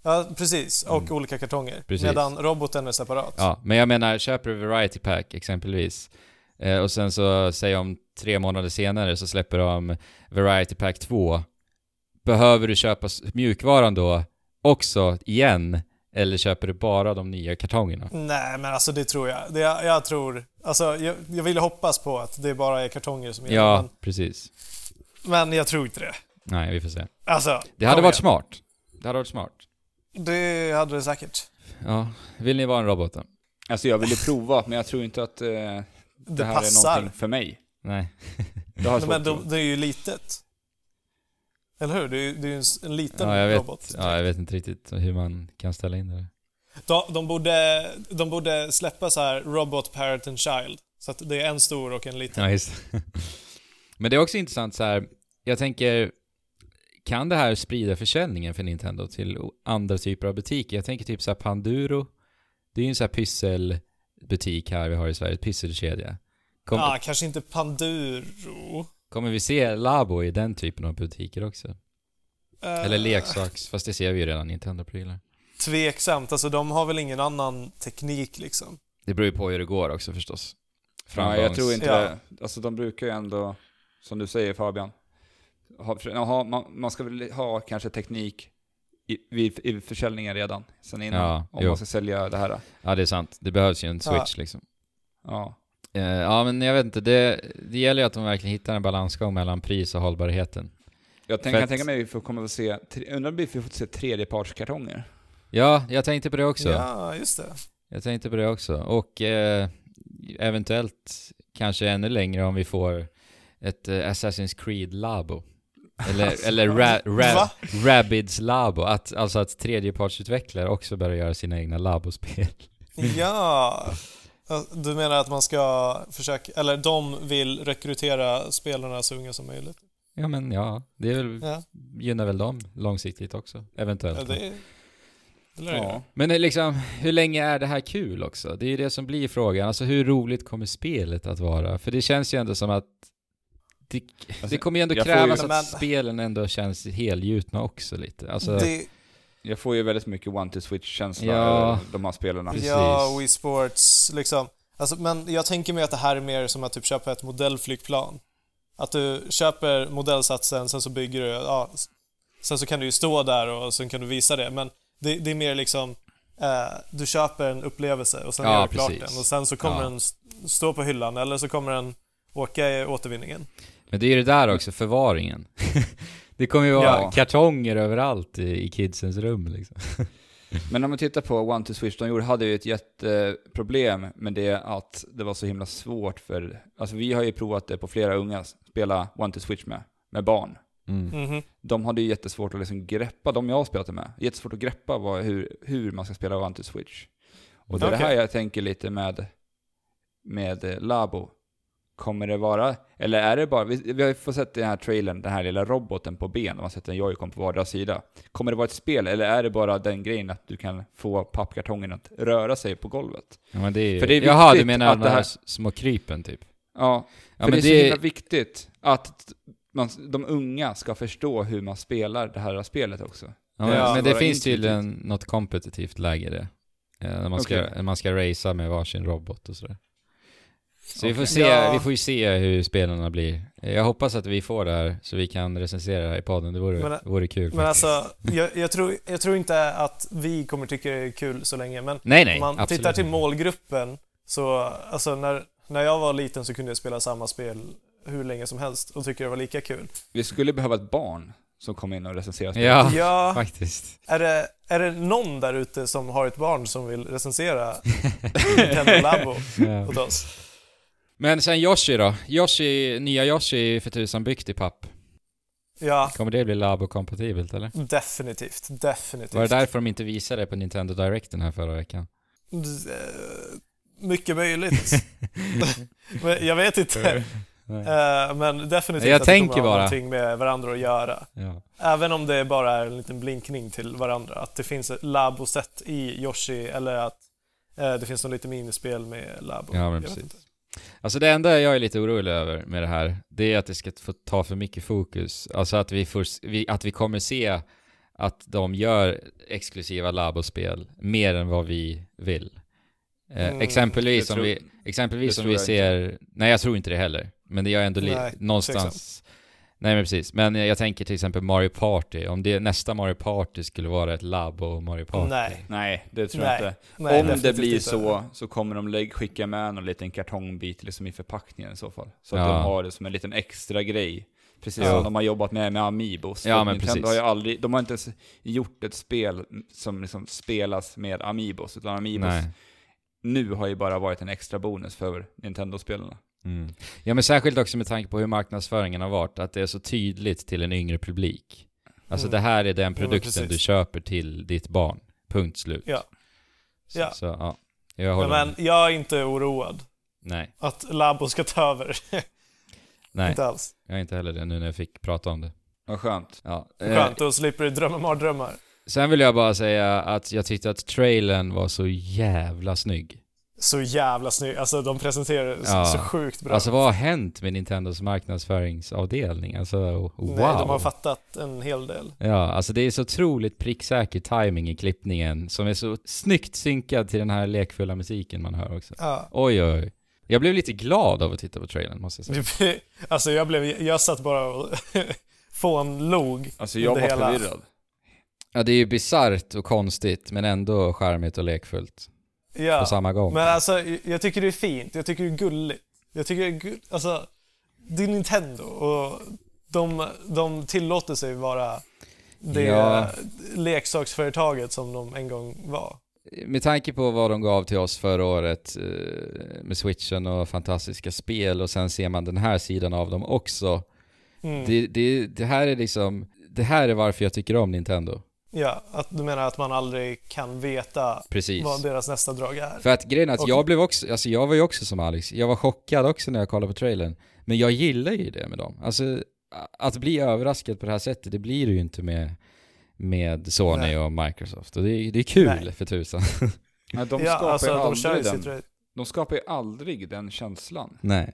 Ja, precis. Och mm. olika kartonger. Precis. Medan roboten är separat. Ja, men jag menar, köper du Variety Pack exempelvis eh, och sen så, säg om tre månader senare så släpper de Variety Pack 2. Behöver du köpa mjukvaran då också igen? Eller köper du bara de nya kartongerna? Nej, men alltså det tror jag. Det, jag, jag tror... Alltså, jag, jag vill hoppas på att det bara är kartonger som gäller. Ja, men, precis. Men jag tror inte det. Nej, vi får se. Alltså, det hade varit igen. smart. Det hade varit smart. Det hade det säkert. Ja. Vill ni vara en robot då? Alltså jag ville prova, men jag tror inte att eh, det, det, här passar. är någonting för mig. Nej. det har men det, det är ju litet. Eller hur? Det är, det är ju en, en liten ja, jag vet, robot. Ja, jag vet inte riktigt hur man kan ställa in det. De, de, borde, de borde släppa så här Robot, Parent and Child. Så att det är en stor och en liten. Ja, just Men det är också intressant så här. jag tänker, kan det här sprida försäljningen för Nintendo till andra typer av butiker? Jag tänker typ så här Panduro. Det är ju en sån här pysselbutik här vi har i Sverige, pysselkedja. Kom, ja, kanske inte Panduro. Kommer vi se Labo i den typen av butiker också? Uh, Eller leksaks, fast det ser vi ju redan, Nintendo-prylar. Tveksamt, alltså de har väl ingen annan teknik liksom. Det beror ju på hur det går också förstås. Framgångs... Ja, jag tror inte ja. det. Alltså de brukar ju ändå, som du säger Fabian, ha, man, man ska väl ha kanske teknik i, vid, i försäljningen redan, sen innan, ja, om jo. man ska sälja det här. Ja, det är sant. Det behövs ju en switch ja. liksom. Ja. Uh, ja, men jag vet inte. Det, det gäller ju att de verkligen hittar en balansgång mellan pris och hållbarheten. Jag tänk, kan tänka mig att vi kommer att se, undrar om vi får se tredjepartskartonger? Ja, jag tänkte på det också. Ja, just det. Jag tänkte på det också. Och eh, eventuellt kanske ännu längre om vi får ett eh, Assassin's Creed Labo. Eller, alltså, eller ra, ra, Rabbids Labo, att, alltså att tredjepartsutvecklare också börjar göra sina egna Labo-spel. Ja! Du menar att man ska försöka, eller de vill rekrytera spelarna så unga som möjligt? Ja men ja, det är väl, ja. gynnar väl dem långsiktigt också, eventuellt. Ja, det, det ja. Men liksom, hur länge är det här kul också? Det är ju det som blir frågan. Alltså hur roligt kommer spelet att vara? För det känns ju ändå som att det, alltså, det kommer ju ändå krävas ju, att men, spelen ändå känns helgjutna också lite. Alltså, det, jag får ju väldigt mycket one-to-switch-känsla ja, de här spelarna. Precis. Ja, Wii Sports liksom. Alltså, men jag tänker mig att det här är mer som att typ köpa ett modellflygplan. Att du köper modellsatsen, sen så bygger du, ja, sen så kan du ju stå där och sen kan du visa det. Men det, det är mer liksom, eh, du köper en upplevelse och sen ja, gör du klart den och sen så kommer ja. den stå på hyllan eller så kommer den åka i återvinningen. Men det är ju det där också, förvaringen. det kommer ju vara ja. kartonger överallt i, i kidsens rum liksom. Men om man tittar på One to Switch, de hade ju ett jätteproblem med det att det var så himla svårt för, alltså vi har ju provat det på flera unga, spela One to Switch med, med barn. Mm. Mm -hmm. De hade ju jättesvårt att liksom greppa, de jag har spelat med, jättesvårt att greppa vad, hur, hur man ska spela One to Switch. Och det är okay. det här jag tänker lite med, med Labo. Kommer det vara, eller är det bara, vi, vi har ju fått sett den här trailern, den här lilla roboten på ben, man sätter en joycon på vardera sida. Kommer det vara ett spel, eller är det bara den grejen att du kan få pappkartongen att röra sig på golvet? Ja men det är ju... För det är Jaha, du menar att de här små krypen typ? Ja, för ja, det är så det... himla viktigt att man, de unga ska förstå hur man spelar det här spelet också. Ja, men, men det finns tydligen något kompetitivt läge det. Eh, när man ska, okay. man ska racea med varsin robot och sådär. Så okay. vi, får se, ja. vi får ju se hur spelarna blir. Jag hoppas att vi får det här så vi kan recensera det här i podden. Det vore, men, vore kul. Men faktiskt. alltså, jag, jag, tror, jag tror inte att vi kommer tycka det är kul så länge. Men nej, nej, om man absolut. tittar till målgruppen så, alltså när, när jag var liten så kunde jag spela samma spel hur länge som helst och tycker det var lika kul. Vi skulle behöva ett barn som kom in och recenserade spelet. Ja, ja, faktiskt. Är det, är det någon där ute som har ett barn som vill recensera Nintendo Labo ja. åt oss? Men sen Yoshi då? Yoshi, nya Yoshi är för tusan byggt i papp. Ja. Kommer det bli Labo-kompatibelt eller? Definitivt, definitivt. Var det därför de inte visade det på Nintendo Direct den här förra veckan? Eh, mycket möjligt. Jag vet inte. Uh, men definitivt jag att tänker det kommer ha någonting med varandra att göra. Ja. Även om det bara är en liten blinkning till varandra. Att det finns ett labo-set i Yoshi eller att uh, det finns något lite minispel med labo. Ja, men precis. Alltså det enda jag är lite orolig över med det här, det är att det ska få ta för mycket fokus. Alltså att vi, får, att vi kommer se att de gör exklusiva labospel mer än vad vi vill. Eh, mm, exempelvis om vi, exempelvis om vi ser, inte. nej jag tror inte det heller. Men det gör ändå nej, någonstans Nej men precis, men jag tänker till exempel Mario Party, om det nästa Mario Party skulle vara ett labb och Mario Party. Nej, nej det tror nej. jag inte. Nej, Om det blir så, så kommer de skicka med någon liten kartongbit liksom i förpackningen i så fall. Så att ja. de har det som en liten extra grej. Precis ja. som de har jobbat med med Amiibos Ja men Nintendo precis har ju aldrig, de har inte ens gjort ett spel som liksom spelas med Amiibos, utan Amiibos nej. nu har ju bara varit en extra bonus för Nintendo-spelarna Mm. Ja men särskilt också med tanke på hur marknadsföringen har varit, att det är så tydligt till en yngre publik. Alltså mm. det här är den produkten ja, du köper till ditt barn. Punkt slut. Ja. Så, ja. Så, ja. Jag håller men, men jag är inte oroad. Nej. Att Labo ska ta över. Nej. Inte alls. Jag är inte heller det nu när jag fick prata om det. Vad skönt. Ja. Skönt, då slipper du drömma mardrömmar. Sen vill jag bara säga att jag tyckte att trailern var så jävla snygg så jävla snygg. Alltså de presenterar ja. så, sjukt bra. Alltså vad har hänt med Nintendos marknadsföringsavdelning? Alltså wow. Nej, de har fattat en hel del. Ja, alltså det är så otroligt pricksäker timing i klippningen som är så snyggt synkad till den här lekfulla musiken man hör också. Ja. Oj, oj. Jag blev lite glad av att titta på trailern måste jag säga. alltså jag blev, jag satt bara och fånlog. Alltså jag var hela. förvirrad. Ja, det är ju bisarrt och konstigt men ändå charmigt och lekfullt ja, på samma gång. Men alltså, jag tycker det är fint. Jag tycker det är gulligt. Jag tycker det är gulligt. Alltså, det är Nintendo och de, de tillåter sig vara det ja. leksaksföretaget som de en gång var. Med tanke på vad de gav till oss förra året eh, med switchen och fantastiska spel och sen ser man den här sidan av dem också. Mm. Det, det, det här är liksom, det här är varför jag tycker om Nintendo. Ja, att du menar att man aldrig kan veta Precis. vad deras nästa drag är? För att grejen är att och... jag blev också, alltså jag var ju också som Alex, jag var chockad också när jag kollade på trailern. Men jag gillar ju det med dem. Alltså, att bli överraskad på det här sättet, det blir du ju inte med, med Sony Nej. och Microsoft. Och det, är, det är kul Nej. för tusan. Ja, de skapar ja, alltså, aldrig de den, de skapar ju aldrig den känslan. Nej.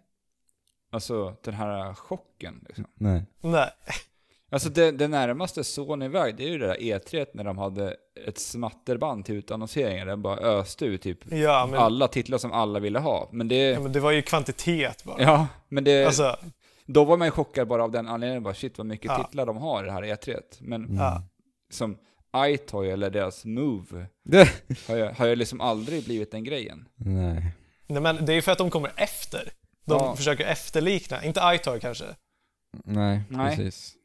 Alltså den här chocken liksom. Nej. Nej. Alltså det, det närmaste Sony-väg, det är ju det där E3 när de hade ett smatterband till utannonseringar. Den bara öste ut typ ja, men... alla titlar som alla ville ha. Men det... Ja, men det var ju kvantitet bara. Ja, men det... Alltså... Då var man ju chockad bara av den anledningen, bara shit vad mycket ja. titlar de har i det här E3. Men ja. som iToy eller deras Move har ju, har ju liksom aldrig blivit den grejen. Nej. Nej men det är för att de kommer efter. De Ja. försöker efterlikna, inte iToy kanske. Nej, Nej. precis.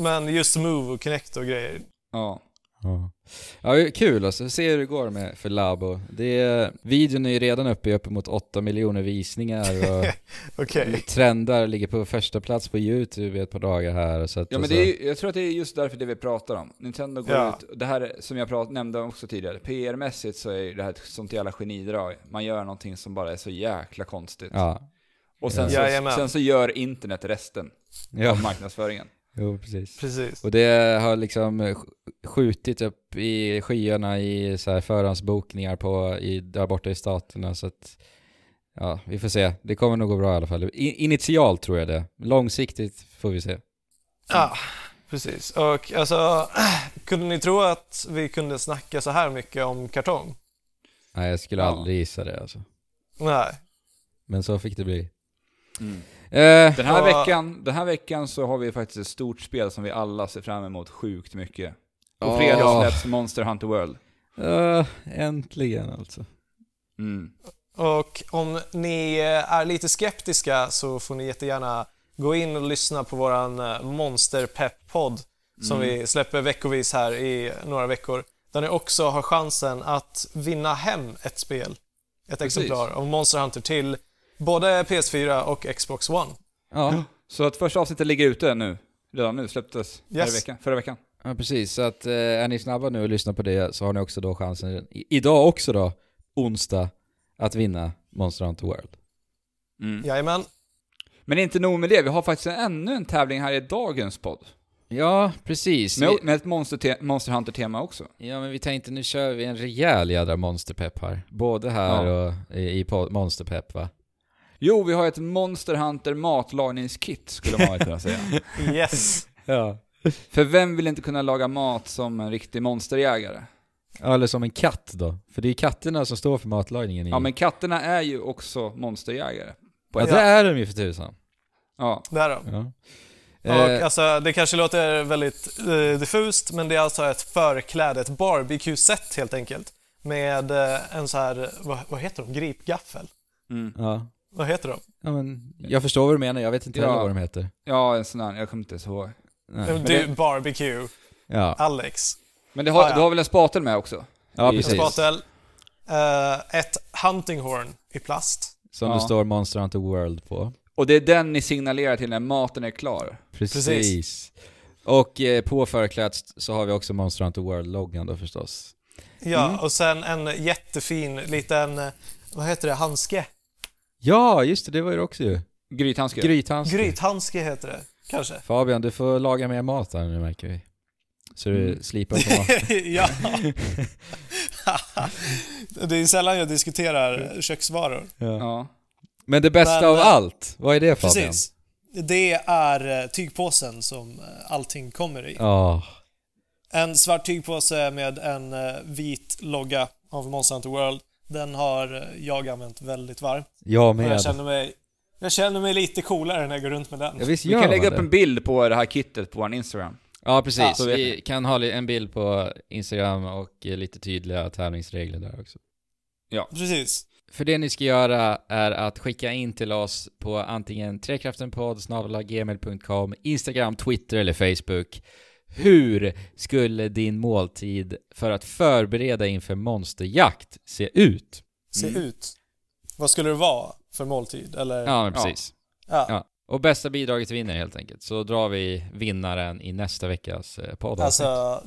Men just Move och Kinect och grejer. Ja. Ja. ja, kul alltså. Se hur det går med för Labo. Det är, videon är ju redan uppe i uppemot 8 miljoner visningar och Okej. trendar, ligger på första plats på YouTube i ett par dagar här. Så att Ja men alltså- det är, jag tror att det är just därför det vi pratar om. Nintendo går Ja. ut, det här är- som jag prat, nämnde också tidigare, PR-mässigt så är det här ett sånt jävla genidrag. Man gör någonting som bara är så jäkla konstigt. Ja, Och sen, så, Jajamän. sen så gör internet resten ja. av marknadsföringen. Jo, precis. Precis. Och det har liksom sk- skjutit upp i skyarna i så här förhandsbokningar på, i, där borta i staterna så att Ja, vi får se. Det kommer nog gå bra i alla fall. I, initialt tror jag det. Långsiktigt får vi se. Ja, precis. Och alltså, kunde ni tro att vi kunde snacka så här mycket om kartong? Nej, jag skulle Ja. aldrig gissa det alltså. Nej. Men så fick det bli. Mm. Eh, Den, här Ja. veckan, den här veckan så har vi faktiskt ett stort spel som vi alla ser fram emot sjukt mycket. På Ja. fredag släpps Monster Hunter World. eh, äntligen alltså. Mm. Och om ni är lite skeptiska så får ni jättegärna gå in och lyssna på våran eh, Monster Pep-podd som vi släpper veckovis här i några veckor. Där ni också har chansen att vinna hem ett spel, ett Precis. exemplar av Monster Hunter till både PS4 och Xbox One. Ja, Så att första avsnittet ligger ute nu. Redan nu, släpptes Yes. veckan, förra veckan. ja precis. Så att eh, är ni snabba nu och lyssnar på det så har ni också då chansen, i, idag också då, onsdag, att vinna Monster Hunter World. Mm. Jajamän. Men inte nog med det, vi har faktiskt ännu en tävling här i dagens podd. Ja, precis. Med, med ett Monster, te- Monster Hunter-tema också. ja, men vi tänkte nu kör vi en rejäl jädra monsterpepp här. Både här Ja. och i, i monsterpepp va? Jo, vi har ett Monster Hunter matlagningskit, skulle man kunna säga. Yes. Ja. För vem vill inte kunna laga mat som en riktig monsterjägare? Eller som en katt då. För det är katterna som står för matlagningen i... Ja, men katterna är ju också monsterjägare. På Ja, ett det är de ju för tusan. Ja. Där då. Ja. Och Eh, alltså, det kanske låter väldigt eh, diffust, men det är alltså ett förkläde, ett barbecue-set helt enkelt. Med eh, en så här, vad, vad heter de? Gripgaffel? Mm. ja. Vad heter de? ja, men jag förstår vad du menar. Jag vet inte Ja. heller vad de heter. ja, en sån här, jag kommer inte ens ihåg. Nej. du, barbecue, Ja, Alex. Men det har, Ah, ja. du har väl en spatel med också? ja precis. Spatel. Eh, ett hunting horn i plast. Som Ja. det står Monster Hunter World på. Och det är den ni signalerar till när maten är klar. Precis. Precis. Och eh, på förklädet så har vi också Monster Hunter World-loggan då förstås. Ja, Mm. och sen en jättefin liten, eh, vad heter det, handske? Ja, just det, det var ju det också ju. Grythandske. Grythandske. Grythandske heter det, kanske? Fabian, du får laga mer mat här nu märker vi. Så du Mm. slipar på mat. ja. det är sällan jag diskuterar köksvaror. ja. Ja. Men det bästa Men, av eh, allt, vad är det Fabian? Precis. Det är eh, tygpåsen som eh, allting kommer i. Ja, En svart tygpåse med en vit logga av Monster Hunter World. Den har jag använt väldigt varmt. jag Och med. jag känner mig jag känner mig lite coolare när jag går runt med den. Ja, visst Vi kan lägga man upp det. en bild på det här kittet på vår Instagram. Ja, precis. Ja, vi kan ha en bild på Instagram och lite tydliga tävlingsregler där också. Precis. För det ni ska göra är att skicka in till oss på antingen trekraftenpodd gmail.com, Instagram, Twitter eller Facebook. Hur skulle din måltid för att förbereda inför monsterjakt se ut? Se Mm. ut. Vad skulle det vara för måltid? Eller? Ja, men precis. Ja. Ja. Och bästa bidraget vinner helt enkelt. Så drar vi vinnaren i nästa veckas eh, podd. Alltså,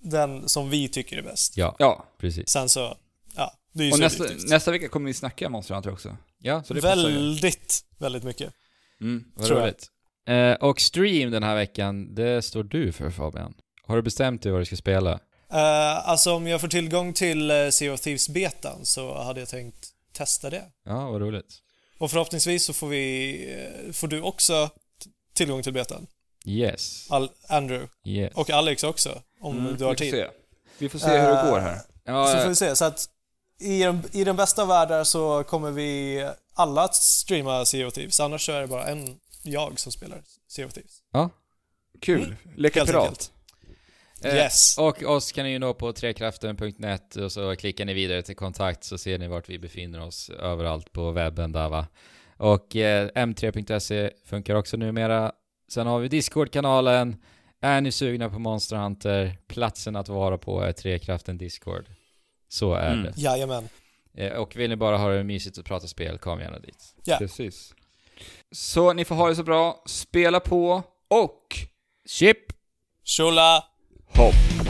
den som vi tycker är bäst. Ja, Ja. precis. Sen så, ja, det är ju Och nästa, nästa vecka kommer vi snacka Monster Hunter också. Ja, Så det. Väldigt, väldigt mycket. Mm. vad tror jag. roligt. Eh, och stream den här veckan, det står du för Fabian. Har du bestämt dig vad du ska spela? Uh, alltså om jag får tillgång till Sea of Thieves-betan så hade jag tänkt testa det. Ja, vad roligt. Och förhoppningsvis så får vi, eh, får du också tillgång till betan. Yes. Al- Andrew. yes. Och Alex också, om Mm, du har vi får tid. Se. Vi får se hur det Eh, går här. Ja, så får eh, vi se. Så att i den, i den bästa av världar så kommer vi alla att streama Sea of Thieves. Annars så är det bara en jag som spelar Sea of Thieves. Kul. Leka Helt pirat. enkelt. Yes. Och oss kan ni ju nå på trekraften.net och så klickar ni vidare till kontakt så ser ni vart vi befinner oss överallt på webben där va. Och eh, m3.se funkar också numera. Sen har vi Discord-kanalen. Är ni sugna på Monster Hunter, platsen att vara på är Trekraften Discord. Så är mm. det. Jajamän. Eh, och vill ni bara ha det mysigt och prata spel, kom gärna dit. Ja. Precis. Så ni får ha det så bra, spela på och... Chip! Tjola! Hopp!